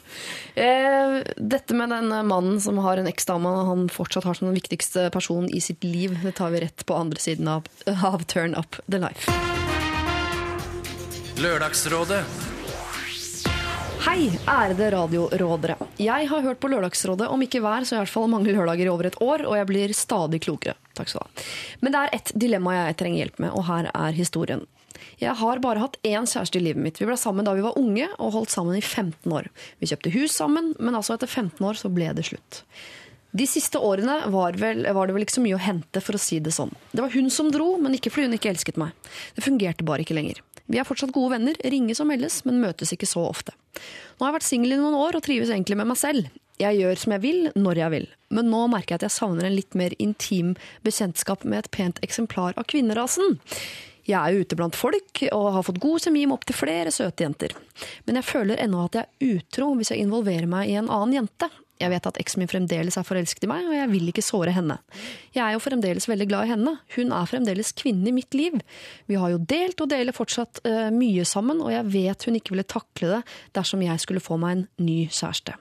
Speaker 3: Eh, dette med den mannen som har en eksdame og han fortsatt har som den viktigste personen i sitt liv, det tar vi rett på andre siden av, av Turn Up The Life.
Speaker 6: Lørdagsrådet.
Speaker 3: Hei, ærede radiorådere. Jeg har hørt på Lørdagsrådet om ikke hver, så i hvert fall mange lørdager i over et år, og jeg blir stadig klokere. Takk skal du ha. Men det er ett dilemma jeg trenger hjelp med, og her er historien. Jeg har bare hatt én kjæreste i livet mitt. Vi ble sammen da vi var unge, og holdt sammen i 15 år. Vi kjøpte hus sammen, men altså etter 15 år så ble det slutt. De siste årene var, vel, var det vel ikke så mye å hente, for å si det sånn. Det var hun som dro, men ikke fordi hun ikke elsket meg. Det fungerte bare ikke lenger. Vi er fortsatt gode venner, ringes og meldes, men møtes ikke så ofte. Nå har jeg vært singel i noen år og trives egentlig med meg selv. Jeg gjør som jeg vil, når jeg vil. Men nå merker jeg at jeg savner en litt mer intim bekjentskap med et pent eksemplar av kvinnerasen. Jeg er ute blant folk og har fått god semi med opptil flere søte jenter. Men jeg føler ennå at jeg er utro hvis jeg involverer meg i en annen jente. Jeg vet at eksen min fremdeles er forelsket i meg, og jeg vil ikke såre henne. Jeg er jo fremdeles veldig glad i henne. Hun er fremdeles kvinnen i mitt liv. Vi har jo delt og deler fortsatt uh, mye sammen, og jeg vet hun ikke ville takle det dersom jeg skulle få meg en ny kjæreste.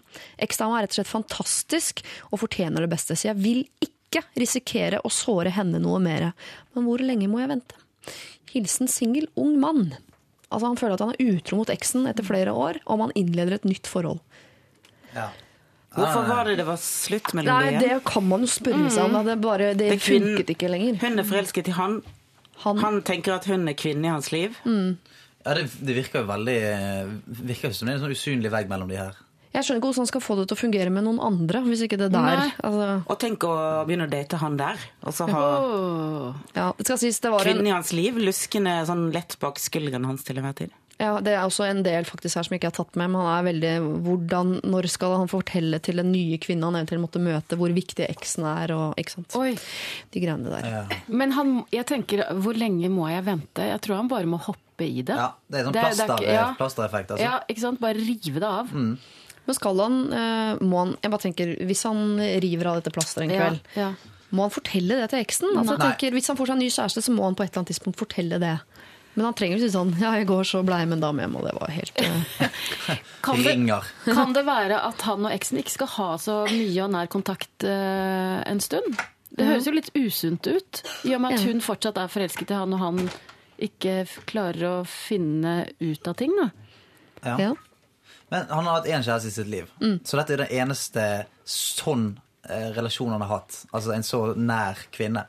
Speaker 3: Eksdama er rett og slett fantastisk og fortjener det beste, så jeg vil ikke risikere å såre henne noe mer. Men hvor lenge må jeg vente? Hilsen singel ung mann. Altså Han føler at han er utro mot eksen etter flere år, og man innleder et nytt forhold.
Speaker 4: Ja.
Speaker 7: Hvorfor var det det var slutt mellom
Speaker 3: Nei,
Speaker 7: dem?
Speaker 3: Det kan man jo spørre seg om. Det, bare, det,
Speaker 7: Det
Speaker 3: funket ikke lenger.
Speaker 7: Hun er forelsket i han.
Speaker 3: Han,
Speaker 7: Han tenker at hun er kvinnen i hans liv.
Speaker 4: Ja, det, det virker jo veldig Virker som det er en sånn usynlig vegg mellom de her.
Speaker 3: jeg skjønner ikke hvordan han skal få det til å fungere med noen andre. hvis ikke det der. Altså,
Speaker 7: Og tenk å begynne å date han der. Og så ha
Speaker 8: Åh.
Speaker 3: ja, det skal sies, det var en,
Speaker 7: i hans liv luskende sånn lett bak skulderen hans til enhver tid.
Speaker 3: Ja, det er også en del faktisk her som jeg ikke har tatt med. Men han er veldig, hvordan, Når skal han fortelle til den nye kvinnen han eventuelt måtte møte, hvor viktig eksen er? og ikke sant?
Speaker 8: Oi.
Speaker 3: De greiene der.
Speaker 8: Men han, jeg tenker, hvor lenge må jeg vente? Jeg tror han bare må hoppe i det.
Speaker 4: Ja, Det er sånn
Speaker 8: Det er- det er ja.
Speaker 4: plastereffekt. Altså.
Speaker 8: Ja, ikke sant? Bare rive det av.
Speaker 3: Men skal han, eh, må han jeg bare tenker, Hvis han river av dette plasteret en kveld,
Speaker 8: ja.
Speaker 3: må han fortelle det til eksen? Altså, jeg tenker, hvis han får seg en ny kjæreste, så må han på et eller annet tidspunkt fortelle det. Men han trenger å si sånn Ja, i går så blei jeg med en dame hjem, og det var helt uh...
Speaker 8: Kan det, kan det være at han og eksen ikke skal ha så mye og nær kontakt uh, en stund? Det høres jo litt usunt ut, i og med at hun fortsatt er forelsket i han, og han ikke klarer å finne ut av ting. Da.
Speaker 4: Ja.
Speaker 3: ja.
Speaker 4: Men han har hatt én kjæreste i sitt liv. Så dette er den eneste sånn relasjon han har hatt. Altså en så nær kvinne.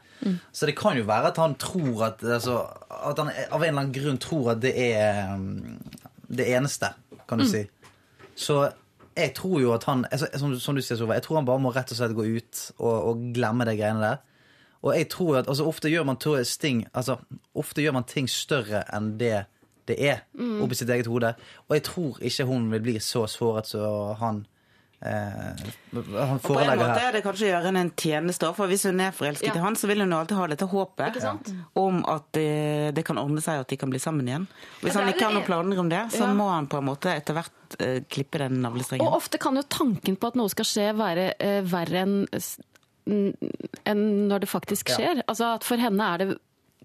Speaker 4: Så det kan jo være at han tror at altså, At han av en eller annen grunn tror at det er um, det eneste, kan du si. Så jeg tror jo at han altså, som, som du sier, Sova, jeg tror han bare må rett og slett gå ut og, og glemme de greiene der. Og jeg tror jo at altså, ofte gjør man sting Altså, ofte gjør man ting større enn det det er oppi sitt eget hode. Og jeg tror ikke hun vil bli så såret som han eh, Han
Speaker 7: Og på en
Speaker 4: forelegger
Speaker 7: måte
Speaker 4: her.
Speaker 7: er det kanskje å gjøre henne en tjeneste, for hvis hun er forelsket
Speaker 8: Ja.
Speaker 7: i han, så vil hun jo alltid ha dette håpet
Speaker 8: Ikke sant?
Speaker 7: om at det, det kan ordne seg, at de kan bli sammen igjen. Hvis
Speaker 8: Ja,
Speaker 7: han ikke har noen planer om det, så
Speaker 8: Ja.
Speaker 7: må han på en måte etter hvert eh, klippe den navlestrengen.
Speaker 8: Og ofte kan jo tanken på at noe skal skje, være eh, verre enn en når det faktisk
Speaker 4: Ja.
Speaker 8: skjer. Altså at For henne er det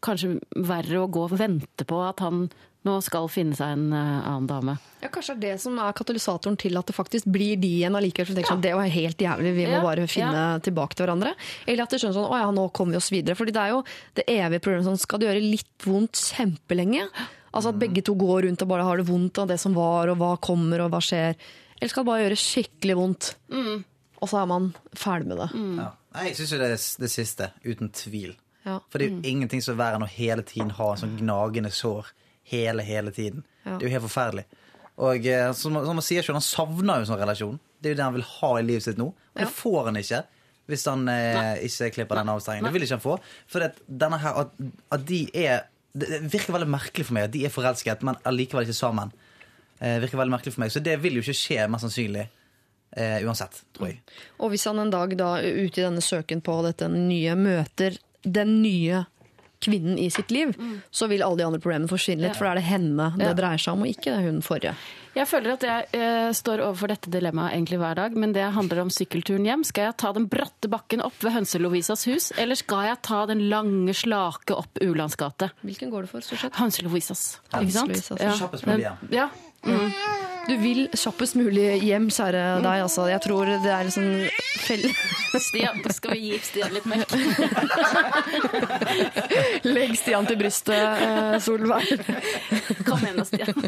Speaker 8: kanskje verre å gå og vente på at han nå skal finne seg en eh, annen dame.
Speaker 3: Ja, Kanskje det er det som er katalysatoren til at det faktisk blir de igjen allikevel. som tenker tenker sånn, det var helt jævlig, vi må
Speaker 8: Ja,
Speaker 3: bare finne tilbake til hverandre. Eller at de skjønner sånn, å ja, nå kommer vi oss videre. Fordi det er jo det evige problemet sånn, skal det gjøre litt vondt kjempelenge? Altså at begge to går rundt og bare har det vondt av det som var, og hva kommer, og hva skjer. Eller skal det bare gjøre skikkelig vondt? Og så er man ferdig med det.
Speaker 4: Ja. Nei, Jeg syns jo det er det siste. Uten tvil.
Speaker 3: Ja.
Speaker 4: For det er jo ingenting som er verre enn å hele tiden ha sånn gnagende sår. Hele, hele tiden.
Speaker 3: Ja.
Speaker 4: Det er jo helt forferdelig. Og som, som man sier selv, han savner jo sånn relasjon. Det er jo det han vil ha i livet sitt nå. Og det får han ikke hvis han eh, ikke klipper den avstrengen. Det vil ikke han få. For det, denne her, at, at de er Det det virker veldig merkelig for meg at de er forelsket, men allikevel ikke sammen. Eh, virker veldig merkelig for meg Så det vil jo ikke skje, mest sannsynlig. Eh, uansett, tror jeg.
Speaker 3: Og hvis han en dag da ute i denne søken på dette nye møter den nye kvinnen i sitt liv, så vil alle de andre problemene forsvinne litt, for da er det henne det
Speaker 8: Ja.
Speaker 3: dreier seg om, og ikke hun forrige.
Speaker 8: Jeg føler at jeg eh, står overfor dette dilemmaet egentlig hver dag, men det handler om sykkelturen hjem. Skal jeg ta den bratte bakken opp ved Hønse-Lovisas hus, eller skal jeg ta den lange, slake opp Ulands gate?
Speaker 3: Hvilken går det for, stort sett?
Speaker 8: Hønse-Lovisas, ikke sant? Ja.
Speaker 4: Kjappest mulig hjem.
Speaker 8: Ja.
Speaker 3: Du vil kjappest mulig hjem, kjære deg, altså. Jeg tror det er liksom fell...
Speaker 8: Stian, skal vi gi Stian litt melk?
Speaker 3: Legg Stian til brystet, eh, Solveig.
Speaker 8: Kom igjen da, Stian.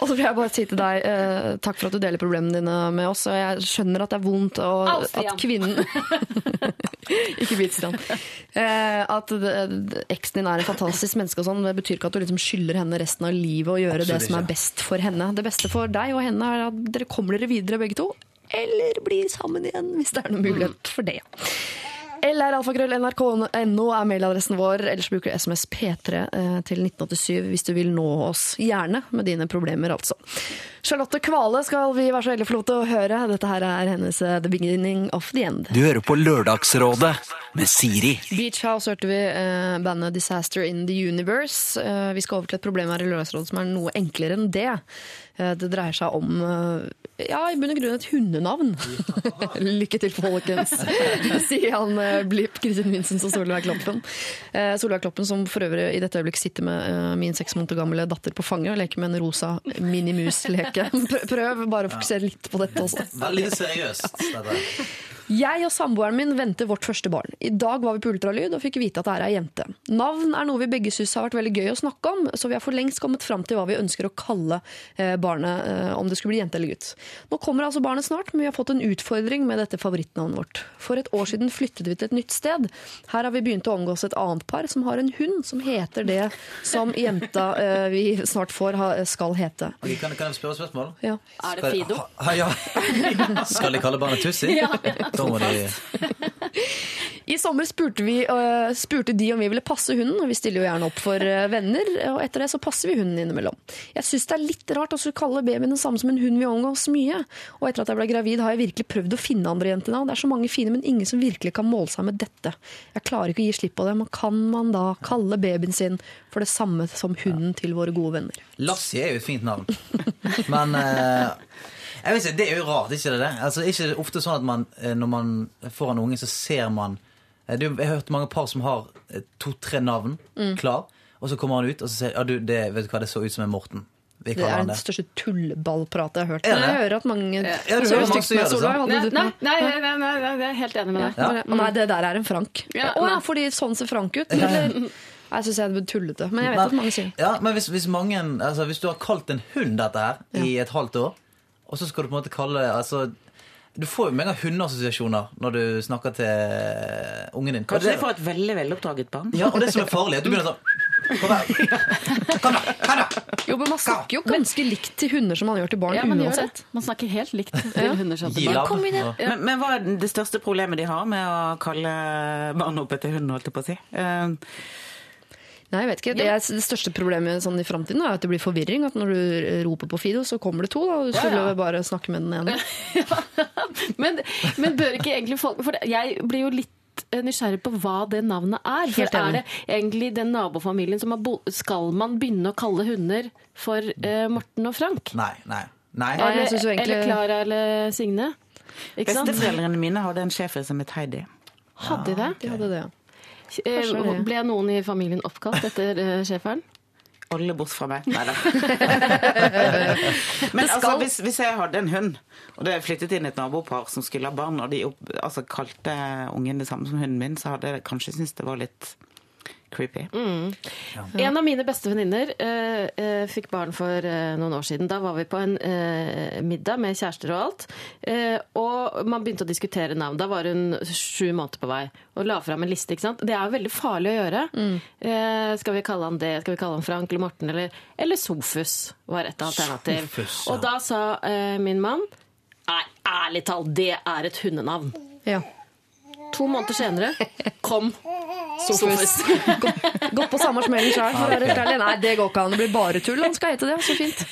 Speaker 3: Og så vil jeg bare si til deg eh, takk for at du deler problemene dine med oss. Og jeg skjønner at det er vondt, og
Speaker 8: Au,
Speaker 3: at kvinnen Ikke bit Stian. Eh, at eksen din er en fantastisk menneske, og sånn, det betyr ikke at du liksom skylder henne resten av livet å gjøre
Speaker 4: Absolutt
Speaker 3: det som er best for henne. Det beste for deg og henne er at dere kommer dere videre begge to. eller blir sammen igjen, hvis det er noen mulighet for det. LR-alfakrøll.nrk.no er mailadressen vår, ellers bruker du SMS P3 eh, til 1987 hvis du vil nå oss. Gjerne med dine problemer, altså. Charlotte Kvale skal vi være så heldige å få å høre. Dette her er hennes eh, The Beginning of the End.
Speaker 2: Du hører på Lørdagsrådet med Siri.
Speaker 3: Beach House hørte vi eh, bandet Disaster in the Universe. Eh, vi skal over til et problem her i Lørdagsrådet som er noe enklere enn det. Eh, det dreier seg om ja, i bunn og grunn et hundenavn. Lykke til, folkens, sier han eh, Blipp, Kristin Vincents og Solveig Kloppen. Eh, Solveig Kloppen som for øvrig i dette øyeblikk sitter med eh, min seks måneder gamle datter på fanget og leker med en rosa minimus-leke. Prøv, prøv bare å fokusere litt på dette også.
Speaker 4: Veldig seriøst. Dette.
Speaker 3: Jeg og samboeren min venter vårt første barn. I dag var vi på ultralyd og fikk vite at det er ei jente. Navn er noe vi begge syns har vært veldig gøy å snakke om, så vi har for lengst kommet fram til hva vi ønsker å kalle eh, barnet, eh, om det skulle bli jente eller gutt. Nå kommer altså barnet snart, men vi har fått en utfordring med dette favorittnavnet vårt. For et år siden flyttet vi til et nytt sted. Her har vi begynt å omgås et annet par som har en hund som heter det som jenta eh, vi snart får, skal hete.
Speaker 4: Kan, kan jeg spørre spørsmål?
Speaker 3: Ja.
Speaker 8: Er det Fido?
Speaker 4: Ha, ja. Skal de kalle barnet Tussi?
Speaker 8: Ja.
Speaker 4: De
Speaker 3: I sommer spurte, vi, uh, spurte de om vi ville passe hunden, og vi stiller jo gjerne opp for uh, venner. Og etter det så passer vi hunden innimellom. Jeg syns det er litt rart å skulle kalle babyen det samme som en hund vi omgås mye. Og etter at jeg ble gravid har jeg virkelig prøvd å finne andre jentenavn. Det er så mange fine, men ingen som virkelig kan måle seg med dette. Jeg klarer ikke å gi slipp på det, men kan man da kalle babyen sin for det samme som hunden til våre gode venner?
Speaker 4: Lassie er jo et fint navn. Men vet ikke, det er jo rart, ikke det? det? Altså, ikke det ofte sånn at man, eh, når man får en unge, så ser man eh, det, jo- Jeg har hørt mange par som har eh, to-tre navn
Speaker 3: Mm.
Speaker 4: klar, og så kommer han ut og så sier ja, du, det, vet du hva, det så ut som en Morten. Vi
Speaker 3: Det er
Speaker 4: den
Speaker 3: største tullballpratet jeg har hørt.
Speaker 4: Er det?
Speaker 3: Men jeg hører at mange
Speaker 4: Ja, du
Speaker 3: Så
Speaker 4: hører
Speaker 3: stygt med
Speaker 4: gjør det,
Speaker 3: Solveig,
Speaker 8: Nei, nei, nei, nei, nei, nei, jeg er helt enig med deg.
Speaker 4: Ja.
Speaker 3: Å Nei, det der er en Frank. Å
Speaker 8: Ja,
Speaker 3: fordi sånn ser Frank ut? Eller? Jeg syns jeg er tullete. Men jeg vet at mange sier det.
Speaker 4: ja, men hvis, hvis, mange, altså, hvis du har kalt en hund dette her i et halvt år, og så skal du på en måte kalle altså, Du får jo mange hundeassosiasjoner når du snakker til ungen din.
Speaker 7: Kanskje
Speaker 4: det-
Speaker 7: de får et veldig veloppdraget barn?
Speaker 4: Ja, og det som er farlig, er at du begynner sånn Kom her! Kom her! Kom her!
Speaker 3: Jo, men Man snakker jo ganske likt til hunder som man gjør til barn
Speaker 8: Ja, man gjør det.
Speaker 3: uansett.
Speaker 8: Man snakker helt likt til hunder som til barn.
Speaker 3: ja.
Speaker 7: Men, men hva er det største problemet de har med å kalle barnet opp etter hund, holdt jeg på å si? Eh,
Speaker 3: Nei, jeg vet ikke. Det, er, det største problemet sånn i framtiden er at det blir forvirring. At når du roper på Fido, så kommer det to. Da. Du skulle
Speaker 8: Ja, ja.
Speaker 3: bare snakke med den ene.
Speaker 8: Men, men bør ikke egentlig folk For jeg blir jo litt nysgjerrig på hva det navnet er. For er det egentlig den nabofamilien som har bo Skal man begynne å kalle hunder for eh, Morten og Frank?
Speaker 4: Nei, nei. Nei.
Speaker 8: Eller,
Speaker 3: synes jo egentlig-
Speaker 8: eller Klara eller Signe?
Speaker 7: Besteforeldrene mine hadde en schæfer som het Heidi.
Speaker 8: Hadde de det?
Speaker 3: De hadde det, ja.
Speaker 8: Eh. Ble noen i familien oppkalt etter eh, schæferen?
Speaker 7: Alle bort fra meg. Nei da. Men altså, hvis, hvis jeg hadde en hund, og det flyttet inn et nabopar som skulle ha barn, og de opp, altså, kalte ungen det samme som hunden min, så hadde jeg kanskje syntes det var litt creepy.
Speaker 8: En av mine beste venninner uh, eh, fikk barn for uh, noen år siden. Da var vi på en eh, middag med kjærester og alt. Eh, og man begynte å diskutere navn. Da var hun sju måneder på vei og la fram en liste. ikke sant? Det er jo veldig farlig å gjøre. Eh, skal vi kalle han det? Skal vi kalle han Frank eller Morten? Eller, eller Sofus var et alternativ.
Speaker 4: Sofus, ja.
Speaker 8: Og da sa min mann Nei, ærlig talt, det er et hundenavn.
Speaker 3: ja.
Speaker 8: To måneder senere kom
Speaker 3: Sofus. Gå, gått på samme smellen sjøl, for å være helt ærlig. Nei, det går ikke an. Det blir bare tull. Han skal hete det. Så fint.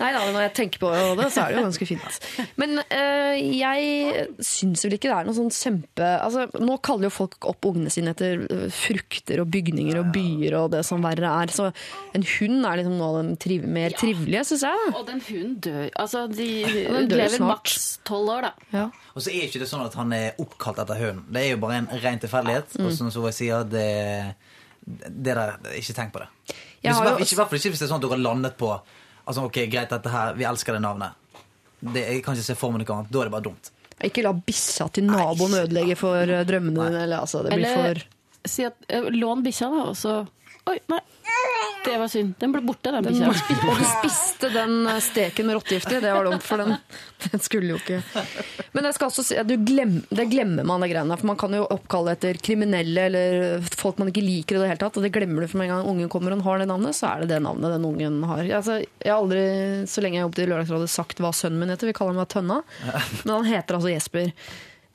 Speaker 3: Nei da, når jeg tenker på det, så er det jo ganske fint. Men øh, jeg syns vel ikke det er noe sånn kjempe altså, Nå kaller jo folk opp ungene sine etter eh, frukter og bygninger og byer og det som verre er. Så en hund er liksom noe av det triv mer trivelige, syns jeg. da.
Speaker 8: Og den hunden dør Altså, de
Speaker 3: den dør
Speaker 8: lever
Speaker 3: snart.
Speaker 8: maks tolv år, da.
Speaker 3: Ja.
Speaker 4: Og så er ikke det sånn at han er oppkalt etter hunden. Det er jo bare en ren tilfeldighet. Og som Solveig sier, det, det der, Ikke tenk på det.
Speaker 3: Jeg
Speaker 4: Hvis,
Speaker 3: jo
Speaker 4: ikke, I hvert fall ikke hvis det er sånn at dere har landet på Altså, ok, greit, dette her, vi elsker det navnet. Det, jeg kan ikke se for meg noe annet. Da er det bare dumt.
Speaker 3: Ikke la bikkja til naboen ødelegge for eh, drømmene dine. Eller, altså, det blir
Speaker 8: Eller
Speaker 3: for
Speaker 8: si at eh, lån bikkja, da, og så Oi, nei. Det var synd. Den ble borte, den bikkja.
Speaker 3: Og du spiste den eh, steken med rottegift i. Det var dumt, for den, den skulle jo ikke Men jeg skal også si du glem, det glemmer man, de greiene. For man kan jo oppkalle etter kriminelle eller folk man ikke liker i det hele tatt. Og det glemmer du for med en gang ungen kommer og har det navnet, så er det det navnet den ungen har. Altså, jeg har aldri, så lenge jeg har jobbet i Lørdagsrådet, sagt hva sønnen min heter. Vi kaller ham Tønna. Men han heter altså Jesper.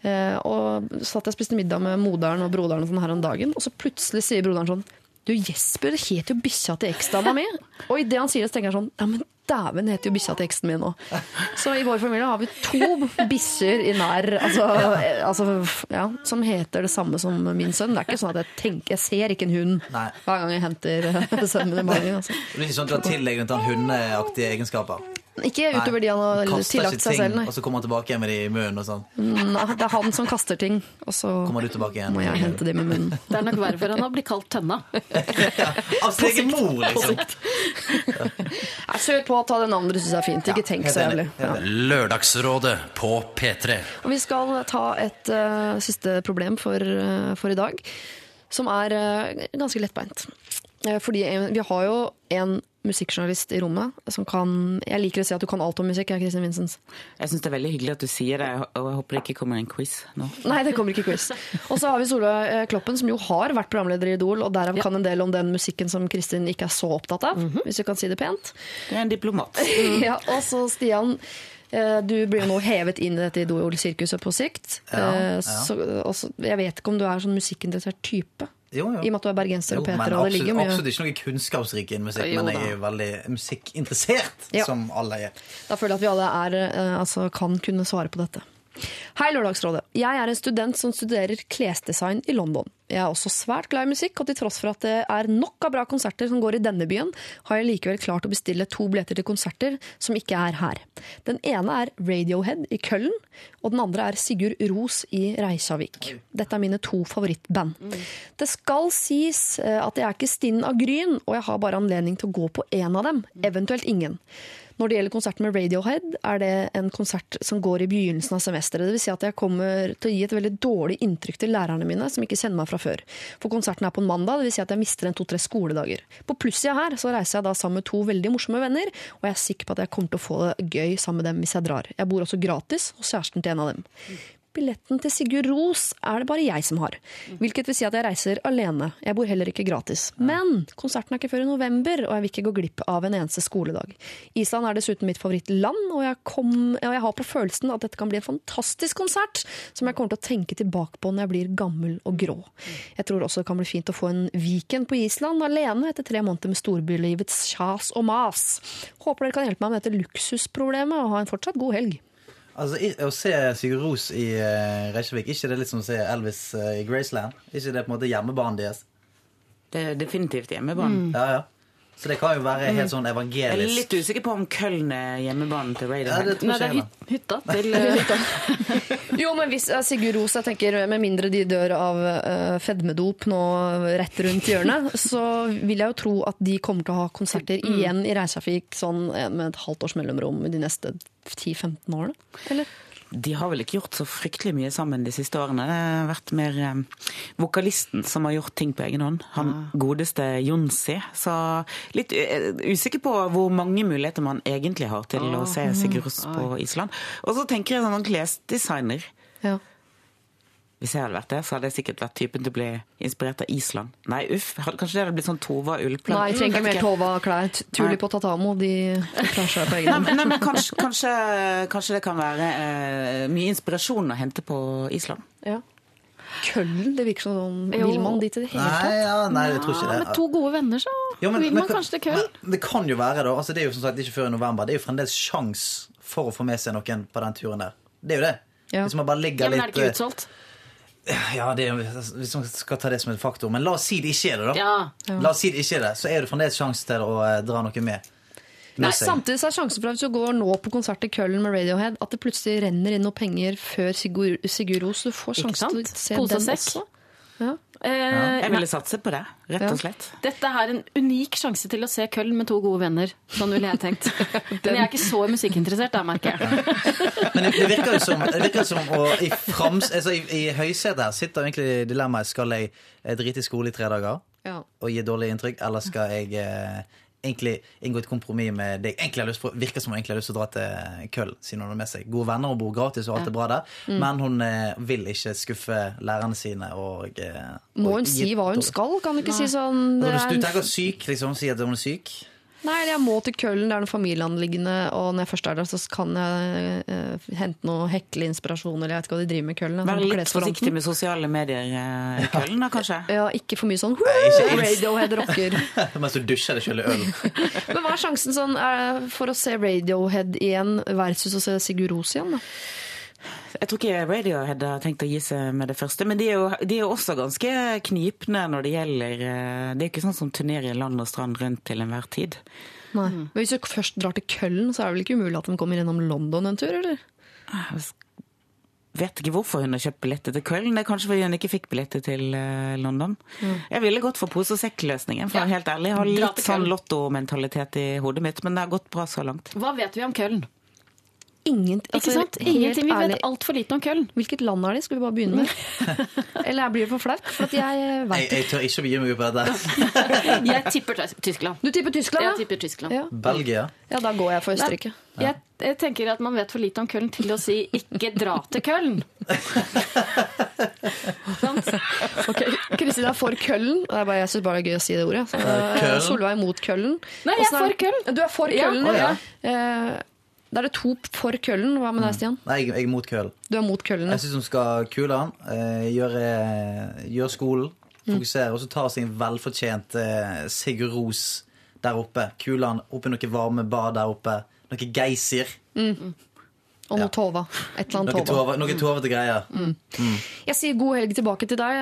Speaker 3: Eh, og satt jeg og spiste middag med moderen og broderen og sånn her om dagen, og så plutselig sier broderen sånn Du, Jesper, det het jo bikkja til eksdama mi. Og idet han sier det, så tenker jeg sånn Ja, men dæven, heter jo bikkja til eksen min nå. Så i vår familie har vi to bikkjer i nær altså, eh, altså, ja, som heter det samme som min sønn. Det er ikke sånn at jeg tenker Jeg ser ikke en hund
Speaker 4: Nei.
Speaker 3: hver gang jeg henter eh, sønnen min i magen. Altså.
Speaker 4: Det blir ikke sånn at du har tillegget han hundeaktige egenskaper.
Speaker 3: Ikke utover de han har
Speaker 4: Kaster
Speaker 3: tillagt seg
Speaker 4: ting,
Speaker 3: selv, nei.
Speaker 4: Og så kommer han tilbake igjen med de i munnen, og sånn.
Speaker 3: Nei, Det er han som kaster ting, og så
Speaker 4: Kommer du tilbake igjen.
Speaker 3: må jeg hente de med munnen.
Speaker 8: Det er nok verre for han å bli kalt Tønna.
Speaker 4: Av sin egen mor, liksom.
Speaker 3: Jeg Kjør på, ta det navnet du syns er fint. Ikke tenk så jævlig. Ja.
Speaker 6: Lørdagsrådet på P3.
Speaker 3: Og vi skal ta et uh, siste problem for, uh, for i dag, som er uh, ganske lettbeint. Fordi vi har jo en musikkjournalist i rommet som kan Jeg liker å si at du kan alt om musikk, jeg, Kristin Vincents.
Speaker 7: Jeg syns det er veldig hyggelig at du sier det, og jeg håper det ikke kommer en quiz nå.
Speaker 3: Nei, det kommer ikke quiz. Og så har vi Solveig eh, Kloppen, som jo har vært programleder i Idol, og derav kan en del om den musikken som Kristin ikke er så opptatt av, hvis vi kan si det pent.
Speaker 7: Du er en diplomat.
Speaker 3: Ja, og så Stian, eh, du blir jo nå hevet inn i dette Idol-sirkuset på sikt.
Speaker 4: Ja,
Speaker 3: Eh,
Speaker 4: ja.
Speaker 3: Så, også, jeg vet ikke om du er sånn musikkinteressert type.
Speaker 4: Jo, jo.
Speaker 3: I og med at du er bergenser og Peter, og det ligger mye
Speaker 4: absolutt ikke noe kunnskapsrik innen musikk,
Speaker 3: Jo
Speaker 4: men jeg er jo veldig musikkinteressert,
Speaker 3: Ja.
Speaker 4: som alle er.
Speaker 3: Da føler jeg at vi alle er, eh, altså, kan kunne svare på dette. Hei, Lørdagsrådet. Jeg er en student som studerer klesdesign i London. Jeg er også svært glad i musikk, og til tross for at det er nok av bra konserter som går i denne byen, har jeg likevel klart å bestille to billetter til konserter som ikke er her. Den ene er Radiohead i Køllen, og den andre er Sigurd Ros i Reisavik. Dette er mine to favorittband. Det skal sies eh, at jeg er ikke stinn av gryn, og jeg har bare anledning til å gå på én av dem, eventuelt ingen. Når det gjelder konserten med Radiohead, er det en konsert som går i begynnelsen av semesteret. Vil si at jeg kommer til å gi et veldig dårlig inntrykk til lærerne mine, som ikke kjenner meg fra før. For konserten er på en mandag, vil si at jeg mister en to-tre skoledager. På plussida her så reiser jeg da sammen med to veldig morsomme venner, og jeg er sikker på at jeg kommer til å få det gøy sammen med dem hvis jeg drar. Jeg bor også gratis hos kjæresten til en av dem. Billetten til Sigurd Ros er det bare jeg som har. Hvilket vil si at jeg reiser alene. Jeg bor heller ikke gratis. Men konserten er ikke før i november, og jeg vil ikke gå glipp av en eneste skoledag. Island er dessuten mitt favorittland, og jeg, kom, og jeg har på følelsen at dette kan bli en fantastisk konsert som jeg kommer til å tenke tilbake på når jeg blir gammel og grå. Jeg tror også det kan bli fint å få en weekend på Island alene etter tre måneder med storbylivets kjas og mas. Håper dere kan hjelpe meg med dette luksusproblemet og ha en fortsatt god helg.
Speaker 4: Altså, i- Å se Sigurd Ros i uh, Reykjavik, ikke det litt som å se Elvis uh, i Graceland? Ikke det på en måte hjemmebanen deres?
Speaker 7: Det er definitivt hjemmebane.
Speaker 4: Ja, ja. Så det kan jo være helt sånn evangelisk.
Speaker 7: Jeg er litt usikker på om Køln er hjemmebanen til
Speaker 4: Ja, det
Speaker 8: Nei, det er hyt, hytta til hytta.
Speaker 3: Jo, men hvis eh, Sigurd Ros, jeg tenker, med mindre de dør av eh, fedmedop nå rett rundt hjørnet, så vil jeg jo tro at de kommer til å ha konserter igjen i Reisafik sånn eh, med et halvt års mellomrom de neste 10-15 årene. Eller?
Speaker 7: De har vel ikke gjort så fryktelig mye sammen de siste årene. Det har vært mer eh, vokalisten som har gjort ting på egen hånd. Han godeste Jonsi. Så litt eh, usikker på hvor mange muligheter man egentlig har til å se Sigurd Ros på Island. Og så tenker jeg sånn klesdesigner.
Speaker 3: Ja.
Speaker 7: Hvis jeg hadde vært det, så hadde jeg sikkert vært typen til å bli inspirert av Island. Nei, uff. Kanskje det hadde blitt sånn Tova Ullplan.
Speaker 3: Nei, jeg trenger mer. Tova-klær. Tuli på Tatamo, de, klarer seg på egen hånd.
Speaker 7: men- nei, men kanskje, kanskje, kanskje det kan være eh, mye inspirasjon å hente på Island.
Speaker 3: Ja. Køllen, det virker som. Vil man dit i det hele
Speaker 4: Nei,
Speaker 3: tatt?
Speaker 4: ja, nei, jeg tror ikke det.
Speaker 8: Med to gode venner, så
Speaker 4: Jo, men-
Speaker 8: vil man
Speaker 4: men,
Speaker 8: kanskje til Köln.
Speaker 4: men Det kan jo være, da. Altså, det er jo som sagt ikke før i november. Det er jo fremdeles sjans for å få med seg noen på den turen der. Det er jo det.
Speaker 3: Ja.
Speaker 4: Hvis man bare ligger
Speaker 8: Ja, men er det ikke utsolgt?
Speaker 4: Ja, det hvis man skal ta det som en faktor. Men la oss si det ikke er det, da.
Speaker 8: Ja.
Speaker 4: La oss si det ikke er det, så er det fremdeles sjanse til å eh, dra noe med.
Speaker 3: Nei, samtidig så er sjansen for at hvis du går nå på konsert i Køllen med Radiohead, at det plutselig renner inn noe penger før Sigurd, Sigur Ros. Du får
Speaker 8: sjansen
Speaker 3: sjanse til å se den også. Ja.
Speaker 8: Eh,
Speaker 7: Jeg ville satse på det, rett og slett.
Speaker 8: Dette er en unik sjanse til å se Køln med to gode venner. Sånn ville jeg tenkt. Men jeg er ikke så musikkinteressert, da, merker jeg.
Speaker 4: Men det, det virker jo som, det virker som å, i, frams, altså, i, i høysetet her sitter egentlig dilemmaet skal jeg eh, drite i skole i tre dager.
Speaker 3: Ja.
Speaker 4: og gi dårlig inntrykk, eller skal jeg eh, egentlig inngå et kompromiss med det jeg egentlig har lyst på? Virker som hun egentlig har lyst til å dra til Köln, siden hun har med seg gode venner og bor gratis og alt er bra der.
Speaker 3: Mm.
Speaker 4: Men hun eh, vil ikke skuffe lærerne sine og eh,
Speaker 3: Må
Speaker 4: og
Speaker 3: hun
Speaker 4: gi
Speaker 3: si hva hun skal? Kan hun ikke si sånn
Speaker 4: du, du tenker syk, liksom, si at hun er syk?
Speaker 3: Nei, jeg må til Køllen, det er noe familieanliggende, og når jeg først er der, så kan jeg uh, hente noe hekleinspirasjon, eller jeg vet ikke hva de driver med i Køllen.
Speaker 7: Vær
Speaker 3: sånn
Speaker 7: litt forsiktig med sosiale medier eh, i Køllen, da, kanskje.
Speaker 3: Ja, ikke for mye sånn Radiohead rocker.
Speaker 4: Mens du dusjer deg sjøl i øl.
Speaker 3: Men hva er sjansen sånn, er, for å se Radiohead igjen versus å se Sigurd Ros igjen? Da?
Speaker 7: Jeg tror ikke Radiohead har tenkt å gi seg med det første, men de er jo, de er jo også ganske knipne når det gjelder eh, Det er ikke sånn som turnerer land og strand rundt til enhver tid.
Speaker 3: Nei. Men hvis du først drar til Køllen, så er det vel ikke umulig at de kommer gjennom London en tur, eller?
Speaker 7: Jeg vet ikke hvorfor hun har kjøpt billetter til Køllen. Det er kanskje fordi hun ikke fikk billetter til London. London. Jeg ville gått for pose og sekk-løsningen, for å være helt ærlig. Jeg har litt sånn lottomentalitet i hodet mitt, men det har gått bra så langt.
Speaker 8: Hva vet vi om Köln?
Speaker 3: Ingen,
Speaker 8: Ikke
Speaker 3: altså,
Speaker 8: sant? Ingenting. Vi vet altfor lite om Köln.
Speaker 3: Hvilket land er de? Skal vi bare begynne med? Eller blir det for flaut? For at jeg
Speaker 4: Jeg,
Speaker 3: vet ikke.
Speaker 4: jeg tør ikke å begi meg på dette.
Speaker 8: Jeg tipper Tyskland.
Speaker 3: Du tipper Tyskland,
Speaker 8: Jeg tipper Tyskland.
Speaker 3: Ja.
Speaker 4: Belgia.
Speaker 3: ja, da går jeg for Østerrike.
Speaker 8: Jeg, jeg tenker at man vet for lite om Köln til å si 'ikke dra til Köln'. Sant?
Speaker 3: Ok, Kristin er for Køllen. Er bare, jeg syns bare det er gøy å si det ordet. Så. Solveig er mot Køllen.
Speaker 8: Nei, jeg er for Køln
Speaker 3: Du er for
Speaker 8: Ja.
Speaker 3: Køllen,
Speaker 4: Å,
Speaker 3: ja.
Speaker 4: ja.
Speaker 3: Da er det to for Køllen. Hva med deg, Stian?
Speaker 4: Nei, jeg, jeg er mot køllen.
Speaker 3: Du er mot Køllen.
Speaker 4: Jeg syns hun skal kule han, eh, gjøre, gjøre skolen, fokusere, og så ta seg en velfortjent eh, Sigurd Ros der oppe. Kule han oppi noe varme bad der oppe. Noe geysir.
Speaker 3: Og noe Tova. Et eller annet Tova.
Speaker 4: noe tovete greier.
Speaker 3: Jeg sier god helg tilbake til deg,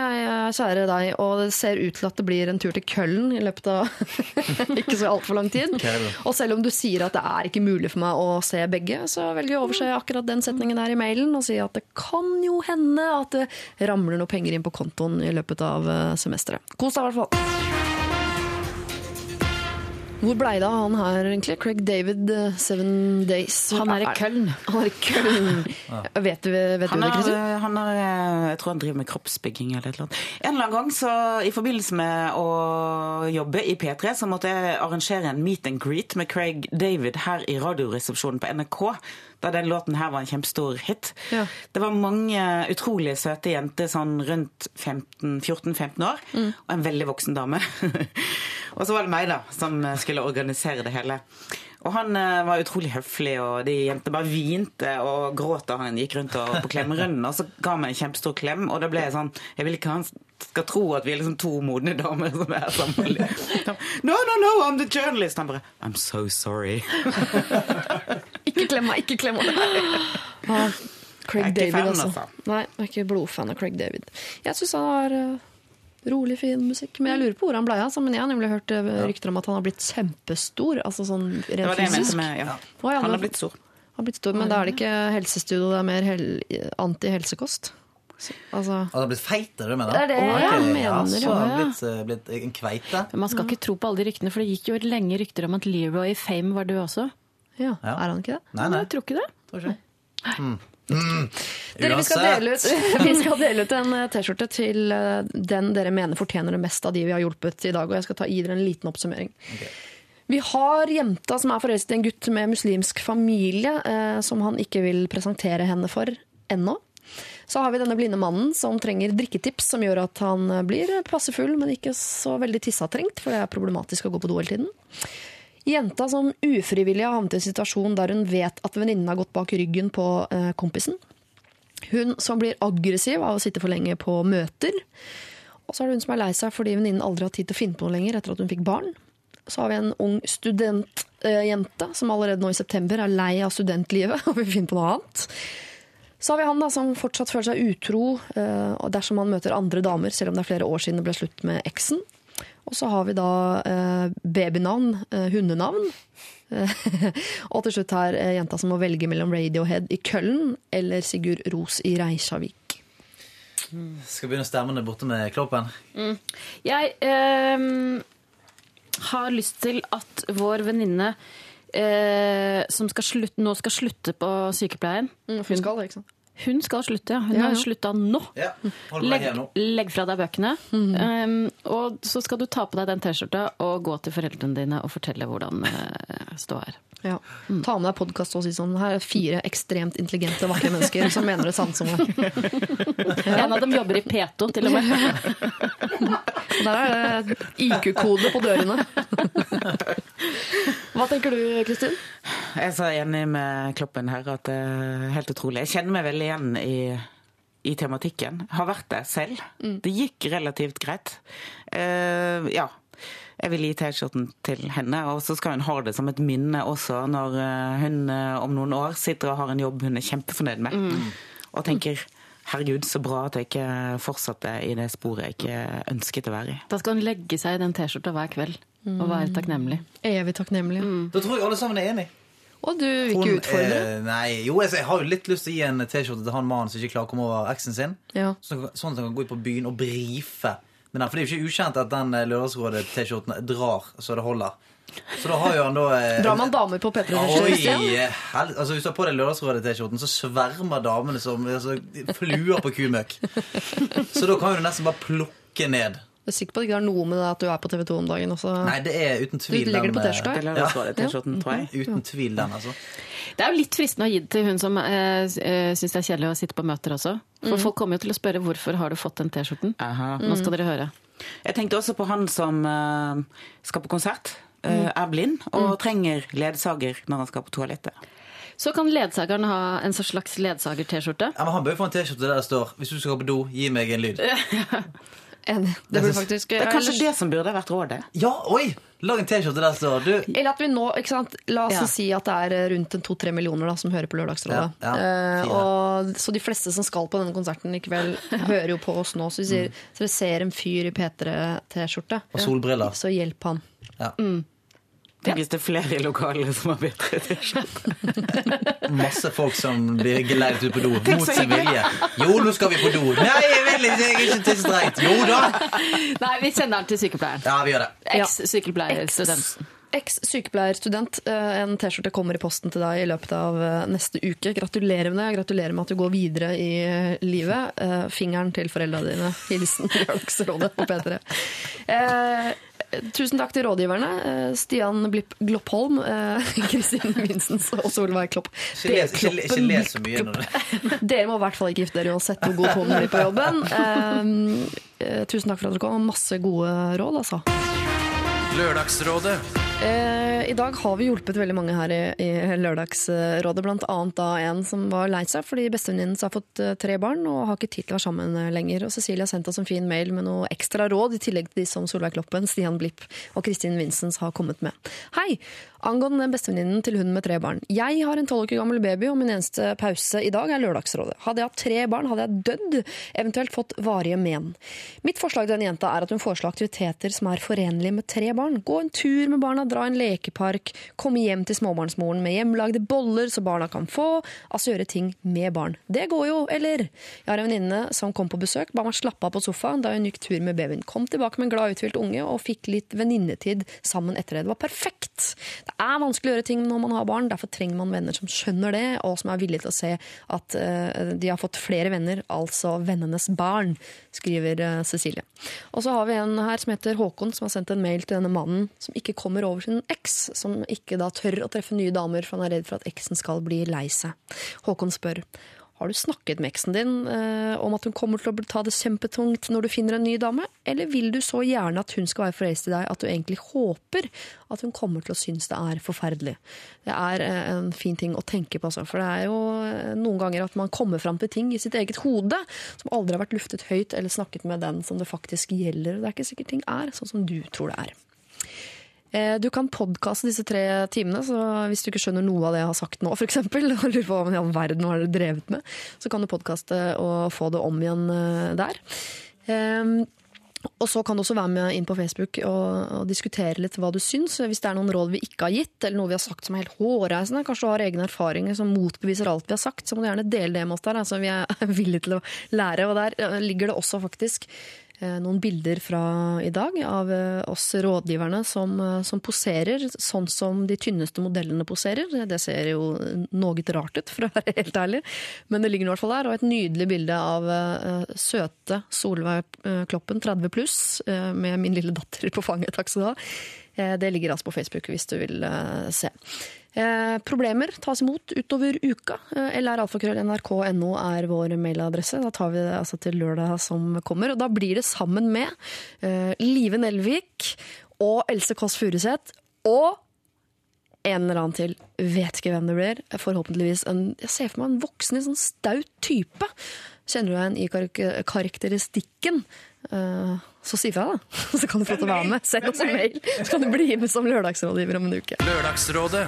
Speaker 3: kjære deg. Og det ser ut til at det blir en tur til Køllen i løpet av ikke så altfor lang tid. Og selv om du sier at det er ikke mulig for meg å se begge, så velger jeg å overse akkurat den setningen der i mailen og si at det kan jo hende at det ramler noe penger inn på kontoen i løpet av eh, semesteret. Kos deg i hvert fall. Hvor blei det av han her, egentlig? Craig David, eh, Seven Days.
Speaker 8: Han er i Køln.
Speaker 3: Han er i Köln. Vet du, vet
Speaker 7: Han
Speaker 3: du det, Kristin?
Speaker 7: han har, eh, jeg tror han driver med kroppsbygging eller et eller annet. En eller annen gang så, i forbindelse med å jobbe i P3, så måtte jeg arrangere en meet and greet med Craig David her i radioresepsjonen på NRK. Da den låten her var en kjempestor hit.
Speaker 3: Ja.
Speaker 7: Det var mange utrolig søte jenter sånn rundt 14-15 år, og en veldig voksen dame. og så var det meg, da, som skulle organisere det hele. Og han eh, var utrolig høflig, og de jentene bare hvinte og gråt da han gikk rundt og, på klemmerunden. Og så ga han meg en kjempestor klem, og da ble jeg sånn Jeg vil ikke han skal tro at vi er liksom to modne damer som er sammen. No, no, no, I'm the journalist. Han bare I'm so sorry.
Speaker 3: Ikke klem meg, ikke klem meg. Ah, Craig David, altså.
Speaker 7: altså.
Speaker 3: Nei, jeg er ikke blodfan av Craig David. Jeg syns han har eh, rolig, fin musikk. Men jeg lurer på hvor han ble av. Men jeg har nemlig hørt eh, rykter om at han har blitt kjempestor. Altså sånn
Speaker 7: Det
Speaker 3: rent
Speaker 7: var det jeg
Speaker 3: fysisk.
Speaker 7: mente med ja.
Speaker 3: Å, ja,
Speaker 7: Han har blitt stor.
Speaker 3: Har blitt stor, men da er det ikke helsestudio, det er mer hel anti-helsekost. Altså
Speaker 4: han har blitt feitere er det du?
Speaker 3: Det er det
Speaker 4: Ok,
Speaker 3: jeg mener,
Speaker 4: Ja, så har han blitt, eh, blitt en kveite.
Speaker 8: Men man skal ikke tro på alle de ryktene, for det gikk jo lenge rykter om at Leroy i Fame var død også.
Speaker 3: ja,
Speaker 4: Ja.
Speaker 3: Er han ikke det?
Speaker 4: Nei, nei.
Speaker 8: jeg tror ikke det.
Speaker 4: Tror ikke.
Speaker 3: Dere, vi skal dele ut, vi skal dele ut en eh, T-skjorte til eh, den dere mener fortjener det mest av de vi har hjulpet i dag. Og jeg skal ta, gi dere en liten oppsummering. Vi har jenta som er forelsket i en gutt med muslimsk familie, eh, som han ikke vil presentere henne for ennå. Så har vi denne blinde mannen som trenger drikketips, som gjør at han eh, blir passe full, men ikke så veldig tissetrengt, for det er problematisk å gå på do hele tiden. Jenta som ufrivillig har havnet i en situasjon der hun vet at venninnen har gått bak ryggen på eh, kompisen. Hun som blir aggressiv av å sitte for lenge på møter. Og så er det hun som er lei seg fordi venninnen aldri har tid til å finne på noe lenger etter at hun fikk barn. Så har vi en ung studentjente som allerede nå i september er lei av studentlivet og vil finne på noe annet. Så har vi han da som fortsatt føler seg utro eh, dersom han møter andre damer, selv om det er flere år siden det ble slutt med eksen. Og så har vi da eh, babynavn, eh, hundenavn. og til slutt her eh, jenta som må velge mellom Radiohead i Køllen eller Sigurd Ros i Reisjavik.
Speaker 4: Skal begynne stemmene borte med Kloppen.
Speaker 8: Jeg eh, har lyst til at vår venninne eh, som skal slutte, nå skal slutte på sykepleien
Speaker 3: Mm, hun skal det, ikke sant?
Speaker 8: Hun skal slutte, ja. Hun
Speaker 3: Ja, ja.
Speaker 8: har slutta nå.
Speaker 4: Ja,
Speaker 8: Legg,
Speaker 4: nå.
Speaker 8: legg fra deg bøkene, um, og så skal du ta på deg den T-skjorta og gå til foreldrene dine og fortelle hvordan uh, ståa er.
Speaker 3: Ja. Ta med deg podkast og si sånn Her er fire ekstremt intelligente, vakre mennesker som mener det samme som meg.
Speaker 8: En av dem jobber i P2, til og med.
Speaker 3: Der er det IQ-kode på dørene. Hva tenker du, Kristin?
Speaker 7: Jeg er så enig med Kloppen her at det er helt utrolig. Jeg kjenner meg veldig igjen i, i tematikken. Har vært det selv. Det gikk relativt greit. Uh, ja. Jeg vil gi T-skjorten til henne, og så skal hun ha det som et minne også når eh, hun eh, om noen år sitter og har en jobb hun er kjempefornøyd med. Og tenker herregud, så bra at jeg ikke fortsatte i det sporet jeg ikke ønsket å være i.
Speaker 8: Da skal hun legge seg i den T-skjorta hver kveld og være takknemlig.
Speaker 3: Evig takknemlig.
Speaker 4: Da tror jeg alle sammen er enig.
Speaker 3: Og du vil ikke utfordre?
Speaker 4: eh, nei, jo, jeg har jo litt lyst til å gi en T-skjorte til han mannen som ikke klarer å komme over eksen sin.
Speaker 3: Ja.
Speaker 4: Sånn, sånn at han kan gå ut på byen og brife. Men. For det er jo ikke ukjent at den eh, Lørdagsrådet-T-skjorten drar så det holder. Så da har jo han da eh,
Speaker 3: Drar man damer på P3
Speaker 4: Oi!
Speaker 3: T-skjorte?
Speaker 4: eh, Altså Hvis du har på deg Lørdagsrådet-T-skjorten, så svermer damene som altså, fluer på kumøkk. Så da kan du nesten bare plukke ned.
Speaker 3: Jeg er sikker på at det ikke har noe med det at du er på TV 2 om dagen også.
Speaker 4: Nei, det er uten tvil
Speaker 3: legger det på
Speaker 4: eh,
Speaker 3: T-skjorta?
Speaker 7: Ja. er jeg.
Speaker 4: Uten tvil den, altså.
Speaker 8: Det er jo litt fristende å gi det til hun som eh, syns det er kjedelig å sitte på møter også. For folk kommer jo til å spørre hvorfor har du fått den T-skjorten. Nå skal dere høre.
Speaker 7: Jeg tenkte også på han som eh, skal på konsert, eh, er blind og trenger ledsager når han skal på toalettet.
Speaker 8: Så kan ledsageren ha en slags ledsager-T-skjorte.
Speaker 4: Ja, men Han bør jo få en T-skjorte der det står 'Hvis du skal på do, gi meg en lyd'.
Speaker 3: Enig. Det burde faktisk
Speaker 7: Det er kanskje det som burde vært rådet.
Speaker 4: Ja, oi! Lag en T-skjorte der står du,
Speaker 3: Eller at vi nå, ikke sant? La oss
Speaker 7: Ja.
Speaker 3: si at det er rundt en to-tre millioner da, som hører på Lørdagsrådet.
Speaker 4: Ja, ja, Uh,
Speaker 3: og, så de fleste som skal på denne konserten i kveld, hører jo på oss nå. Så vi sier, så dere ser en fyr i P3-T-skjorte,
Speaker 4: Og solbriller.
Speaker 3: så hjelp han.
Speaker 7: Tenk hvis det er flere i lokalet som har bedre T-skjorte.
Speaker 4: Masse folk som blir geleidet ut på do mot sin vilje. Jo, nå skal vi på do. Nei, jeg vil ikke, jeg er ikke tilstrekt. Jo da!
Speaker 8: Nei, vi sender den til sykepleieren.
Speaker 4: Ja, vi gjør det.
Speaker 8: Eks-sykepleierstudenten.
Speaker 3: Eks-sykepleierstudent, eh, en T-skjorte kommer i posten til deg i løpet av eh, neste uke. Gratulerer med det. Gratulerer med at du går videre i eh, livet. Fingeren til foreldra dine. Hilsen Lørdagsrådet på P3. Tusen takk til rådgiverne. eh, Stian Blipp Gloppholm, eh, Kristin Vinsens og Solveig Klopp.
Speaker 4: Ikke les, ikke, ikke les så mye. nå.
Speaker 3: Dere må i hvert fall ikke gifte dere uansett hvor god tonen blir på jobben. Eh, tusen takk for at dere kom. Masse gode råd, altså.
Speaker 6: Lørdagsrådet.
Speaker 3: Eh, I dag har vi hjulpet veldig mange her i, i Lørdagsrådet. Annet da en som var lei seg fordi bestevenninnen har fått eh, tre barn og har ikke tid til å være sammen eh, lenger. Og Cecilie har sendt oss en fin mail med noe ekstra råd, i tillegg til de som Solveig Kloppen, Stian Blipp og Kristin Vincents har kommet med. Hei! Angående bestevenninnen til hun med tre barn. Jeg har en tolv uker gammel baby, og min eneste pause i dag er Lørdagsrådet. Hadde jeg hatt tre barn, hadde jeg dødd, eventuelt fått varige men. Mitt forslag til denne jenta er at hun foreslår aktiviteter som er forenlige med tre barn. Gå en tur med barna, dra i en lekepark, komme hjem til småbarnsmoren med hjemmelagde boller så barna kan få. Altså gjøre ting med barn. Det går jo, eller? Jeg har en venninne som kom på besøk, ba meg slappe av på sofaen da hun gikk tur med babyen. Kom tilbake med en glad uthvilt unge og fikk litt venninnetid sammen etter det. Det var perfekt! Det er vanskelig å gjøre ting når man har barn, derfor trenger man venner som skjønner det, og som er villige til å se at uh, de har fått flere venner, altså vennenes barn, skriver uh, Cecilie. Og så har vi en her som heter Håkon, som har sendt en mail til denne mannen som ikke kommer over sin eks, som ikke da tør å treffe nye damer, for han er redd for at eksen skal bli lei seg. Håkon spør har du snakket med eksen din eh, om at hun kommer til å ta det kjempetungt når du finner en ny dame, eller vil du så gjerne at hun skal være forelsket i deg at du egentlig håper at hun kommer til å synes det er forferdelig? Det er eh, en fin ting å tenke på, altså, for det er jo eh, noen ganger at man kommer fram til ting i sitt eget hode som aldri har vært luftet høyt eller snakket med den som det faktisk gjelder. Det er ikke sikkert ting er sånn som du tror det er. Eh, Du kan podkaste disse tre timene, så hvis du ikke skjønner noe av det jeg har sagt nå, for eksempel, og lurer på hva i all verden har dere drevet med, så kan du podkaste og få det om igjen eh, der. Ehm, Og så kan du også være med inn på Facebook og, og diskutere litt hva du syns. Hvis det er noen råd vi ikke har gitt, eller noe vi har sagt som er helt hårreisende, kanskje du har egne erfaringer som motbeviser alt vi har sagt, så må du gjerne dele det med oss der. Altså, vi er villige til å lære, og der ligger det også faktisk noen bilder fra i dag av eh, oss rådgiverne som, eh, som poserer sånn som de tynneste modellene poserer. Det ser jo noe rart ut, for å være helt ærlig, men det ligger i hvert fall der. Og et nydelig bilde av eh, søte Solveig eh, Kloppen, 30 pluss, eh, med min lille datter på fanget. Takk skal du ha. Eh, Det ligger altså på Facebook hvis du vil eh, se. Eh, problemer tas imot utover uka. Eh, lralfakrøll.nrk.no er vår mailadresse. Da tar vi det altså til lørdag som kommer. Og da blir det sammen med eh, Live Nelvik og Else Kåss Furuseth og en eller annen til. Vet ikke hvem det blir. Forhåpentligvis en Jeg ser for meg en voksen, sånn staut type. Kjenner du deg igjen i karak karakteristikken? Uh, så si fra, da. Så kan du få til å være med. Send oss en mail, så kan du bli med som lørdagsrådgiver om en uke.
Speaker 6: Lørdagsrådet